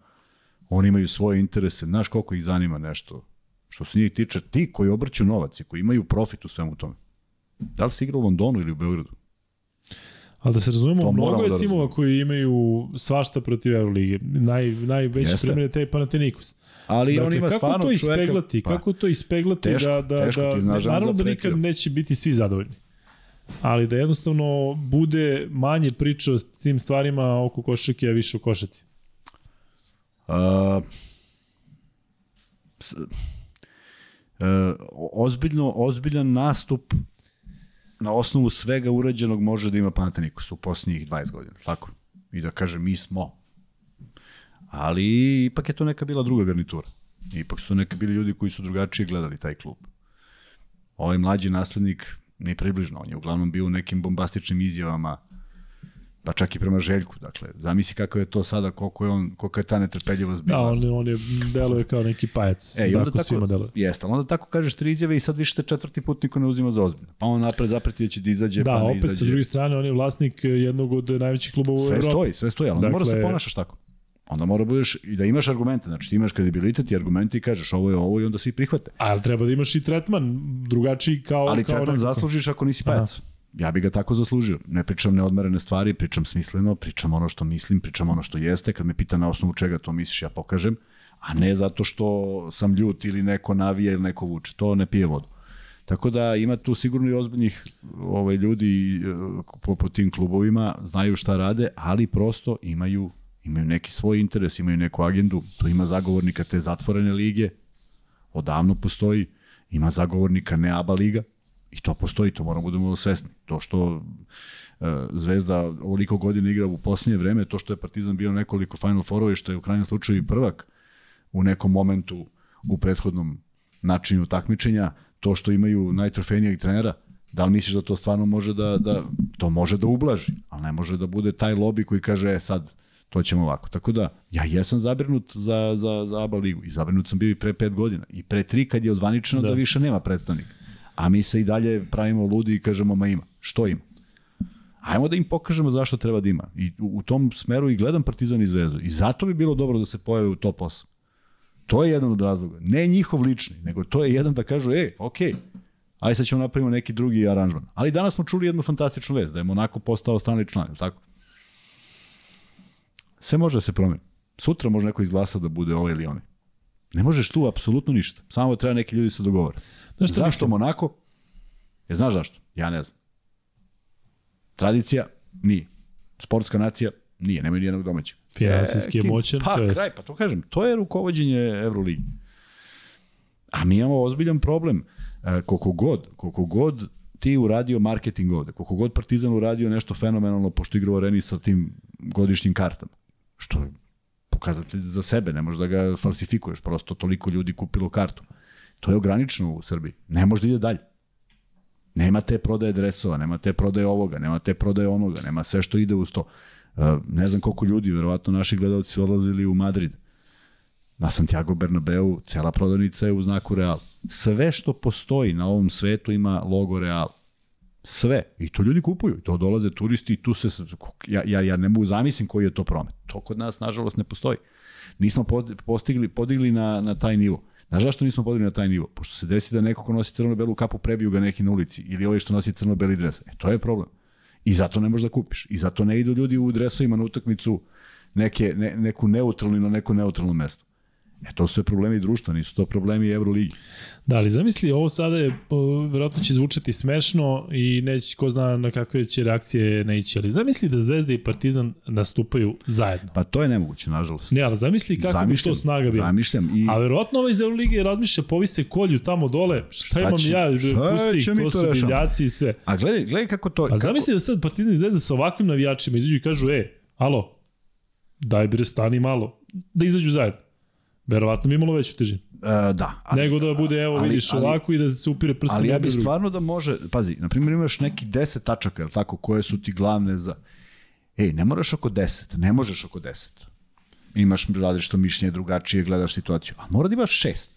Oni imaju svoje interese, znaš koliko ih zanima nešto što se njih tiče, ti koji obrću novac i koji imaju profit u svemu tome. Da li se igra u Londonu ili u Beogradu? Ali da se razumemo, mnogo je da timova koji imaju svašta protiv Euroligije. Naj, najveći primjer je taj Panathinaikos. Ali dakle, on ima kako stvarno to ispeglati, pa, kako to ispeglati teško, da, da, teško, da, znaš, naravno da nikad neće biti svi zadovoljni. Ali da jednostavno bude manje priča o tim stvarima oko košake, a više o košaci. Uh, s, uh, ozbiljno, ozbiljan nastup na osnovu svega urađenog može da ima Panathinaikos u posljednjih 20 godina, tako? I da kaže mi smo. Ali ipak je to neka bila druga garnitura. Ipak su neka bili ljudi koji su drugačije gledali taj klub. Ovaj mlađi naslednik ne približno, on je uglavnom bio u nekim bombastičnim izjavama pa čak i prema Željku, dakle, zamisli kako je to sada, koliko je on, koliko je ta netrpeljivost bila. Da, on, on je, deluje kao neki pajac, e, i onda tako, deluje. Jeste, onda tako kažeš tri izjave i sad više te četvrti put niko ne uzima za ozbiljno. Pa on napred zapreti da će da izađe, da, pa ne izađe. Da, opet sa druge strane, on je vlasnik jednog od najvećih klubova u Evropi. Sve stoji, sve stoji, ali dakle, mora se ponašaš tako. Onda mora da budeš i da imaš argumente, znači ti imaš kredibilitet i argumente i kažeš ovo je ovo i onda svi prihvate. Ali treba da imaš i tretman drugačiji kao... Ali kao tretman neko... zaslužiš ako nisi pajac. Aha. Ja bih ga tako zaslužio. Ne pričam neodmerene stvari, pričam smisleno, pričam ono što mislim, pričam ono što jeste. Kad me pita na osnovu čega to misliš, ja pokažem. A ne zato što sam ljut ili neko navija ili neko vuče. To ne pije vodu. Tako da ima tu sigurno i ozbiljnih ovaj, ljudi e, po, po tim klubovima, znaju šta rade, ali prosto imaju, imaju neki svoj interes, imaju neku agendu. Tu ima zagovornika te zatvorene lige, odavno postoji, ima zagovornika ne ABA liga, I to postoji, to moramo da budemo svesni. To što uh, Zvezda ovoliko godina igra u posljednje vreme, to što je Partizan bio nekoliko Final Fourova i što je u krajnjem slučaju i prvak u nekom momentu u prethodnom načinu takmičenja, to što imaju najtrofejnijeg trenera, da li misliš da to stvarno može da, da to može da ublaži, ali ne može da bude taj lobby koji kaže e, sad to ćemo ovako. Tako da, ja jesam zabrinut za, za, za ABA ligu i zabrinut sam bio i pre pet godina. I pre tri kad je odvaničeno da, da više nema predstavnika. A mi se i dalje pravimo ludi i kažemo ma ima. Što ima? Ajmo da im pokažemo zašto treba da ima. I u, tom smeru i gledam Partizan i Zvezdu. I zato bi bilo dobro da se pojave u top 8. To je jedan od razloga. Ne njihov lični, nego to je jedan da kažu, e, okej, aj sad ćemo napravimo neki drugi aranžman. Ali danas smo čuli jednu fantastičnu vest, da je Monako postao stani član, tako? Sve može da se promeni. Sutra može neko izglasa da bude ovaj ili onaj. Ne možeš tu apsolutno ništa. Samo treba neki ljudi se dogovore. Znaš Zašto mislim? Monako? Je znaš zašto? Ja ne znam. Tradicija? Nije. Sportska nacija? Nije. Nemaju nijednog domaćeg. Finansijski je Neki- moćan, Pa, to jest. kraj, pa to kažem. To je rukovodđenje Euroligi. A mi imamo ozbiljan problem. E, koliko god, koliko god ti uradio marketing ovde, koliko god Partizan uradio nešto fenomenalno pošto igra u areni sa tim godišnjim kartama, što je pokazatelj za sebe, ne možeš da ga falsifikuješ, prosto toliko ljudi kupilo kartu. To je ograničeno u Srbiji. Ne može da ide dalje. Nema te prodaje dresova, nema te prodaje ovoga, nema te prodaje onoga, nema sve što ide uz to. Uh, ne znam koliko ljudi, verovatno naši gledalci su odlazili u Madrid. Na Santiago Bernabeu cela prodavnica je u znaku Real. Sve što postoji na ovom svetu ima logo Real. Sve. I to ljudi kupuju. To dolaze turisti i tu se... Ja, ja, ja ne mogu zamislim koji je to promet. To kod nas, nažalost, ne postoji. Nismo postigli, podigli na, na taj nivo. Znaš zašto nismo podigli na taj nivo? Pošto se desi da neko ko nosi crno-belu kapu prebiju ga neki na ulici ili ovaj što nosi crno-beli dres. E, to je problem. I zato ne možeš da kupiš. I zato ne idu ljudi u dresovima na utakmicu neke, ne, neku neutralnu na neko neutralno mesto. E, to su sve problemi društva, nisu to problemi Euroligi. Da, ali zamisli, ovo sada je, verovatno će zvučati smešno i neće, ko zna na kakve će reakcije ne ići, ali zamisli da Zvezda i Partizan nastupaju zajedno. Pa to je nemoguće, nažalost. Ne, ali zamisli kako bi to snaga bila. Zamišljam. I, A verovatno ovaj iz Euroligije razmišlja, povise kolju tamo dole, šta, imam će- ja, šta pusti, će to su divljaci i sve. a gledaj, gledaj kako to... A kako, zamisli da sad Partizan i Zvezda sa ovakvim navijačima izađu i kažu, e, alo, daj bre, stani malo, da izađu zajedno. Verovatno bi imalo veću težinu. a, da. Ali, Nego da bude, evo, ali- vidiš ali- ovako i da se upire prstom. Ali ja jedni bi drugima. stvarno da može, pazi, na primjer imaš neki 10 tačaka, jel tako, koje su ti glavne za... Ej, ne moraš oko 10, ne možeš oko 10. Imaš različito mišljenje, drugačije, gledaš situaciju, a mora da imaš šest.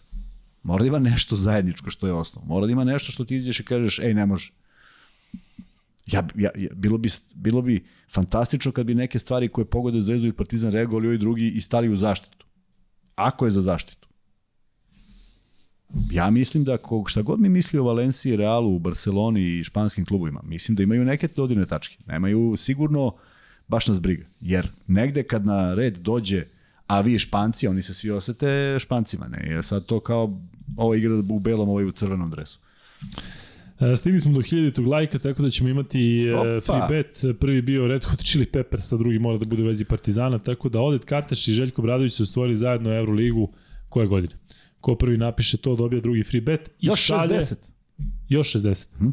Mora da ima nešto zajedničko što je osnov. Mora da ima nešto što ti iđeš i kažeš, ej, ne može. Ja, ja, ja, bilo, bi, bilo bi fantastično kad bi neke stvari koje pogode Zvezdu i Partizan reagovali ovi drugi i stali u zaštitu. Ako je za zaštitu. Ja mislim da ko, šta god mi misli o Valenciji, Realu, Barceloni i španskim klubovima, mislim da imaju neke dodirne tačke. Nemaju sigurno baš nas briga. Jer negde kad na red dođe, a vi španci, oni se svi osete špancima, ne? Jer sad to kao ovo igra u belom, ovo u crvenom dresu. E, Stigli smo do 1000 lajka, tako da ćemo imati e, Opa. free bet. Prvi bio Red Hot Chili Peppers, a drugi mora da bude u vezi Partizana, tako da Odet Kataš i Željko Bradović su stvorili zajedno Euroligu koje godine. Ko prvi napiše to dobija drugi free bet. I Još šalje, 60. Još 60. Mhm.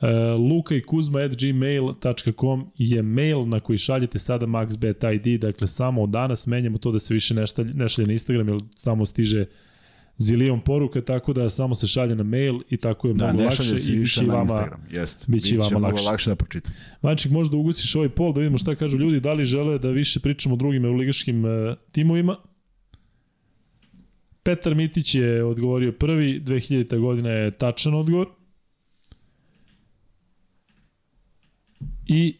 E, luka i kuzma at gmail.com je mail na koji šaljete sada maxbet ID, dakle samo od danas menjamo to da se više ne šalje, ne šalje na Instagram, jer tamo stiže zilion poruka, tako da samo se šalje na mail i tako je Da, mnogo lakše i bit više će i vama Instagram. Jeste. biće i vama lakše. lakše da pročitam. Vanček, možda ugusiš ovaj pol da vidimo šta kažu ljudi, da li žele da više pričamo o drugim euroligaškim uh, timovima. Petar Mitić je odgovorio prvi, 2000. godina je tačan odgovor. I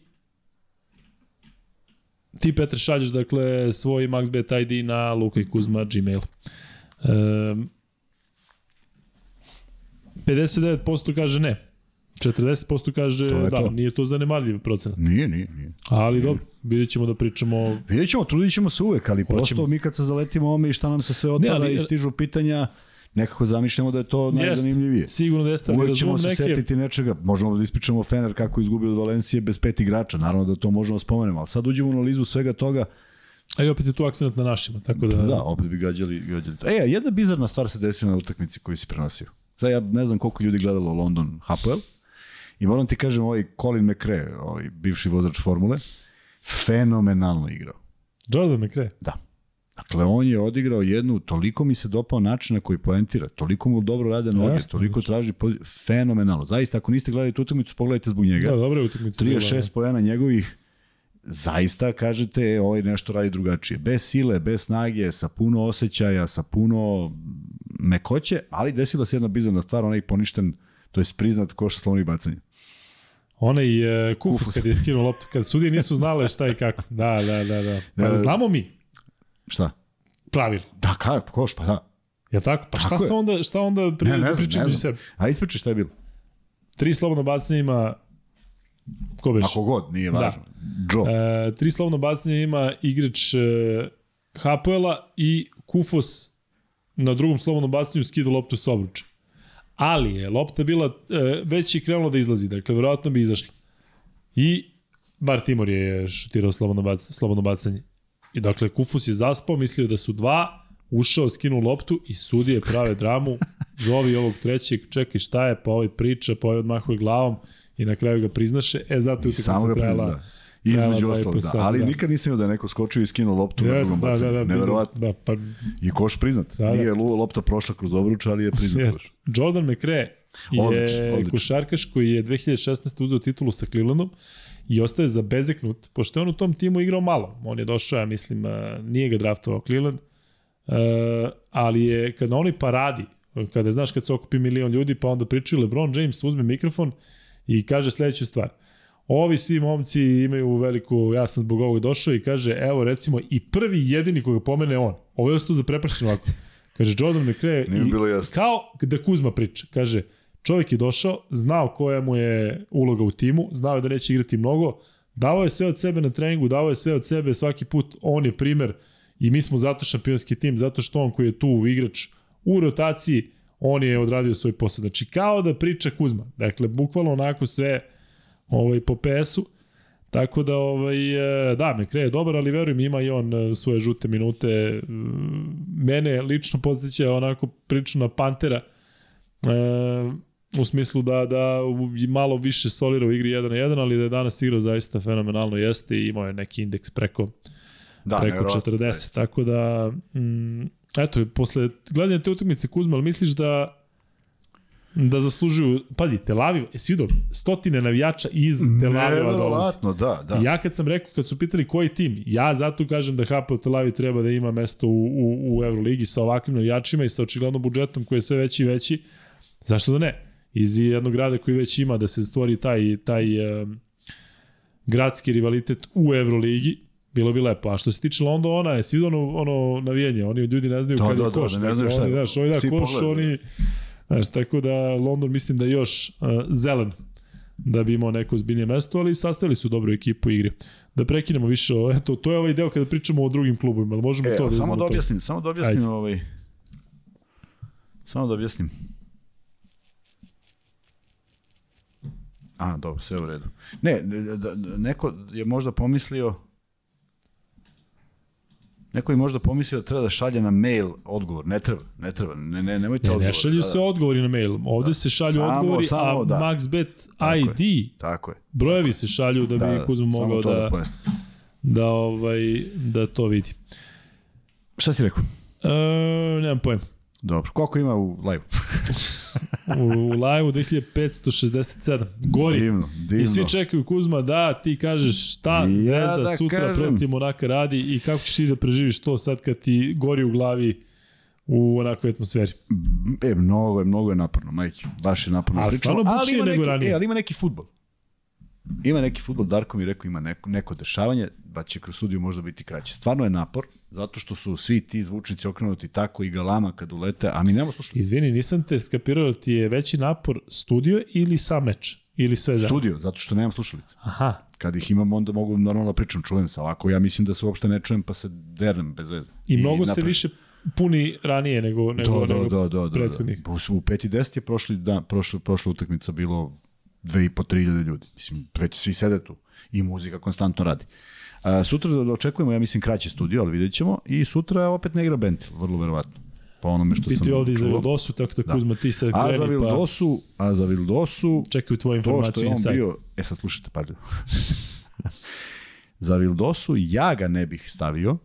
ti, Petar, šalješ dakle svoj MaxBet ID na Luka i Kuzma Gmail. Um, 59% kaže ne. 40% kaže da, to. nije to zanemarljiv procenat. Nije, nije, nije. Ali dobro, vidjet ćemo da pričamo... Vidjet ćemo, trudit ćemo se uvek, ali Hoćemo. prosto mi kad se zaletimo ome i šta nam se sve otvara ali- i stižu pitanja, nekako zamišljamo da je to najzanimljivije. sigurno da jeste, Uvek ćemo se neke... setiti nečega. Možemo da ispričamo Fener kako je izgubio od Valencije bez pet igrača. Naravno da to možemo da spomenemo, ali sad uđemo u analizu svega toga. A i opet je tu akcent na našima, tako da... Da, opet bi gađali, gađali to. E, jedna bizarna stvar se desila na utakmici koju si prenosio. Sad ja ne znam koliko ljudi gledalo London Hapoel i moram ti kažem ovaj Colin McRae, ovaj bivši vozač formule, fenomenalno igrao. Jordan McRae. Da. Dakle, on je odigrao jednu, toliko mi se dopao način na koji poentira, toliko mu dobro rade noge, Jeste, toliko traži, fenomenalno. Zaista, ako niste gledali tu utakmicu, pogledajte zbog njega. Da, dobra je utakmica. bila, 36 pojena njegovih, zaista kažete, e, ovaj nešto radi drugačije. Bez sile, bez snage, sa puno osjećaja, sa puno mekoće, ali desila se jedna bizarna stvar, onaj poništen, to jest priznat koša slovnih bacanja. Onaj uh, Kufus, Kufus. kad je skinuo loptu, kad sudije nisu znale šta i kako. Da, da, da, da. Pa da E, znamo mi Šta? pravilo. Da, kako, koš, pa da. Je tako? Pa šta Tako je. se onda, šta onda pri, Ne, ne znam, ne znam. sebe? A ispričaj šta je bilo. Tri slobodno bacanja ima ko beš? Ako god, nije važno. Joe. E, tri slobodno bacanja ima igrač e, Hapoela i Kufos na drugom slobodnom bacanju skida loptu sa obruča. Ali je lopta bila e, već je krenula da izlazi, dakle verovatno bi izašla. I Bar Timor je šutirao slobodno, bac, slobodno bacanje. I dakle Kufus je zaspao, mislio da su dva, ušao, skinuo loptu i sudije prave dramu, zovi ovog trećeg, čekaj šta je, pa ovaj priča, pa ovaj odmahuje glavom i na kraju ga priznaše. E, zato je utakmica trajala. da. Između i ostalog, po da. Ali da. nikad nisam vidio da je neko skočio i skinuo loptu na Jeste, drugom da, da, bacanju. da, Neverovatno. Da, pa I koš priznat. Da, da. Nije lu- lopta prošla kroz obruč, ali je priznat. Baš. Jordan McRae je Odlično, odlično. košarkaš koji je 2016. uzeo titulu sa Clevelandom i ostaje zabezeknut, pošto je on u tom timu igrao malo. On je došao, ja mislim, nije ga draftovao Cleveland, ali je kad na onoj paradi, kada znaš kad se okupi milion ljudi, pa onda pričaju LeBron James uzme mikrofon i kaže sledeću stvar. Ovi svi momci imaju veliku, ja sam zbog ovoga došao i kaže, evo recimo i prvi jedini koga pomene on. Ovo je ostao zaprepašten ovako. Kaže Jordan McRae i bilo jasno. kao da Kuzma priča. Kaže, čovjek je došao, znao koja mu je uloga u timu, znao je da neće igrati mnogo, davao je sve od sebe na treningu, davao je sve od sebe svaki put, on je primer i mi smo zato šampionski tim, zato što on koji je tu igrač u rotaciji, on je odradio svoj posao. Znači, kao da priča Kuzma. Dakle, bukvalno onako sve ovaj, po PS-u. Tako da, ovaj, e, da, McRae je dobar, ali verujem ima i on e, svoje žute minute. Mm, Mene lično podsjeća onako priču na Pantera, e, u smislu da, da malo više solira u igri 1 na 1, ali da je danas igrao zaista fenomenalno jeste i imao je neki indeks preko, Da, preko neverovatno. 40. Tako da, mm, eto, posle gledanja te utakmice Kuzma, ali misliš da da zaslužuju, pazi, Tel Aviv, jesi vidio, stotine navijača iz Tel Aviva dolazi. Da, da. I ja kad sam rekao, kad su pitali koji tim, ja zato kažem da HPL Tel Aviv treba da ima mesto u, u, u Euroligi sa ovakvim navijačima i sa očigledno budžetom koji je sve veći i veći. Zašto da ne? Iz jednog grada koji već ima da se stvori taj, taj um, gradski rivalitet u Euroligi, bilo bi lepo. A što se tiče Londona, je svi ono, ono navijanje, oni ljudi ne znaju Da, kad da, je da, koš. da ne znaju šta je. Oni, znaš, oni da Svi koš, pogledaju. oni... Znaš, tako da London mislim da je još uh, zelen da bi imao neko zbiljnije mesto, ali sastavili su dobru ekipu igre. Da prekinemo više, o, eto, to je ovaj deo kada pričamo o drugim klubovima, ali možemo E, to da samo da objasnim, samo da objasnim Ajde. ovaj... Samo da objasnim. A, dobro, sve u redu. Ne, da, da, neko je možda pomislio Neko je možda pomislio da treba da šalje na mail odgovor. Ne treba, ne treba. Ne, ne, nemojte Ne, odgovor. ne šalju Da, se da. odgovori na mail. Ovde se šalju Samo- odgovori, samo, a da. MaxBet ID, Tako je. brojevi se šalju da bi Da, Kuzma samo mogao da, da, da, ovaj, da to vidi. Šta si rekao? E, nemam pojem. Dobro. Koliko ima u live? U, u live-u 2567. Gori. Divno, divno. I svi čekaju Kuzma da ti kažeš šta Ja Zvezda da sutra kažem. protiv Monaka radi i kako ćeš ti da preživiš to sad kad ti gori u glavi u onakvoj atmosferi. E, mnogo je, mnogo je naporno, majke. Baš je naporno. Ali stvarno bučnije ima neki. E, ali ima neki futbol. Ima neki futbol, Darko mi rekao, ima neko, neko dešavanje, da će kroz studiju možda biti kraće. Stvarno je napor, zato što su svi ti zvučnici okrenuti tako i galama kad ulete, a mi nemamo slušali. Izvini, nisam te skapirao da ti je veći napor studio ili sam meč? Ili sve zajedno? Studio, zato što nemam slušalice. Aha, Kad ih imam, onda mogu normalno da pričam, čujem se. Ovako, ja mislim da se uopšte ne čujem, pa se dernem bez veze. i mnogo se naprašim. više puni ranije nego, nego, Da, da, nego da, da, da, prethodnih. da. U 5 i 10 je prošli dan, prošla, prošla utakmica bilo 2,5-3 ljudi. Mislim, već svi sede tu i muzika konstantno radi. A, sutra da očekujemo, ja mislim, kraće studio, ali vidjet ćemo. I sutra opet ne igra Bentil, vrlo verovatno. Po onome što Biti sam ovde i za čuo. Vildosu, tako da, Da. Kuzma ti sad A za kreni pa Vildosu, a za Vildosu, čekaju tvoju to što informaciju je on inside. bio... E sad slušajte, pardon. za Vildosu ja ga ne bih stavio,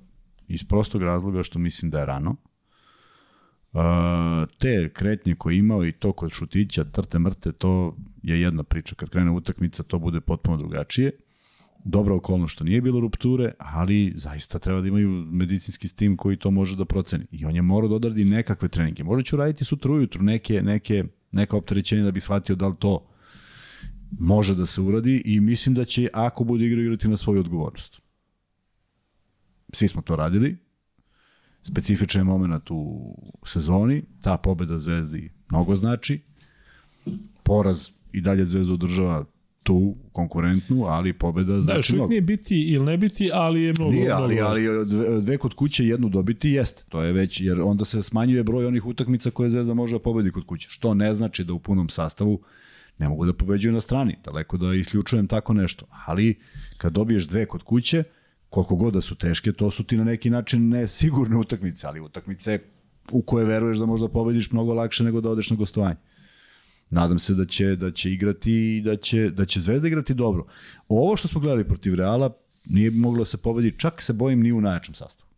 iz prostog razloga što mislim da je rano. Te kretnje koje je imao i to kod šutića, trte mrte, to je jedna priča. Kad krene utakmica, to bude potpuno drugačije. Dobra okolnost što nije bilo rupture, ali zaista treba da imaju medicinski tim koji to može da proceni. I on je morao da odradi nekakve treninge. Možda ću raditi sutra ujutru neke, neke, neka opterećenja da bi shvatio da li to može da se uradi i mislim da će, ako bude igra, igrati na svoju odgovornost. Svi smo to radili, specifičan je moment u sezoni, ta pobeda Zvezdi mnogo znači, poraz i dalje Zvezda održava tu konkurentnu, ali pobeda znači da, još mnogo. nije biti ili ne biti, ali je mnogo, Nije, mnogo ali, važno. ali dve, dve kod kuće jednu dobiti jeste. To je već, jer onda se smanjuje broj onih utakmica koje Zvezda može da pobedi kod kuće. Što ne znači da u punom sastavu ne mogu da pobeđuju na strani. Daleko da isključujem tako nešto. Ali kad dobiješ dve kod kuće, koliko god da su teške, to su ti na neki način ne sigurne utakmice, ali utakmice u koje veruješ da možda pobediš mnogo lakše nego da odeš na gostovanje. Nadam se da će da će igrati i da će da će Zvezda igrati dobro. Ovo što smo gledali protiv Reala nije moglo da se pobedi, čak se bojim ni u najjačem sastavu.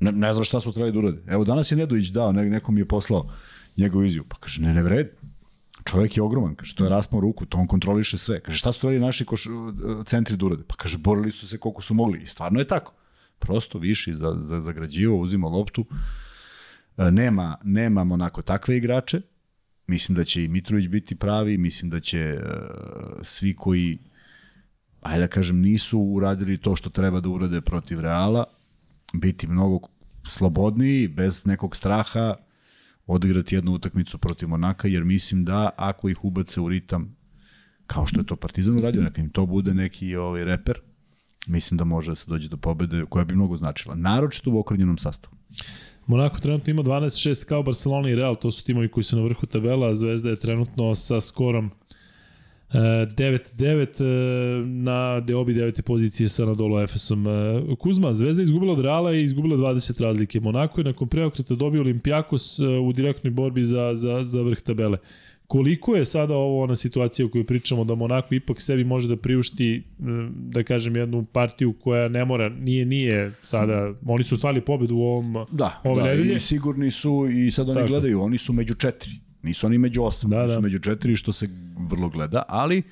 Ne, ne znam šta su trebali da urade. Evo danas je Nedović dao, ne, neko mi je poslao njegovu izju. Pa kaže, ne, ne vredi. Čovjek je ogroman, kaže, to je raspao ruku, to on kontroliše sve. Kaže, šta su trebali naši koš, centri da urade? Pa kaže, borili su se koliko su mogli. I stvarno je tako. Prosto viši, za, za, zagrađivo, uzima loptu. E, Nema, nemamo onako takve igrače, Mislim da će i Mitrović biti pravi, mislim da će uh, svi koji, ajde da kažem, nisu uradili to što treba da urade protiv Reala, biti mnogo slobodniji, bez nekog straha, odigrati jednu utakmicu protiv Monaka, jer mislim da ako ih ubace u ritam, kao što je to Partizan uradio, neka im to bude neki ovaj reper, mislim da može da se dođe do pobede koja bi mnogo značila. Naročito u okrnjenom sastavu. Monako trenutno ima 12-6 kao Barcelona i Real, to su timovi koji su na vrhu tabela, a Zvezda je trenutno sa skorom 9-9 e, na deobi devete pozicije sa Nadolo Efesom. E, Kuzma, Zvezda izgubila od Reala i izgubila 20 razlike. Monako je nakon preokreta dobio Olimpijakos e, u direktnoj borbi za, za, za vrh tabele. Koliko je sada ovo ona situacija u kojoj pričamo da Monako ipak sebi može da priušti da kažem jednu partiju koja ne mora, nije nije sada, oni su ostvarili pobedu u ovom Da, ove da nedelje. i sigurni su i sad oni Tako. gledaju, oni su među četiri. Nisu oni među osam, Da, da, oni da. među četiri što se vrlo gleda, ali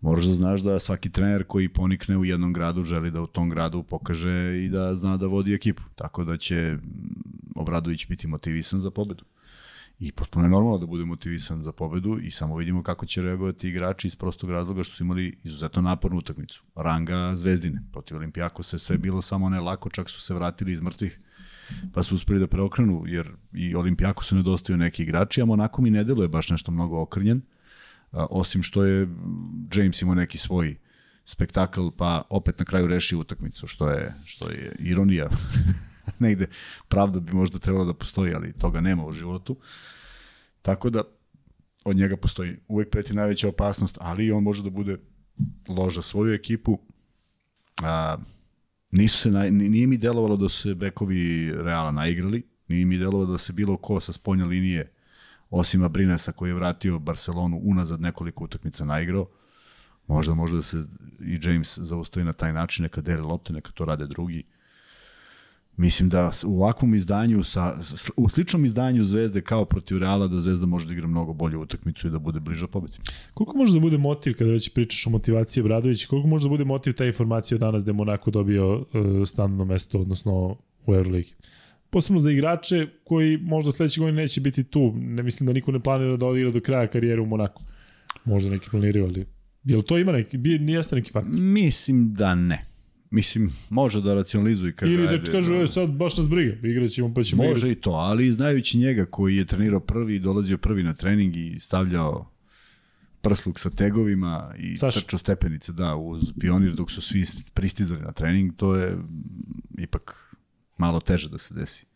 moraš da znaš da svaki trener koji ponikne u jednom gradu želi da u tom gradu pokaže i da zna da vodi ekipu. Tako da će mm, Obradović biti motivisan za pobedu. I potpuno je normalno da bude motivisan za pobedu i samo vidimo kako će reagovati igrači iz prostog razloga što su imali izuzetno napornu utakmicu. Ranga Zvezdine protiv Olimpijakos se sve bilo samo ne lako, čak su se vratili iz mrtvih pa su uspeli da preokrenu, jer i Olimpijako su nedostaju neki igrači, a Monako mi ne deluje baš nešto mnogo okrnjen, a, osim što je James imao neki svoj spektakl, pa opet na kraju rešio utakmicu, što je, što je ironija. Negde pravda bi možda trebala da postoji, ali toga nema u životu. Tako da od njega postoji uvek preti najveća opasnost, ali on može da bude loža svoju ekipu. A, nisu se, naj, nije mi delovalo da su se bekovi Reala naigrali, nije mi delovalo da se bilo ko sa spoljne linije, osim Abrinesa koji je vratio Barcelonu unazad nekoliko utakmica naigrao, možda može da se i James zaustavi na taj način, neka deli lopte, neka to rade drugi. Mislim da u ovakvom izdanju, sa, u sličnom izdanju Zvezde kao protiv Reala, da Zvezda može da igra mnogo bolju utakmicu i da bude bliža pobedi. Koliko može da bude motiv kada već pričaš o motivaciji Obradovića, koliko može da bude motiv ta informacija od danas da je Monako dobio uh, standardno mesto, odnosno u Euroligi? Posebno za igrače koji možda sledeće godine neće biti tu. Ne mislim da niko ne planira da odigra do kraja karijere u Monaku. Možda neki planiraju, ali... Jel to ima neki, nijeste neki faktor? Mislim da ne. Mislim, može da racionalizuje i kaže... Ili da ti kažu, da- sad baš nas briga, igraćemo pa ćemo Može igrati. i to, ali znajući njega koji je trenirao prvi i dolazio prvi na trening i stavljao prsluk sa tegovima i Saša. trčao stepenice, da, uz pionir dok su svi pristizali na trening, to je ipak malo teže da se desi.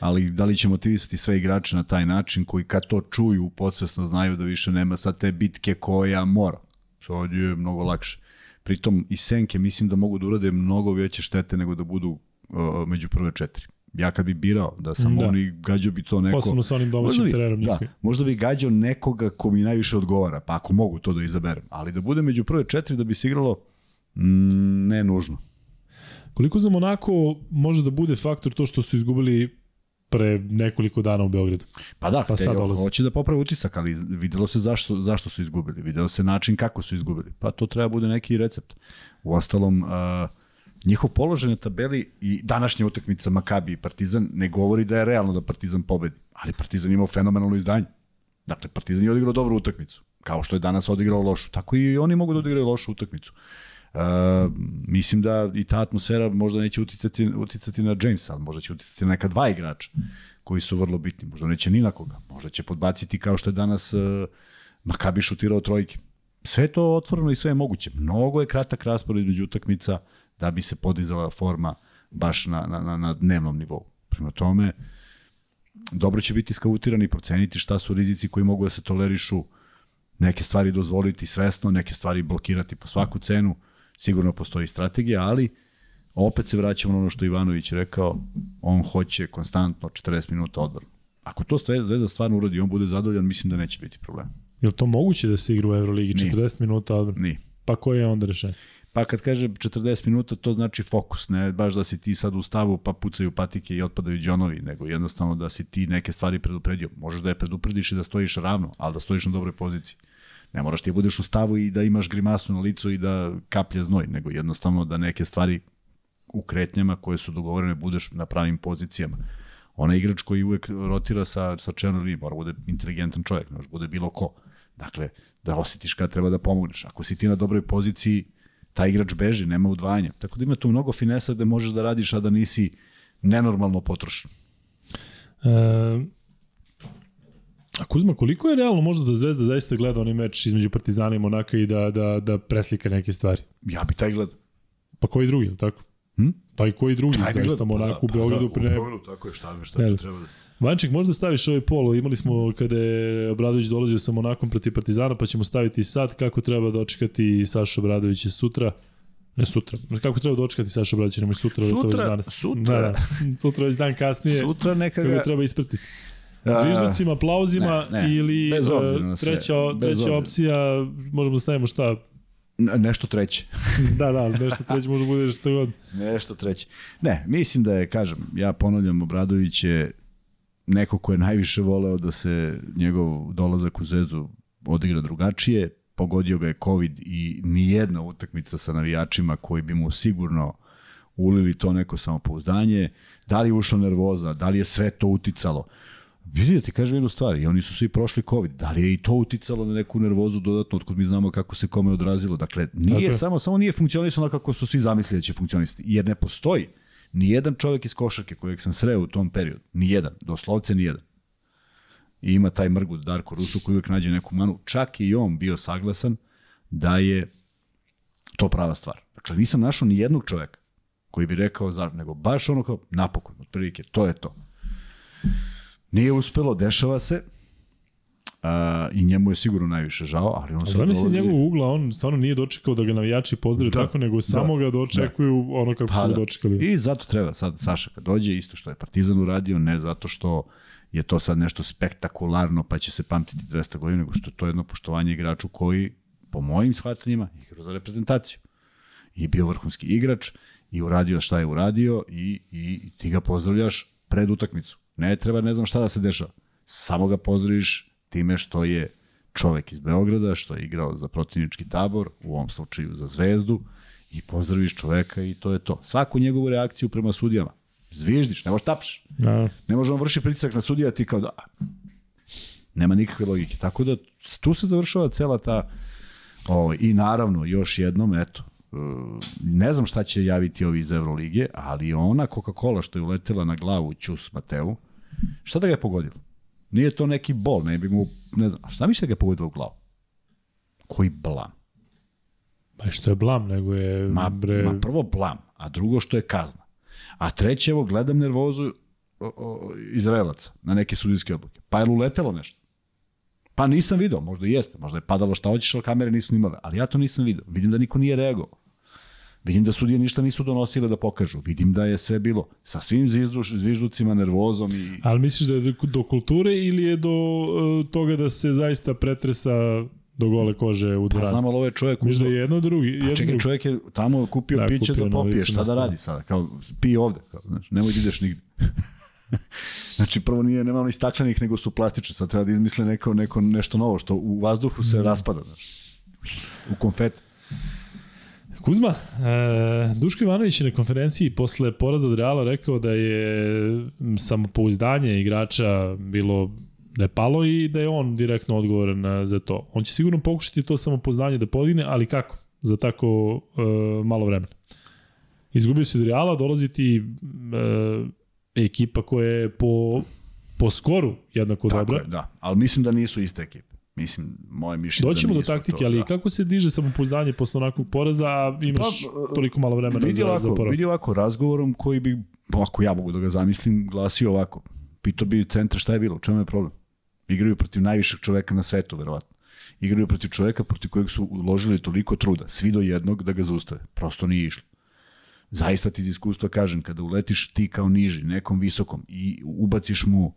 Ali da li će motivisati sve igrače na taj način koji kad to čuju podsvesno znaju da više nema sad te bitke koja mora. Sad je mnogo lakše. Pritom i senke mislim da mogu da urade mnogo veće štete nego da budu uh, među prve četiri. Ja kad bi birao da sam Da. da. oni, gađao bi to neko... Posebno sa onim domaćim bi, terenom da, njihovim. možda bi gađao nekoga ko mi najviše odgovara, pa ako mogu to da izaberem. Ali da bude među prve četiri da bi se igralo, mm, ne nužno. Koliko za Monako može da bude faktor to što su izgubili pre nekoliko dana u Beogradu? Pa da, Pa sad sad dolazi. hoće da popravi utisak, ali videlo se zašto, zašto su izgubili. Videlo se način kako su izgubili. Pa to treba bude neki recept. U ostalom, uh, njihov položaj na tabeli i današnja utakmica Makabi i Partizan ne govori da je realno da Partizan pobedi, ali Partizan imao fenomenalno izdanje. Dakle, Partizan je odigrao dobru utakmicu. Kao što je danas odigrao lošu, tako i oni mogu da odigraju lošu utakmicu. Uh, mislim da i ta atmosfera možda neće uticati, uticati na Jamesa, možda će uticati na neka dva igrača koji su vrlo bitni. Možda neće ni na koga. Možda će podbaciti kao što je danas uh, Makabi šutirao trojke. Sve to otvoreno i sve je moguće. Mnogo je kratak raspored između utakmica da bi se podizala forma baš na, na, na, na dnevnom nivou. Prema tome, dobro će biti skautirani i proceniti šta su rizici koji mogu da se tolerišu, neke stvari dozvoliti svesno, neke stvari blokirati po svaku cenu, sigurno postoji strategija, ali opet se vraćamo na ono što Ivanović rekao, on hoće konstantno 40 minuta odbranu. Ako to Zvezda stvarno uradi on bude zadovoljan, mislim da neće biti problem. Je li to moguće da se igra u Euroligi 40 Nije. minuta odbrana? Nije. Pa koje je onda rešenje? Pa kad kaže 40 minuta, to znači fokus, ne baš da si ti sad u stavu pa pucaju patike i otpadaju džonovi, nego jednostavno da si ti neke stvari predupredio. Možeš da je preduprediš i da stojiš ravno, ali da stojiš na dobroj poziciji. Ne moraš ti da budeš u stavu i da imaš grimasu na licu i da kaplje znoj, nego jednostavno da neke stvari u kretnjama koje su dogovorene budeš na pravim pozicijama. Ona igrač koji uvek rotira sa, sa čelnom linijom, mora bude inteligentan čovjek, ne bude bilo ko. Dakle, da osjetiš kada treba da pomogneš. Ako si ti na dobroj poziciji, taj igrač beži, nema udvajanja. Tako da ima tu mnogo finesa gde možeš da radiš, a da nisi nenormalno potrošen. E, a Kuzma, koliko je realno možda da Zvezda zaista gleda onaj meč između Partizana i Monaka i da, da, da preslika neke stvari? Ja bi taj gledao. Pa koji drugi, tako? Hm? Pa i koji drugi, Taj zaista Monaku, pa, da, u Beogradu. Pa, da, u Beogradu, tako je, šta, šta ne, treba da... Vanček, možda staviš ovaj polo, imali smo kada je Obradović dolazio sa Monakom protiv Partizana, pa ćemo staviti sad kako treba dočekati Saša Obradović sutra. Ne sutra. Kako treba dočekati Saša Obradović, nemoj sutra, sutra, to već danas. Sutra. Da, da. sutra već dan kasnije. Sutra neka ga... treba ispratiti. Zvižducima, aplauzima ne, ne, ili e, treća, treća opcija, možemo da stavimo šta, nešto treće. da, da, nešto treće može bude što god. Nešto treće. Ne, mislim da je, kažem, ja ponavljam, Obradović je neko ko je najviše voleo da se njegov dolazak u Zvezdu odigra drugačije, pogodio ga je COVID i ni jedna utakmica sa navijačima koji bi mu sigurno ulili to neko samopouzdanje, da li je ušla nervoza, da li je sve to uticalo. Vidi ti kažem jednu stvar, i oni su svi prošli COVID. Da li je i to uticalo na neku nervozu dodatno, otkud mi znamo kako se kome odrazilo. Dakle, nije okay. samo, samo nije funkcionisalo kako su svi zamislili da će funkcionisati. Jer ne postoji ni jedan čovjek iz košarke kojeg sam sreo u tom periodu. Ni jedan, doslovce ni jedan. I ima taj mrgut Darko Rusu koji uvek nađe neku manu. Čak i on bio saglasan da je to prava stvar. Dakle, nisam našao ni jednog čoveka koji bi rekao zar, nego baš ono kao napokon, otprilike, to je to. Nije uspelo, dešava se, Uh, I njemu je sigurno najviše žao, ali on sad Zamisli dolazi... njegovog ugla, on stvarno nije dočekao da ga navijači pozdrave da, tako, nego da, samo ga dočekuju da. ono kako pa, su da. dočekali. I zato treba sad Saša kad dođe, isto što je Partizan uradio, ne zato što je to sad nešto spektakularno pa će se pamtiti 200 godina, nego što je to jedno poštovanje igraču koji, po mojim shvatanjima, igra za reprezentaciju. I bio vrhunski igrač i uradio šta je uradio i, i ti ga pozdravljaš pred utakmicu. Ne treba, ne znam šta da se dešava. Samo ga pozdraviš time što je čovek iz Beograda, što je igrao za protivnički tabor, u ovom slučaju za Zvezdu, i pozdraviš čoveka i to je to. Svaku njegovu reakciju prema sudijama. Zviždiš, ne možeš tapšeš. Da. Ne može on vrši pritisak na sudija, ti kao da... Nema nikakve logike. Tako da tu se završava cela ta... Ovo, I naravno, još jednom, eto, e, ne znam šta će javiti ovi iz Evrolige, ali ona Coca-Cola što je uletela na glavu Ćus Mateu, šta da ga je pogodilo? Nije to neki bol, ne bi mu, ne znam, šta mišlja da ga pogodilo u glavu? Koji blam? Pa što je blam, nego je... Ma, bre... ma prvo blam, a drugo što je kazna. A treće, evo, gledam nervozu o, o, Izraelaca na neke sudijske odluke. Pa je li uletelo nešto? Pa nisam video, možda i jeste, možda je padalo šta hoćeš, ali kamere nisu snimale, ali ja to nisam video. Vidim da niko nije reagovao. Vidim da sudije ništa nisu donosile da pokažu. Vidim da je sve bilo sa svim zvižduč, zvižducima, nervozom i... Ali misliš da je do kulture ili je do uh, toga da se zaista pretresa do gole kože u dvorani? Pa znam, ali ovaj čovjek... Uzdo... da je jedno drugi. Jedno pa čekaj, drugi. čovjek je tamo kupio da, piće da popije, šta da radi sada? Kao, pi ovde, kao, znaš, nemoj da ideš nigde. znači, prvo nije, nema ni staklenih, nego su plastični, sad treba da izmisle neko, neko, nešto novo, što u vazduhu se mm. raspada, znaš, u konfeti. Kuzma, e, Duško Ivanović je na konferenciji posle poraza od Reala rekao da je samopouzdanje igrača bilo Da je palo i da je on direktno odgovoran e, za to. On će sigurno pokušati to samopoznanje da podigne, ali kako? Za tako uh, malo vremena. Izgubio se od Reala, dolazi ti uh, ekipa koja je po, po skoru jednako Tako dobra. je, da. Ali mislim da nisu iste ekipe. Mislim, moje mišljenje Doćemo da do taktike, to, ali da. kako se diže samopouzdanje posle onakvog poraza, a imaš Pa, toliko malo vremena Vidi za, za ovako, oporavak? vidi ovako, razgovorom koji bi, ako ja mogu da ga zamislim, glasio ovako. Pitao bi centra šta je bilo, čemu je problem? Igraju protiv najvišeg čoveka na svetu, verovatno. Igraju protiv čoveka protiv kojeg su uložili toliko truda, svi do jednog da ga zaustave. Prosto nije išlo. Zaista ti iz iskustva kažem, kada uletiš ti kao niži, nekom visokom i ubaciš mu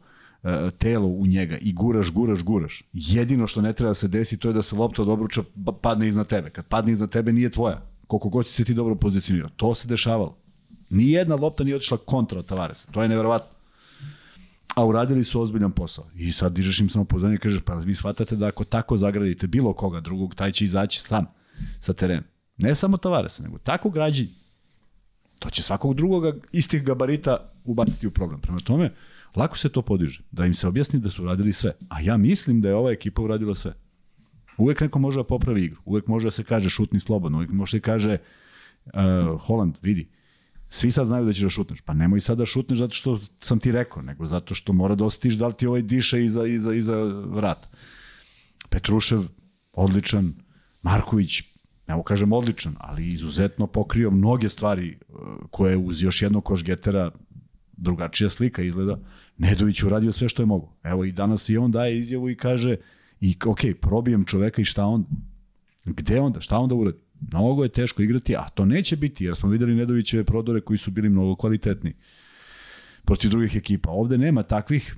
telo u njega i guraš, guraš, guraš. Jedino što ne treba da se desi to je da se lopta od obruča pa- padne iznad tebe. Kad padne iznad tebe nije tvoja. Koliko god se ti dobro pozicionirao. To se dešavalo. Nijedna lopta nije otišla kontra od Tavaresa. To je neverovatno. A uradili su ozbiljan posao. I sad dižeš im samo pozornje i kažeš, pa vi shvatate da ako tako zagradite bilo koga drugog, taj će izaći sam sa terena. Ne samo Tavaresa, nego tako građenje. To će svakog drugoga istih gabarita ubaciti u problem. Prema tome, lako se to podiže. Da im se objasni da su uradili sve. A ja mislim da je ova ekipa uradila sve. Uvek neko može da popravi igru. Uvek može da se kaže šutni slobodno. Uvek može da se kaže uh, Holland, vidi, svi sad znaju da ćeš da šutneš. Pa nemoj sad da šutneš zato što sam ti rekao, nego zato što mora da osjetiš da li ti ovaj diše iza, iza, iza vrata. Petrušev, odličan, Marković, mogu kažem odličan, ali izuzetno pokrio mnoge stvari uh, koje uz još jednog košgetera drugačija slika izgleda. Nedović uradio sve što je mogo. Evo i danas i on daje izjavu i kaže i ok, probijem čoveka i šta onda? Gde onda? Šta onda uradi? Mnogo je teško igrati, a to neće biti, jer smo videli Nedovićeve prodore koji su bili mnogo kvalitetni protiv drugih ekipa. Ovde nema takvih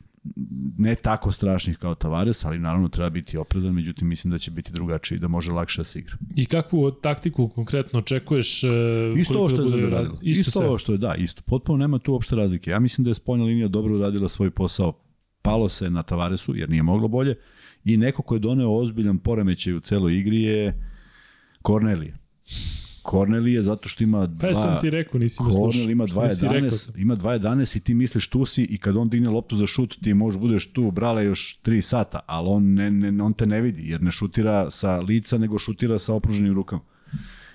ne tako strašnih kao Tavares, ali naravno treba biti oprezan, međutim mislim da će biti drugačiji, da može lakše da se igra. I kakvu taktiku konkretno očekuješ? Uh, Isto ovo što je Zvezda radila. Isto, Isto, ovo što je, da, isto. Potpuno nema tu uopšte razlike. Ja mislim da je spoljna linija dobro uradila svoj posao. Palo se na Tavaresu, jer nije moglo bolje. I neko ko je doneo ozbiljan poremećaj u celoj igri je Kornelije. Kornelije zato što ima dva... Pa ja sam ti rekao, nisi me slušao. Kornel ima Šta nisi rekao 2.11, sam? ima 2.11 i ti misliš tu si i kad on digne loptu za šut ti možeš budeš tu brale još 3 sata, ali on, ne, ne, on te ne vidi jer ne šutira sa lica nego šutira sa opruženim rukama.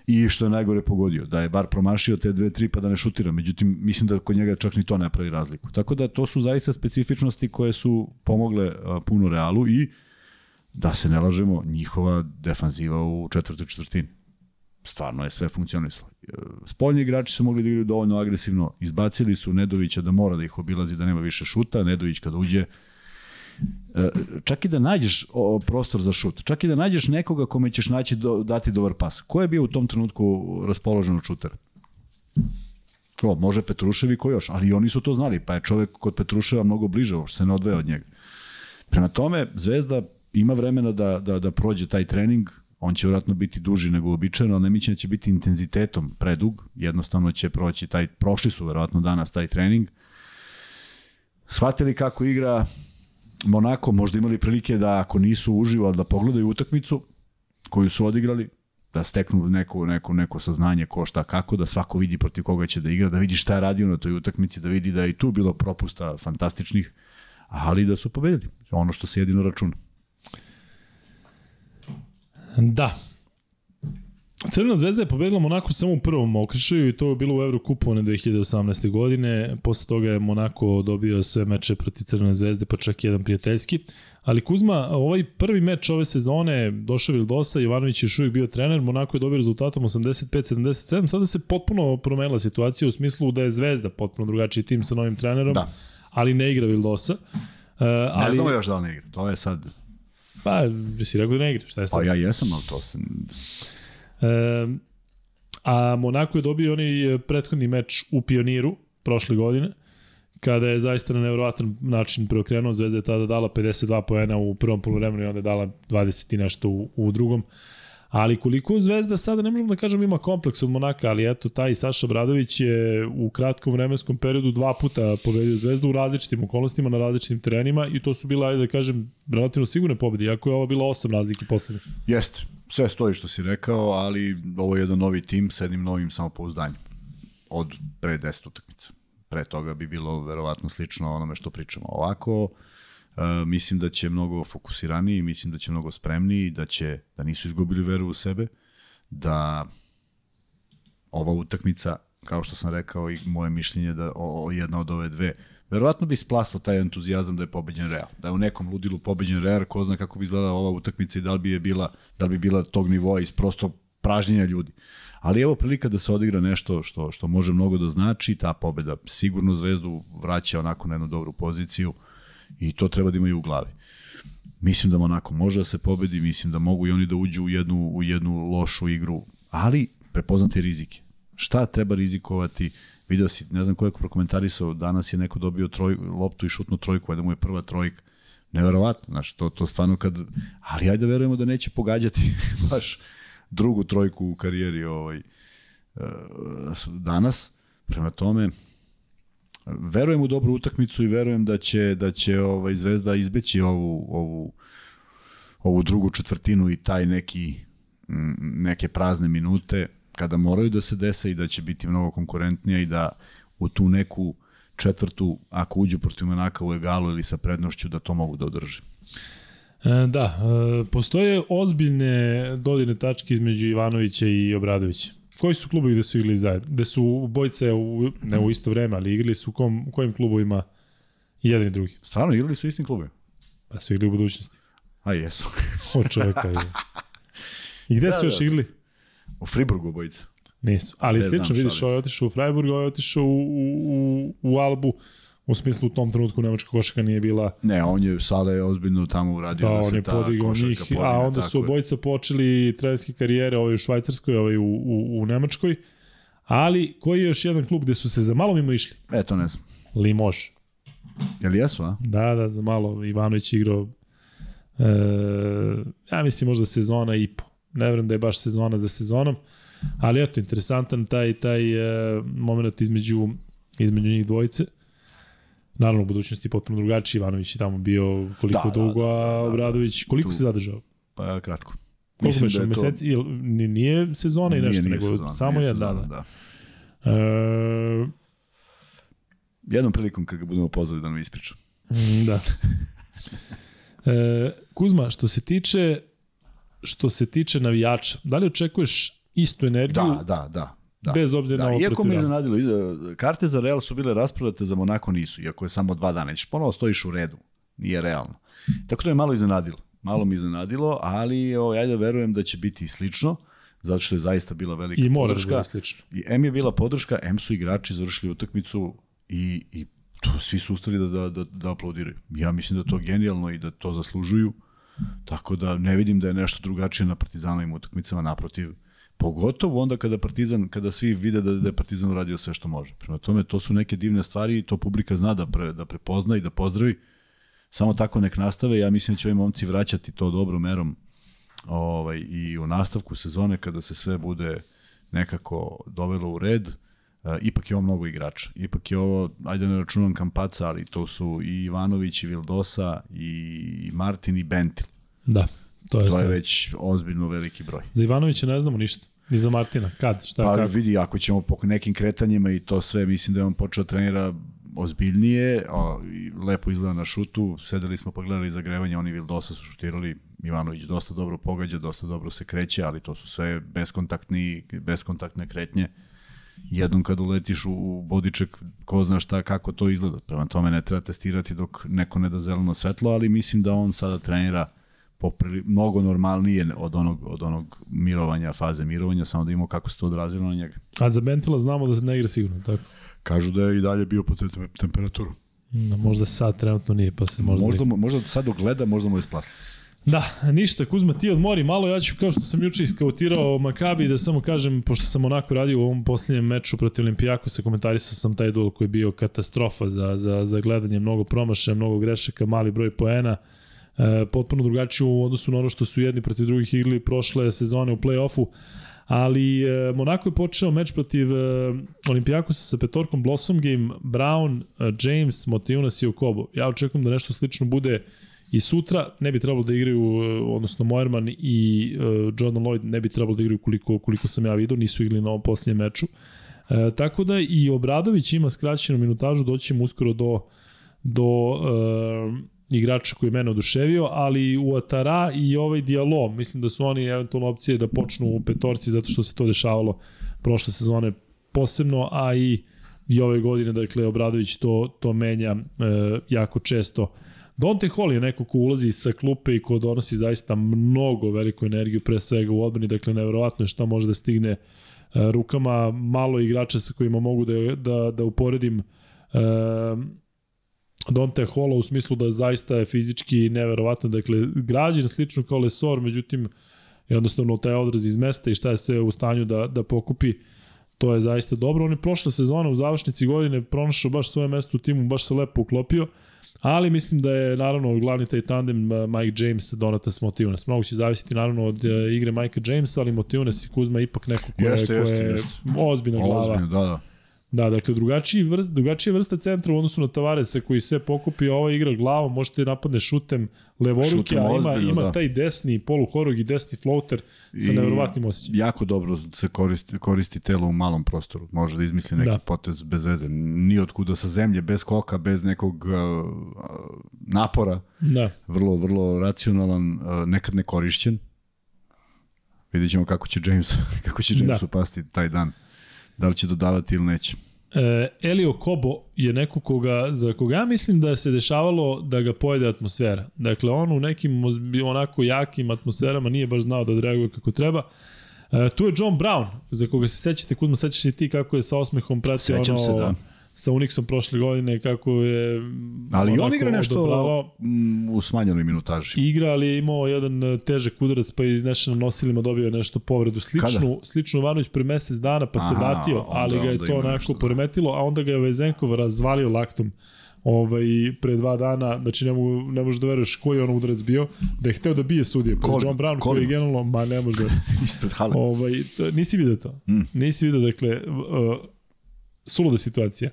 I što je najgore pogodio, da je bar promašio te dve, tri pa da ne šutira. Međutim, mislim da kod njega čak ni to ne pravi razliku. Tako da to su zaista specifičnosti koje su pomogle puno Realu i da se ne lažemo, njihova defanziva u četvrtoj četvrtini. Stvarno je sve funkcionisalo. E, Spoljni igrači su mogli da igraju dovoljno agresivno, izbacili su Nedovića da mora da ih obilazi, da nema više šuta, Nedović kada uđe, e, čak i da nađeš prostor za šut, čak i da nađeš nekoga kome ćeš naći do, dati dobar pas. Ko je bio u tom trenutku raspoložen od šutera? O, može Petrušev i ko još, ali oni su to znali, pa je čovek kod Petruševa mnogo bliže, što se ne odveje od njega. Prema tome, Zvezda ima vremena da, da, da prođe taj trening, on će vjerojatno biti duži nego uobičajeno, ali ne mislim da će biti intenzitetom predug, jednostavno će proći taj, prošli su verovatno danas taj trening, shvatili kako igra Monako, možda imali prilike da ako nisu uživo, da pogledaju utakmicu koju su odigrali, da steknu neko, neko, neko saznanje ko šta kako, da svako vidi protiv koga će da igra, da vidi šta je radio na toj utakmici, da vidi da je i tu bilo propusta fantastičnih, ali da su pobedili. Ono što se jedino računa. Da. Crvena zvezda je pobedila Monako samo u prvom okršaju i to je bilo u Evrokupu one 2018. godine. Posle toga je Monako dobio sve meče protiv Crvene zvezde, pa čak i jedan prijateljski. Ali Kuzma, ovaj prvi meč ove sezone, došao Vildosa, Jovanović je još uvijek bio trener, Monako je dobio rezultatom 85-77, sada se potpuno promenila situacija u smislu da je Zvezda potpuno drugačiji tim sa novim trenerom, Da. ali ne igra Vildosa. Uh, Ali... Ne znamo još da ne igra, to je sad... Pa, si rekao da ne igra, šta je sad? Pa ja jesam, ali to se... E, a Monako je dobio onaj prethodni meč u Pioniru prošle godine, kada je zaista na nevjerovatan način preokrenuo. Zvezda je tada dala 52 poena u prvom polovremenu i onda je dala 20 i nešto u, u drugom. Ali koliko Zvezda sada, ne možemo da kažem ima kompleks od Monaka, ali eto, taj Saša Bradović je u kratkom vremenskom periodu dva puta pobedio Zvezdu u različitim okolnostima, na različitim terenima i to su bila, ajde da kažem, relativno sigurne pobede, iako je ovo bilo osam razlike poslednje. Jeste, sve stoji što si rekao, ali ovo je jedan novi tim sa jednim novim samopouzdanjem od pre 10 utakmica. Pre toga bi bilo verovatno slično onome što pričamo. Ovako, Uh, mislim da će mnogo fokusiraniji, mislim da će mnogo spremniji, da će da nisu izgubili veru u sebe, da ova utakmica, kao što sam rekao i moje mišljenje da o, o jedna od ove dve, verovatno bi splaslo taj entuzijazam da je pobeđen Real. Da je u nekom ludilu pobeđen Real, ko zna kako bi izgledala ova utakmica i da li bi je bila, da li bi bila tog nivoa iz prosto pražnjenja ljudi. Ali evo prilika da se odigra nešto što, što može mnogo da znači, ta pobeda sigurno Zvezdu vraća onako na jednu dobru poziciju i to treba da imaju u glavi. Mislim da Monako može da se pobedi, mislim da mogu i oni da uđu u jednu, u jednu lošu igru, ali prepoznati rizike. Šta treba rizikovati? Video si, ne znam ko je prokomentarisao, danas je neko dobio troj, loptu i šutnu trojku, da mu je prva trojka. Neverovatno, znaš, to, to stvarno kad... Ali ajde da verujemo da neće pogađati baš drugu trojku u karijeri ovaj, e, danas. Prema tome, verujem u dobru utakmicu i verujem da će da će ovaj Zvezda izbeći ovu ovu ovu drugu četvrtinu i taj neki neke prazne minute kada moraju da se dese i da će biti mnogo konkurentnija i da u tu neku četvrtu, ako uđu protiv Monaka u egalu ili sa prednošću, da to mogu da održe. E, da, e, postoje ozbiljne dodine tačke između Ivanovića i Obradovića. Koji su klubovi gde su igrali zajedno? Gde su bojice, u, ne u isto vreme, ali igrali su u kom, kojim klubovima jedan i drugi? Stvarno, igrali su istim klubovima? Pa su igrali u budućnosti. A jesu. o čoveka je. I gde da, su još da. igrali? U Friburgu obojica. Nisu. Ali ne slično, vidiš, ovaj je otišao u Freiburg, ovaj je otišao u, u, u Albu, u smislu u tom trenutku nemačka košaka nije bila... Ne, on je Sale ozbiljno tamo uradio da, da on je podigao njih, podigne, a onda su obojica počeli trenerske karijere, ovaj u Švajcarskoj, ovaj u, u, u Nemačkoj. Ali, koji je još jedan klub gde su se za malo mimo išli? E, to ne znam. Limož. Je li jesu, a? Da, da, za malo. Ivanović igrao, e, ja mislim možda sezona i po. Ne vrem da je baš sezona za sezonom. Ali eto, interesantan taj, taj e, moment između, između njih dvojice. Naravno, u budućnosti potpuno drugačiji. Ivanović je tamo bio koliko da, dugo, a da, da, Obradović koliko tu, se zadržao? Pa kratko. Koliko Mislim da je meseci? To... Nije sezona i nešto, nije nego sezona, samo jedna. Da, da. E... Jednom prilikom kad ga budemo pozvali da nam ispriča. Mm, da. e, Kuzma, što se tiče što se tiče navijača, da li očekuješ istu energiju? Da, da, da. Da. Bez obzira da, na ovo Iako me iznenadilo, karte za Real su bile rasprodate, za Monako nisu, iako je samo dva dana. Znači, ponovo stojiš u redu. Nije realno. Tako da je malo iznenadilo. Malo mi iznenadilo, ali o, ja da verujem da će biti slično, zato što je zaista bila velika I mora podrška. Da slično. I M je bila podrška, M su igrači završili utakmicu i, i to, svi su ustali da, da, da, da aplaudiraju. Ja mislim da to genijalno i da to zaslužuju. Tako da ne vidim da je nešto drugačije na partizanovim utakmicama, naprotiv Pogotovo onda kada Partizan, kada svi vide da, da je Partizan uradio sve što može. Prema tome, to su neke divne stvari i to publika zna da, pre, da prepozna i da pozdravi. Samo tako nek nastave. Ja mislim da će ovi momci vraćati to dobrom merom ovaj, i u nastavku sezone kada se sve bude nekako dovelo u red. Uh, ipak je ovo mnogo igrača. Ipak je ovo, ajde ne računam Kampaca, ali to su i Ivanović, i Vildosa, i Martin, i Bentil. Da. To je, to je već ozbiljno veliki broj. Za Ivanovića ne znamo ništa. Ni za Martina. Kad? Šta? Pa kako? vidi, ako ćemo po nekim kretanjima i to sve, mislim da je on počeo trenira ozbiljnije, a, lepo izgleda na šutu, sedeli smo pa gledali zagrevanje, oni dosta su šutirali, Ivanović dosta dobro pogađa, dosta dobro se kreće, ali to su sve beskontaktni, beskontaktne kretnje. Jednom kad uletiš u bodiček, ko zna šta, kako to izgleda. Prema tome ne treba testirati dok neko ne da zeleno svetlo, ali mislim da on sada trenira poprili, mnogo normalnije od onog, od onog mirovanja, faze mirovanja, samo da imamo kako se to odrazilo na njega. A za Bentila znamo da ne igra sigurno, tako? Kažu da je i dalje bio po te temperaturu. No, možda sad trenutno nije, pa se možda... Možda, možda sad dok gleda, možda mu je splasno. Da, ništa, Kuzma, ti odmori malo, ja ću kao što sam juče iskautirao Makabi, da samo kažem, pošto sam onako radio u ovom posljednjem meču protiv Olimpijakosa, komentarisao sam taj duel koji je bio katastrofa za, za, za gledanje, mnogo promašaja, mnogo grešaka, mali broj poena, e, potpuno drugačiju u odnosu na ono što su jedni protiv drugih igli prošle sezone u play-offu, ali e, Monako je počeo meč protiv e, sa petorkom Blossom Game, Brown, e, James, Motijunas i Okobo. Ja očekujem da nešto slično bude i sutra, ne bi trebalo da igraju, e, odnosno Moerman i e, Jordan Lloyd ne bi trebalo da igraju koliko, koliko sam ja vidio, nisu igrali na ovom posljednjem meču. E, tako da i Obradović ima skraćenu minutažu, doćemo uskoro do, do e, igrača koji je mene oduševio, ali u Atara i ovaj dijalog, mislim da su oni eventualno opcije da počnu u petorci zato što se to dešavalo prošle sezone posebno, a i i ove godine, dakle, Obradović to, to menja e, jako često. Dante Hall je neko ko ulazi sa klupe i ko donosi zaista mnogo veliku energiju, pre svega u odbrani, dakle, nevjerovatno je šta može da stigne e, rukama. Malo igrača sa kojima mogu da, da, da uporedim e, Dante Hola u smislu da zaista je fizički neverovatno, dakle, građen slično kao Lesor, međutim, jednostavno taj odraz iz mesta i šta je sve u stanju da, da pokupi, to je zaista dobro. On je prošle sezone u završnici godine pronašao baš svoje mesto u timu, baš se lepo uklopio, ali mislim da je naravno glavni taj tandem Mike James, Donatas Motivunas. Mnogo će zavisiti naravno od e, igre Mike Jamesa, ali Motivunas i Kuzma ipak neko ko je, jeste, jeste, ko je jeste. ozbiljna glava. Ozbiljno, da, da Da, dakle, drugačiji vrst, drugačija vrsta centra u odnosu na Tavaresa koji sve pokupi, ova igra glavom, možete napadne šutem levoruke, a ima, ozbiljno, ima da. taj desni poluhorog i desni floater sa nevjerovatnim osjećajem. Jako dobro se koristi, koristi telo u malom prostoru. Može da izmisli neki da. potez bez veze. Ni otkuda sa zemlje, bez koka, bez nekog uh, napora. Da. Vrlo, vrlo racionalan, uh, nekad nekorišćen. Vidjet ćemo kako će James, kako će James da. upasti taj dan da li će dodavati ili neće. E, Elio Kobo je neko koga, za koga ja mislim da se dešavalo da ga pojede atmosfera. Dakle, on u nekim onako jakim atmosferama nije baš znao da odreaguje kako treba. E, tu je John Brown, za koga se sećate, Kudma, sećaš i ti kako je sa osmehom pratio Sećam ono... Se, da sa Unixom prošle godine kako je Ali on igra nešto odobravo. u smanjenoj minutaži. Igra, ali je imao jedan e, težak udarac pa je nešto na nosilima dobio nešto povredu sličnu, Kada? sličnu Ivanović pre mesec dana pa Aha, se vratio, ali ga je to onako nešto, da. poremetilo, a onda ga je Vezenkov razvalio laktom ovaj, pre dva dana, znači ne, mogu, ne možeš da veruješ koji je on udarac bio, da je hteo da bije sudije. Pa John Brown koji je generalno, ma ne može da... Ispred hale. Ovaj, to, nisi vidio to. Mm. Nisi vidio, dakle, uh, suluda situacija.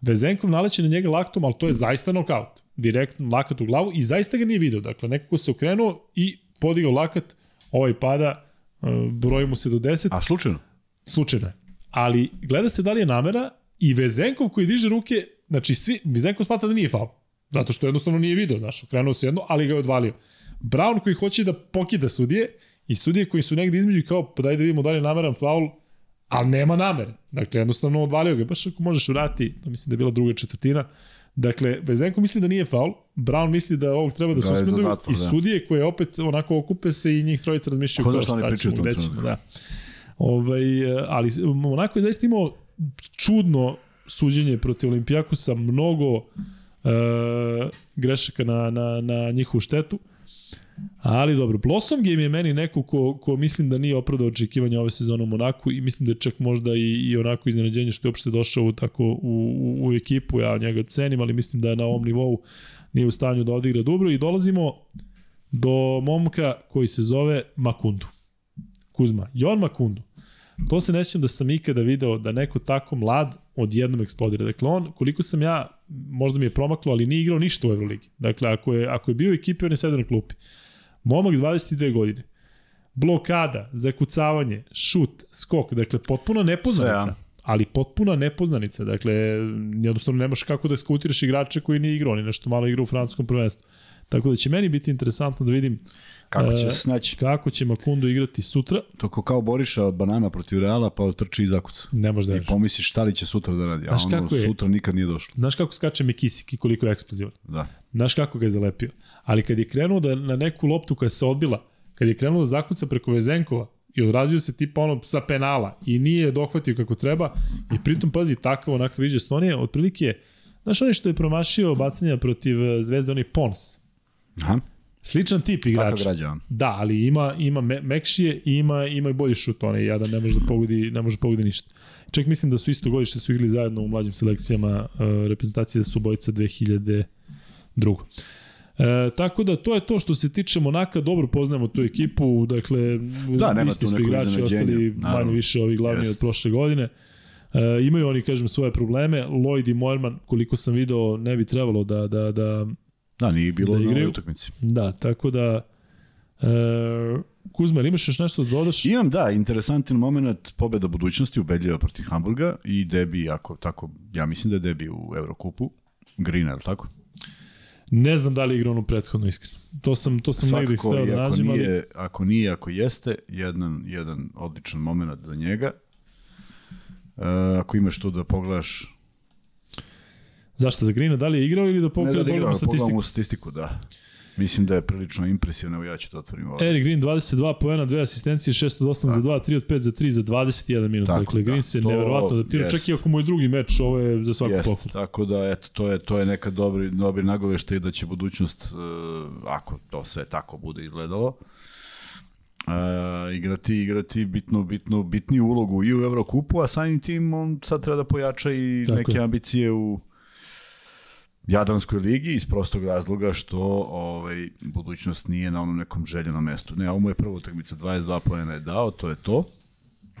Vezenkov naleće na njega laktom, ali to je zaista nokaut. Direktno lakat u glavu i zaista ga nije video. Dakle, nekako se okrenuo i podigao lakat, ovaj pada, uh, broji mu se do 10. A slučajno? Slučajno je. Ali gleda se da li je namera i Vezenkov koji diže ruke, znači svi, Vezenkov smata da nije faul. Zato što jednostavno nije video, znaš, okrenuo se jedno, ali ga je odvalio. Brown koji hoće da pokida sudije i sudije koji su negde između kao, pa daj da vidimo da li je nameran faul, ali nema namere. Dakle, jednostavno odvalio ga, baš ako možeš vrati, to mislim da je bila druga četvrtina. Dakle, Vezenko misli da nije faul, Brown misli da ovog treba da, da suspenduju i da. sudije koje opet onako okupe se i njih trojica razmišljaju Ko šta pričaju gde ćemo, da. Ovaj, ali onako je zaista imao čudno suđenje protiv Olimpijakusa, mnogo uh, grešaka na, na, na njihovu štetu. Ali dobro, Blossom Game je meni neko ko, ko mislim da nije opravdao očekivanja ove sezone u Monaku i mislim da je čak možda i, i onako iznenađenje što je uopšte došao u, tako, u, u, u ekipu, ja njega cenim, ali mislim da je na ovom nivou nije u stanju da odigra dobro i dolazimo do momka koji se zove Makundu. Kuzma, Jon Makundu. To se nećem da sam ikada video da neko tako mlad odjednom eksplodira. Dakle, on, koliko sam ja, možda mi je promaklo, ali nije igrao ništa u Euroligi. Dakle, ako je, ako je bio u ekipi, on je sedao na klupi. Momak 22 godine. Blokada, zakucavanje, šut, skok, dakle potpuna nepoznanica. Sve, ja. Ali potpuna nepoznanica, dakle jednostavno nemaš kako da skautiraš igrače koji nije igrao, ni nešto malo igrao u francuskom prvenstvu. Tako da će meni biti interesantno da vidim kako će e, snaći. Kako će Makundu igrati sutra. Toko kao Boriša banana protiv Reala pa trči i zakuca. Ne može da I pomisliš šta li će sutra da radi, a ono kako je, sutra nikad nije došlo. Znaš kako skače Mekisik i koliko je eksplozivan. Da. Znaš kako ga je zalepio. Ali kad je krenuo da na neku loptu koja se odbila, kad je krenuo da zakuca preko Vezenkova i odrazio se tipa ono sa penala i nije dohvatio kako treba i pritom pazi takav onako viđe Stonije, otprilike Znaš onaj što je promašio bacanja protiv Zvezde, onaj Pons. Aha. Sličan tip igrača. građa Da, ali ima ima me, mekšije i ima ima i bolji šut, onaj jadan ne može da pogodi, ne može da pogodi ništa. Čak mislim da su isto godište su igrali zajedno u mlađim selekcijama uh, reprezentacije da su bojica 2002. E, tako da to je to što se tiče Monaka, dobro poznajemo tu ekipu, dakle da, isti su igrači, ostali manje više ovi glavni yes. od prošle godine. E, imaju oni, kažem, svoje probleme. Lloyd i Moerman, koliko sam video, ne bi trebalo da, da, da Da, nije bilo da na utakmici. Da, tako da e, Kuzma, ili imaš još nešto da dodaš? Imam, da, interesantan moment pobeda budućnosti ubedljiva protiv Hamburga i debi, ako tako, ja mislim da je debi u Eurokupu. Green, ali tako? Ne znam da li je igrao onu prethodno iskreno. To sam, to sam negdje hteo da ako nađem, ali... nije, ako nije, ako jeste, jedan, jedan odličan moment za njega. E, ako imaš tu da pogledaš Zašto za Grina? Da li je igrao ili da Ne pogledamo da li igramo, statistiku? pogledamo statistiku, da. Mislim da je prilično impresivno, ja ću to otvorim ovdje. Eric Green 22 poena, dve asistencije, 6 od 8 za 2, 3 od 5 za 3 za 21 minut. Tako, dakle, Green da, se to neverovatno jest. čak i ako mu je drugi meč, ovo je za svaku Jest, pohvalu. tako da eto to je to je neka dobri dobri nagoveštaj da će budućnost uh, ako to sve tako bude izgledalo uh, igrati igrati bitno bitno bitniju ulogu i u Evrokupu, a samim tim on sad treba da pojača i Tako neke je. ambicije u Jadranskoj ligi iz prostog razloga što ovaj budućnost nije na onom nekom željenom mestu. Ne, ovo mu je prva utakmica 22 poena je dao, to je to.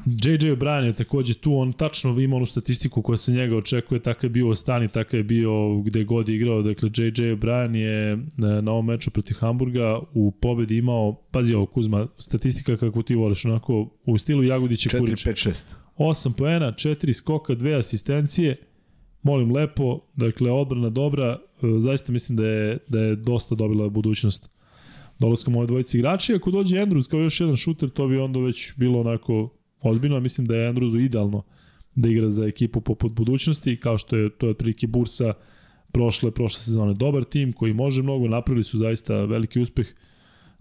JJ O'Brien je takođe tu, on tačno ima onu statistiku koja se njega očekuje, takav je bio u Ostani, takav je bio gde god je igrao, dakle JJ O'Brien je na, na ovom meču protiv Hamburga u pobedi imao, pazi ovo Kuzma, statistika kako ti voliš, onako u stilu Jagodića 4 Kurića. 5 6. 8 poena, 4 skoka, 2 asistencije, molim lepo, dakle odbrana dobra, e, zaista mislim da je, da je dosta dobila budućnost dolaskom ove dvojice igrača. Ako dođe Andrews kao još jedan šuter, to bi onda već bilo onako ozbiljno. Mislim da je Andrewsu idealno da igra za ekipu poput budućnosti, kao što je to je otprilike Bursa prošle, prošle sezone. Dobar tim koji može mnogo, napravili su zaista veliki uspeh,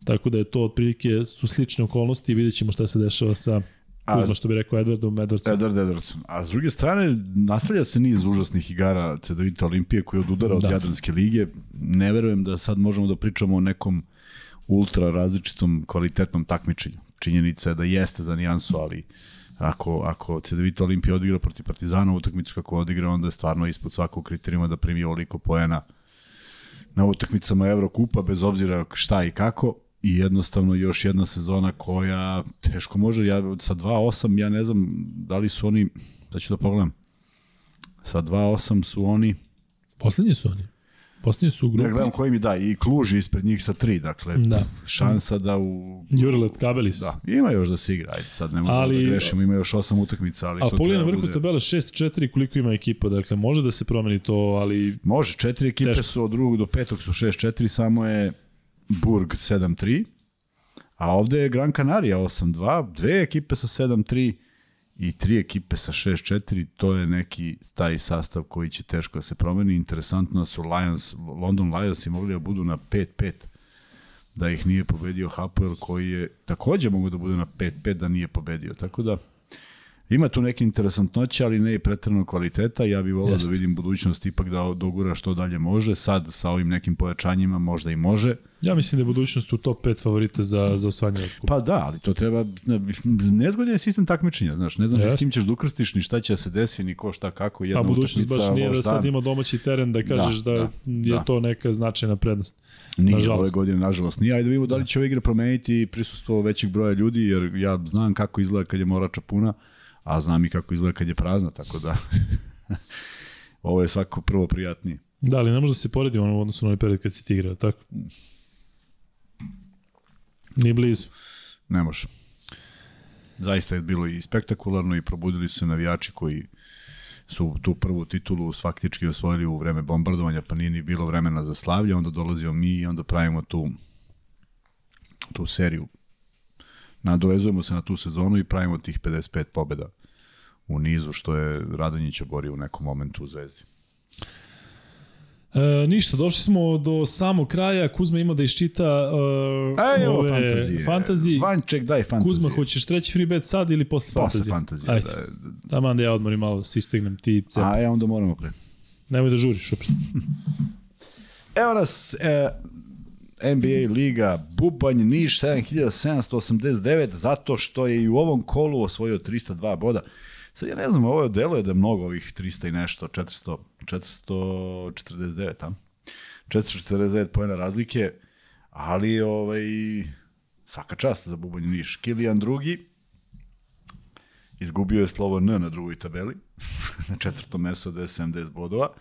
tako da je to otprilike su slične okolnosti i vidjet ćemo šta se dešava sa A- Kuzma, što bi rekao Edwardom Edwardsom. Edward Ederson. A s druge strane, nastavlja se niz užasnih igara Cedevita Olimpije koji odudara od Da. Jadranske lige. Ne verujem da sad možemo da pričamo o nekom ultra različitom kvalitetnom takmičenju. Činjenica je da jeste za nijansu, ali ako, ako Cedevita Olimpija odigra protiv Partizana utakmicu kako odigra, onda je stvarno ispod svakog kriterijuma da primi ovoliko poena na utakmicama Evrokupa, bez obzira šta i kako i jednostavno još jedna sezona koja teško može, ja sa 2-8, ja ne znam da li su oni, da ću da pogledam, sa 2-8 su oni, Poslednji su oni. Poslednji su u grupi. ne gledam koji mi da, i Kluž ispred njih sa 3, dakle, Da. šansa da u... Jurlet Kabelis. Da, ima još da se igra, ajde sad ne možemo Ali- da grešimo, ima još 8 utakmica, ali, Ali pogledaj na vrhu bude... tabele 6-4 koliko ima ekipa, dakle može da se promeni to, ali Može, četiri ekipe Teško. su od drugog do petog su 6-4, samo je Burg 7-3, a ovde je Gran Canaria 8-2, dve ekipe sa 7-3 i tri ekipe sa 6-4, to je neki taj sastav koji će teško da se promeni. Interesantno su Lions, London Lions i mogli da budu na 5-5 da ih nije pobedio Hapoel koji je takođe mogu da bude na 5-5 da nije pobedio. Tako da Ima tu neke interesantnoće, ali ne i pretredno kvaliteta. Ja bih volao da vidim budućnost ipak da dogura što dalje može. Sad sa ovim nekim pojačanjima možda i može. ja mislim da je budućnost u top 5 favorita za, za osvajanje. Pa da, ali to treba... Nezgodan je sistem takmičenja, znaš. Ne znaš s kim ćeš da ukrstiš, ni šta će da se desi, ni ko šta kako. Jedna A budućnost baš nije da sad ima domaći teren da kažeš da, Da, da, da, je da. to neka značajna prednost. Nije ove nažalost. godine, nažalost. Nije. Ajde da vidimo da li će ova igra promeniti prisustvo većeg broja ljudi, jer ja znam kako izgleda kad je morača puna, a znam i kako izgleda kad je prazna, tako da... Ovo je svako prvo prijatnije. Da, ali ne može da se poredi ono u odnosu na onaj period kad si ti igrao, tako? Nije blizu. Ne može. Zaista je bilo i spektakularno i probudili su se navijači koji su tu prvu titulu faktički osvojili u vreme bombardovanja, pa nije ni bilo vremena za slavlje, onda dolazimo mi i onda pravimo tu tu seriju. Nadovezujemo se na tu sezonu i pravimo tih 55 pobeda u nizu, što je Radonjić oborio u nekom momentu u Zvezdi. E, ništa, došli smo do samog kraja. Kuzma ima da iščita uh, ovo ove fantazije. fantazije. Vanček, daj fantazije. Kuzma, hoćeš treći free bet sad ili posle Posle fantazije? fantazije. Ajde, Da, taman da ja odmorim malo, sistignem ti cep. a ja onda moramo pre. Nemoj da žuriš uopšte. Evo nas, e, NBA Liga, Bubanj, Niš, 7789, zato što je i u ovom kolu osvojio 302 boda. Sad ja ne znam, ovo deluje da mnogo ovih 300 i nešto, 400, 449, a? 449 pojena razlike, ali ovaj, svaka čast za Bubanj Niš. Kilijan drugi, izgubio je slovo N na drugoj tabeli, na četvrtom mestu od 70 bodova.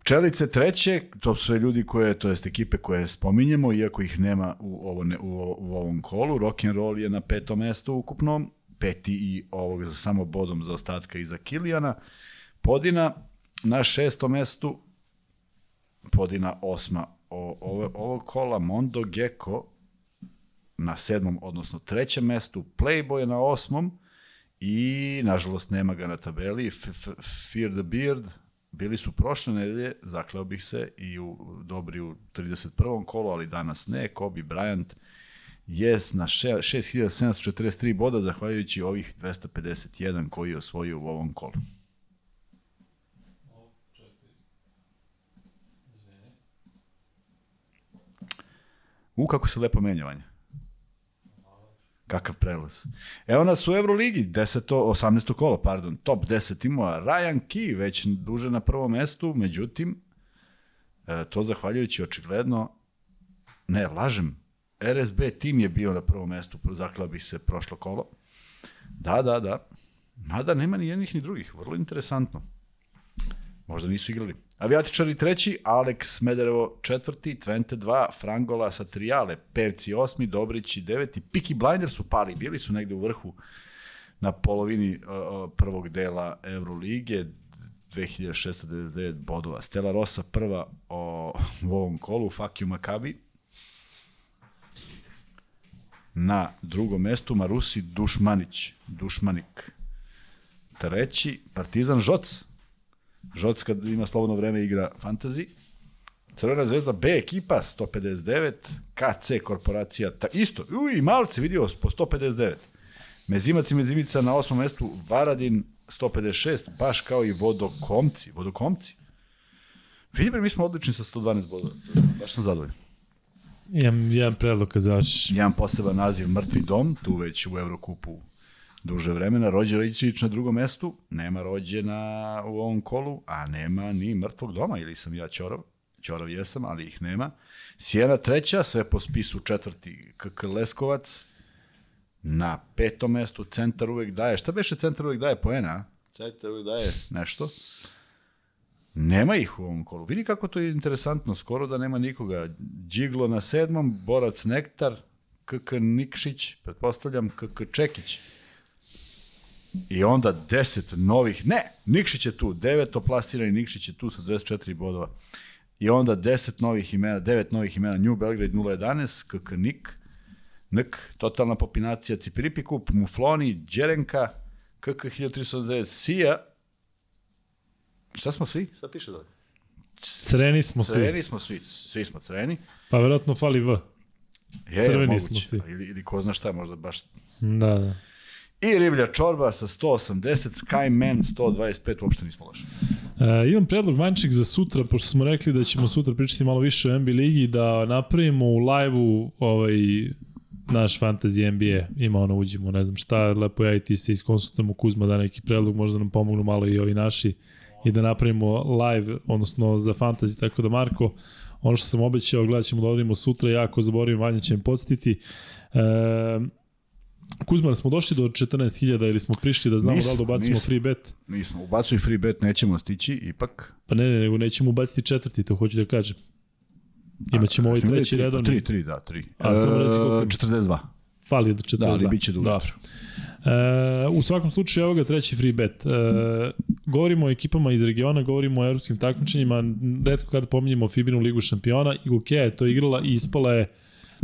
Pčelice treće, to su sve ljudi koje, to jest ekipe koje spominjemo, iako ih nema u, ovo, u, u ovom kolu. Rock and roll je na petom mestu ukupno, peti i ovog za samo bodom za ostatka iza Kilijana. Podina na šestom mestu, Podina osma. O, ovo, kola Mondo Gecko na sedmom, odnosno trećem mestu, Playboy na osmom i, nažalost, nema ga na tabeli, F F Fear the Beard, bili su prošle nedelje, zakleo bih se, i u, dobri u 31. kolu, ali danas ne, Kobe Bryant je na 6743 boda, zahvaljujući ovih 251 koji je osvojio u ovom kolu. U, kako se lepo menja, Vanja. Kakav prelaz. Evo nas u Euroligi, 10. 18. kolo, pardon, top 10 timova. Ryan Key već duže na prvom mestu, međutim, e, to zahvaljujući očigledno, ne, lažem, RSB tim je bio na prvom mestu, zaklao bih se prošlo kolo. Da, da, da. Mada nema ni jednih ni drugih, vrlo interesantno. Možda nisu igrali. Avijatičari treći, Alex Smederevo četvrti, Twente dva, Frangola sa Trijale, Pevci osmi, Dobrići deveti, Piki Blinders su pali, bili su negde u vrhu na polovini uh, prvog dela Euroligije, 2699 bodova. Stella Rosa prva o, u ovom kolu, you Makabi. Na drugom mestu Marusi Dušmanić, Dušmanik. Treći, Partizan Žoc, Žoc kad ima slobodno vreme igra fantasy. Crvena zvezda B ekipa 159, KC korporacija ta, isto, uj, malce vidio po 159. Mezimac i Mezimica na osmom mestu, Varadin 156, baš kao i Vodokomci, Vodokomci. Vidi bre, mi smo odlični sa 112 bodova, baš sam zadovoljan. Imam jedan predlog kad završiš. Jedan poseban naziv Mrtvi dom, tu već u Evrokupu duže vremena. Rođe Ričić na drugom mestu, nema rođe na, u ovom kolu, a nema ni mrtvog doma, ili sam ja Ćorov. Ćorov jesam, ali ih nema. Sjena treća, sve po spisu četvrti KK Leskovac. Na petom mestu centar uvek daje. Šta beše centar uvek daje poena? Centar uvek daje nešto. Nema ih u ovom kolu. Vidi kako to je interesantno, skoro da nema nikoga. Điglo na sedmom, Borac Nektar, KK Nikšić, pretpostavljam KK Čekić. I onda 10 novih, ne, Nikšić je tu, deveto plasirani Nikšić je tu sa 24 bodova. I onda 10 novih imena, 9 novih imena, New Belgrade 011, KK Nik, NK, totalna popinacija, Cipiripi Kup, Mufloni, Đerenka, KK 1309, Sija, šta smo svi? Šta piše dole? Creni smo svi. Creni smo svi, svi smo creni. Pa verovatno fali V. Je, Crveni moguće. smo svi. Ili, ili ko zna šta, možda baš Da, da. I riblja čorba sa 180, Skyman 125, uopšte nismo loši. E, imam predlog Vanček za sutra, pošto smo rekli da ćemo sutra pričati malo više o NBA ligi, da napravimo u live-u ovaj, naš fantasy NBA, ima ono uđemo, ne znam šta, lepo ja i ti se iskonsultujemo Kuzma da neki predlog, možda nam pomognu malo i ovi naši i da napravimo live, odnosno za fantasy, tako da Marko, ono što sam obećao, gledat ćemo da odradimo sutra, ja ako zaboravim, Vanja će mi podsjetiti. E, Kuzman, smo došli do 14.000 ili smo prišli da znamo Nismo, da li da ubacimo nismo. free bet? Nismo, ubacuj free bet, nećemo stići, ipak. Pa ne, ne, nego nećemo ubaciti četvrti, to hoću da kažem. Imaćemo ovaj treći redovni. 3, 3, da, 3. A samo reci koliko- 42. Fali do 42. Da, ali bit će do da. ujutru. E, u svakom slučaju, evo ga treći free bet. E, govorimo o ekipama iz regiona, govorimo o evropskim takmičenjima, redko kada pominjemo Fibinu ligu šampiona, i Gokeja je to igrala i ispala je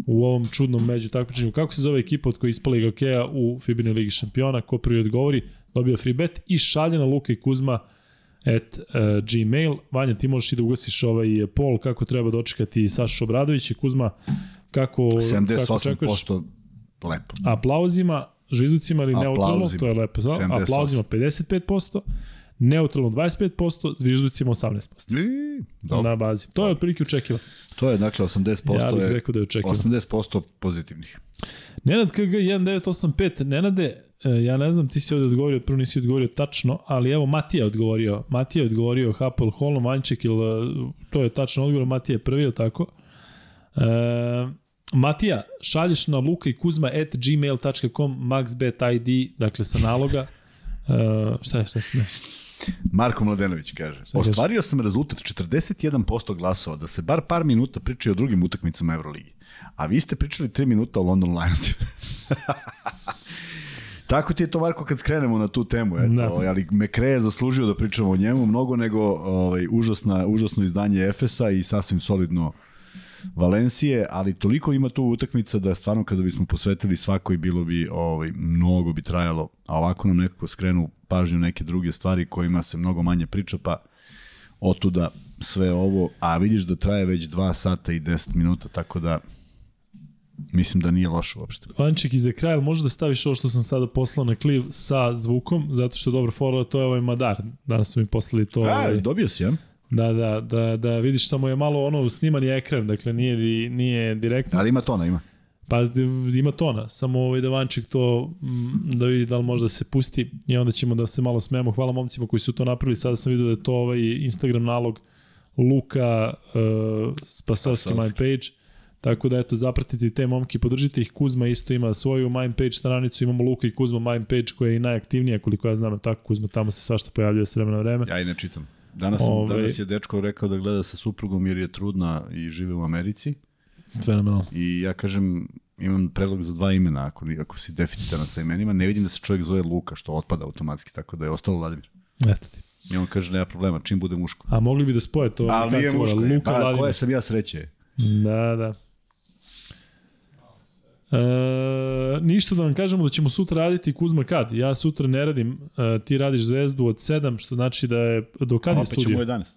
u ovom čudnom među takmičenju. Kako se zove ekipa od koje je ispala Gokeja u Fibinu ligi šampiona? Ko prvi odgovori, dobio free bet i šalje na Luka i Kuzma at uh, gmail. Vanja, ti možeš i da ugasiš ovaj pol, kako treba dočekati Saša Obradović i Kuzma, kako, kako očekuješ? 78% lepo. aplauzima, žizducima ili neutralno, to je lepo. 78. Aplauzima 55%, neutralno 25%, zvižducima 18%. I, dobro. Na bazi. To je otprilike očekivano. To je dakle 80% Ja bih je rekao da je očekivano. 80% pozitivnih. Nenad KG 1985, Nenade, e, ja ne znam, ti si ovde odgovorio, prvo nisi odgovorio tačno, ali evo Matija je odgovorio. Matija je odgovorio Hapel Holom, Vanček, ili e, to je tačno odgovor, Matija je prvi, ili tako? E, Matija, šalješ na luka i kuzma at gmail.com maxbet.id, dakle sa naloga. E, šta je, šta se ne? Marko Mladenović kaže, ostvario sam rezultat 41% glasova da se bar par minuta priča o drugim utakmicama Euroligi. A vi ste pričali 3 minuta o London Lions. Tako ti je to, Marko, kad skrenemo na tu temu. Eto, Da. ali Mekre je zaslužio da pričamo o njemu mnogo nego ovaj, užasna, užasno izdanje Efesa i sasvim solidno Valencije, ali toliko ima tu utakmica da stvarno kada bismo posvetili svakoj bilo bi ovaj mnogo bi trajalo, a ovako nam nekako skrenu pažnju neke druge stvari kojima se mnogo manje priča, pa otuda sve ovo, a vidiš da traje već 2 sata i 10 minuta, tako da mislim da nije loše uopšte. Vanček i za kraj, možda da staviš ovo što sam sada poslao na kliv sa zvukom, zato što je dobro fora, to je ovaj Madar. Danas su mi poslali to. A, ovaj, dobio si, ja? Da, da, da, da vidiš samo je malo ono snimani ekran, dakle nije, nije direktno. Ali ima tona, ima. Pa ima tona, samo ovaj da Vanček to mm, da vidi da li može da se pusti i onda ćemo da se malo smemo. Hvala momcima koji su to napravili, sada sam vidio da je to ovaj Instagram nalog Luka uh, Spasovski Spasovski. page. Tako da eto zapratite te momke, podržite ih. Kuzma isto ima svoju mind page stranicu, imamo Luka i Kuzma mind page koja je i najaktivnija koliko ja znam, tako Kuzma tamo se svašta pojavljuje s vremena na vreme. Ja i ne čitam. Danas, sam, Ovaj- danas je dečko rekao da gleda sa suprugom jer je trudna i žive u Americi. Fenomenalno. I ja kažem, imam predlog za dva imena, ako, ako si deficitaran sa imenima, ne vidim da se čovjek zove Luka, što otpada automatski, tako da je ostalo Vladimir. Eto ti. I on kaže, nema problema, čim bude muško. A mogli bi da spoje to? Ali nije muško. Luka pa Vladimir. koje sam ja sreće? Da, da. E, ništa da vam kažemo da ćemo sutra raditi Kuzma kad. Ja sutra ne radim, e, ti radiš zvezdu od 7, što znači da je do kad je Opet ćemo studio? 11.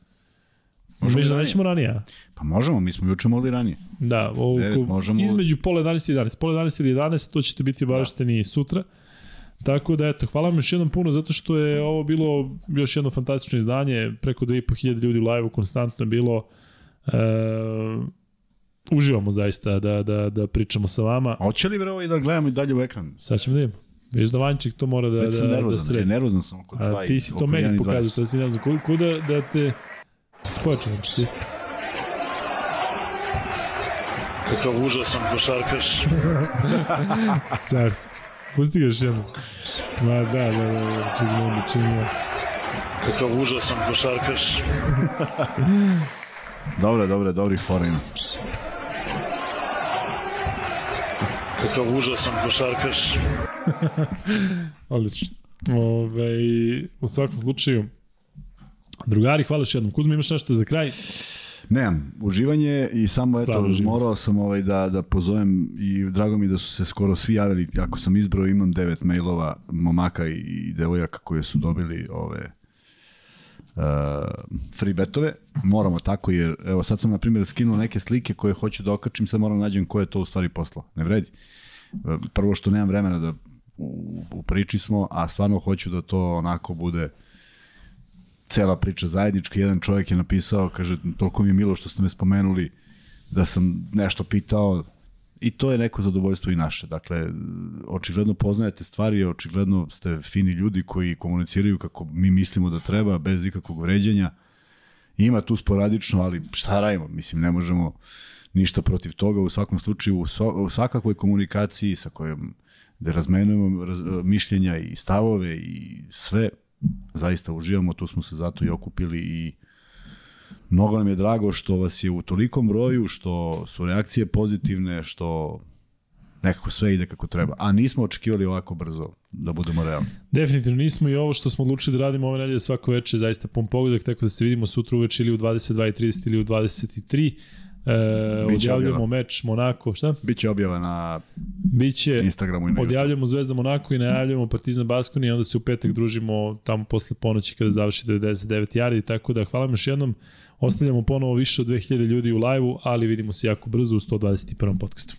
Možemo da nećemo ranije. Pa možemo, mi smo juče mogli ranije. Da, oko, E, možemo- između pola 11 i 11. Pola 11 ili 11, to ćete biti obavešteni sutra. Tako da, eto, hvala vam još jednom puno, zato što je ovo bilo još jedno fantastično izdanje, preko 2500 ljudi u live-u konstantno je bilo. E, uživamo zaista da, da, da pričamo sa vama. A hoće li bre ovaj da gledamo i dalje u ekran? Sad ćemo da vidimo. Viš da Vanček to mora da, da, da nervozan, sredi. e, nervozan sam oko 2 A ti si to meni pokazao, sad si ne znam, kuda, kuda da te... Spočeo, ti si. Kakav užasan košarkaš. Carski. Pusti ga još jednom. Ma da, da, da, da, čekaj onda čini ja. Kakav užasan košarkaš. Dobre, dobre, dobri fora ima. Kakav užasan košarkaš. Odlično. Ove, u svakom slučaju, drugari, hvala još jednom. Kuzma, imaš nešto za kraj? Nemam, uživanje i samo Stvarno eto, uživanje. morao sam ovaj da, da pozovem i drago mi da su se skoro svi javili, ako sam izbrao imam devet mailova momaka i, i devojaka koje su dobili ove uh, free betove, moramo tako jer evo sad sam na primjer skinuo neke slike koje hoću da okačim, sad moram da nađem ko je to u stvari poslao, ne vredi. E, Prvo što nemam vremena da u, u priči smo, a stvarno hoću da to onako bude cela priča zajednička. Jedan čovjek je napisao, kaže, toliko mi je milo što ste me spomenuli, da sam nešto pitao i to je neko zadovoljstvo i naše. Dakle, očigledno poznajete stvari, očigledno ste fini ljudi koji komuniciraju kako mi mislimo da treba, bez ikakvog vređanja. Ima tu sporadično, ali šta radimo? Mislim, ne možemo ništa protiv toga. U svakom slučaju, u, sva- u svakakvoj komunikaciji sa kojom da razmenujemo raz, mišljenja i stavove i sve, zaista uživamo, tu smo se zato i okupili i mnogo nam je drago što vas je u tolikom broju, što su reakcije pozitivne, što nekako sve ide kako treba. A nismo očekivali ovako brzo, da budemo realni. Definitivno nismo i ovo što smo odlučili da radimo ove nedelje svako veče zaista pun pogodak, tako da se vidimo sutra uveče ili u 22.30 ili u 23. E, Biće odjavljamo objava. meč Monako, šta? Biće objava na Biće Instagramu i na odjavljamo Zvezda Monako i najavljamo Partizan Baskoni i onda se u petak družimo tamo posle ponoći kada završi 99 jari, tako da hvala vam još jednom. Ostavljamo ponovo više od 2000 ljudi u live-u, ali vidimo se jako brzo u 121. podcastu.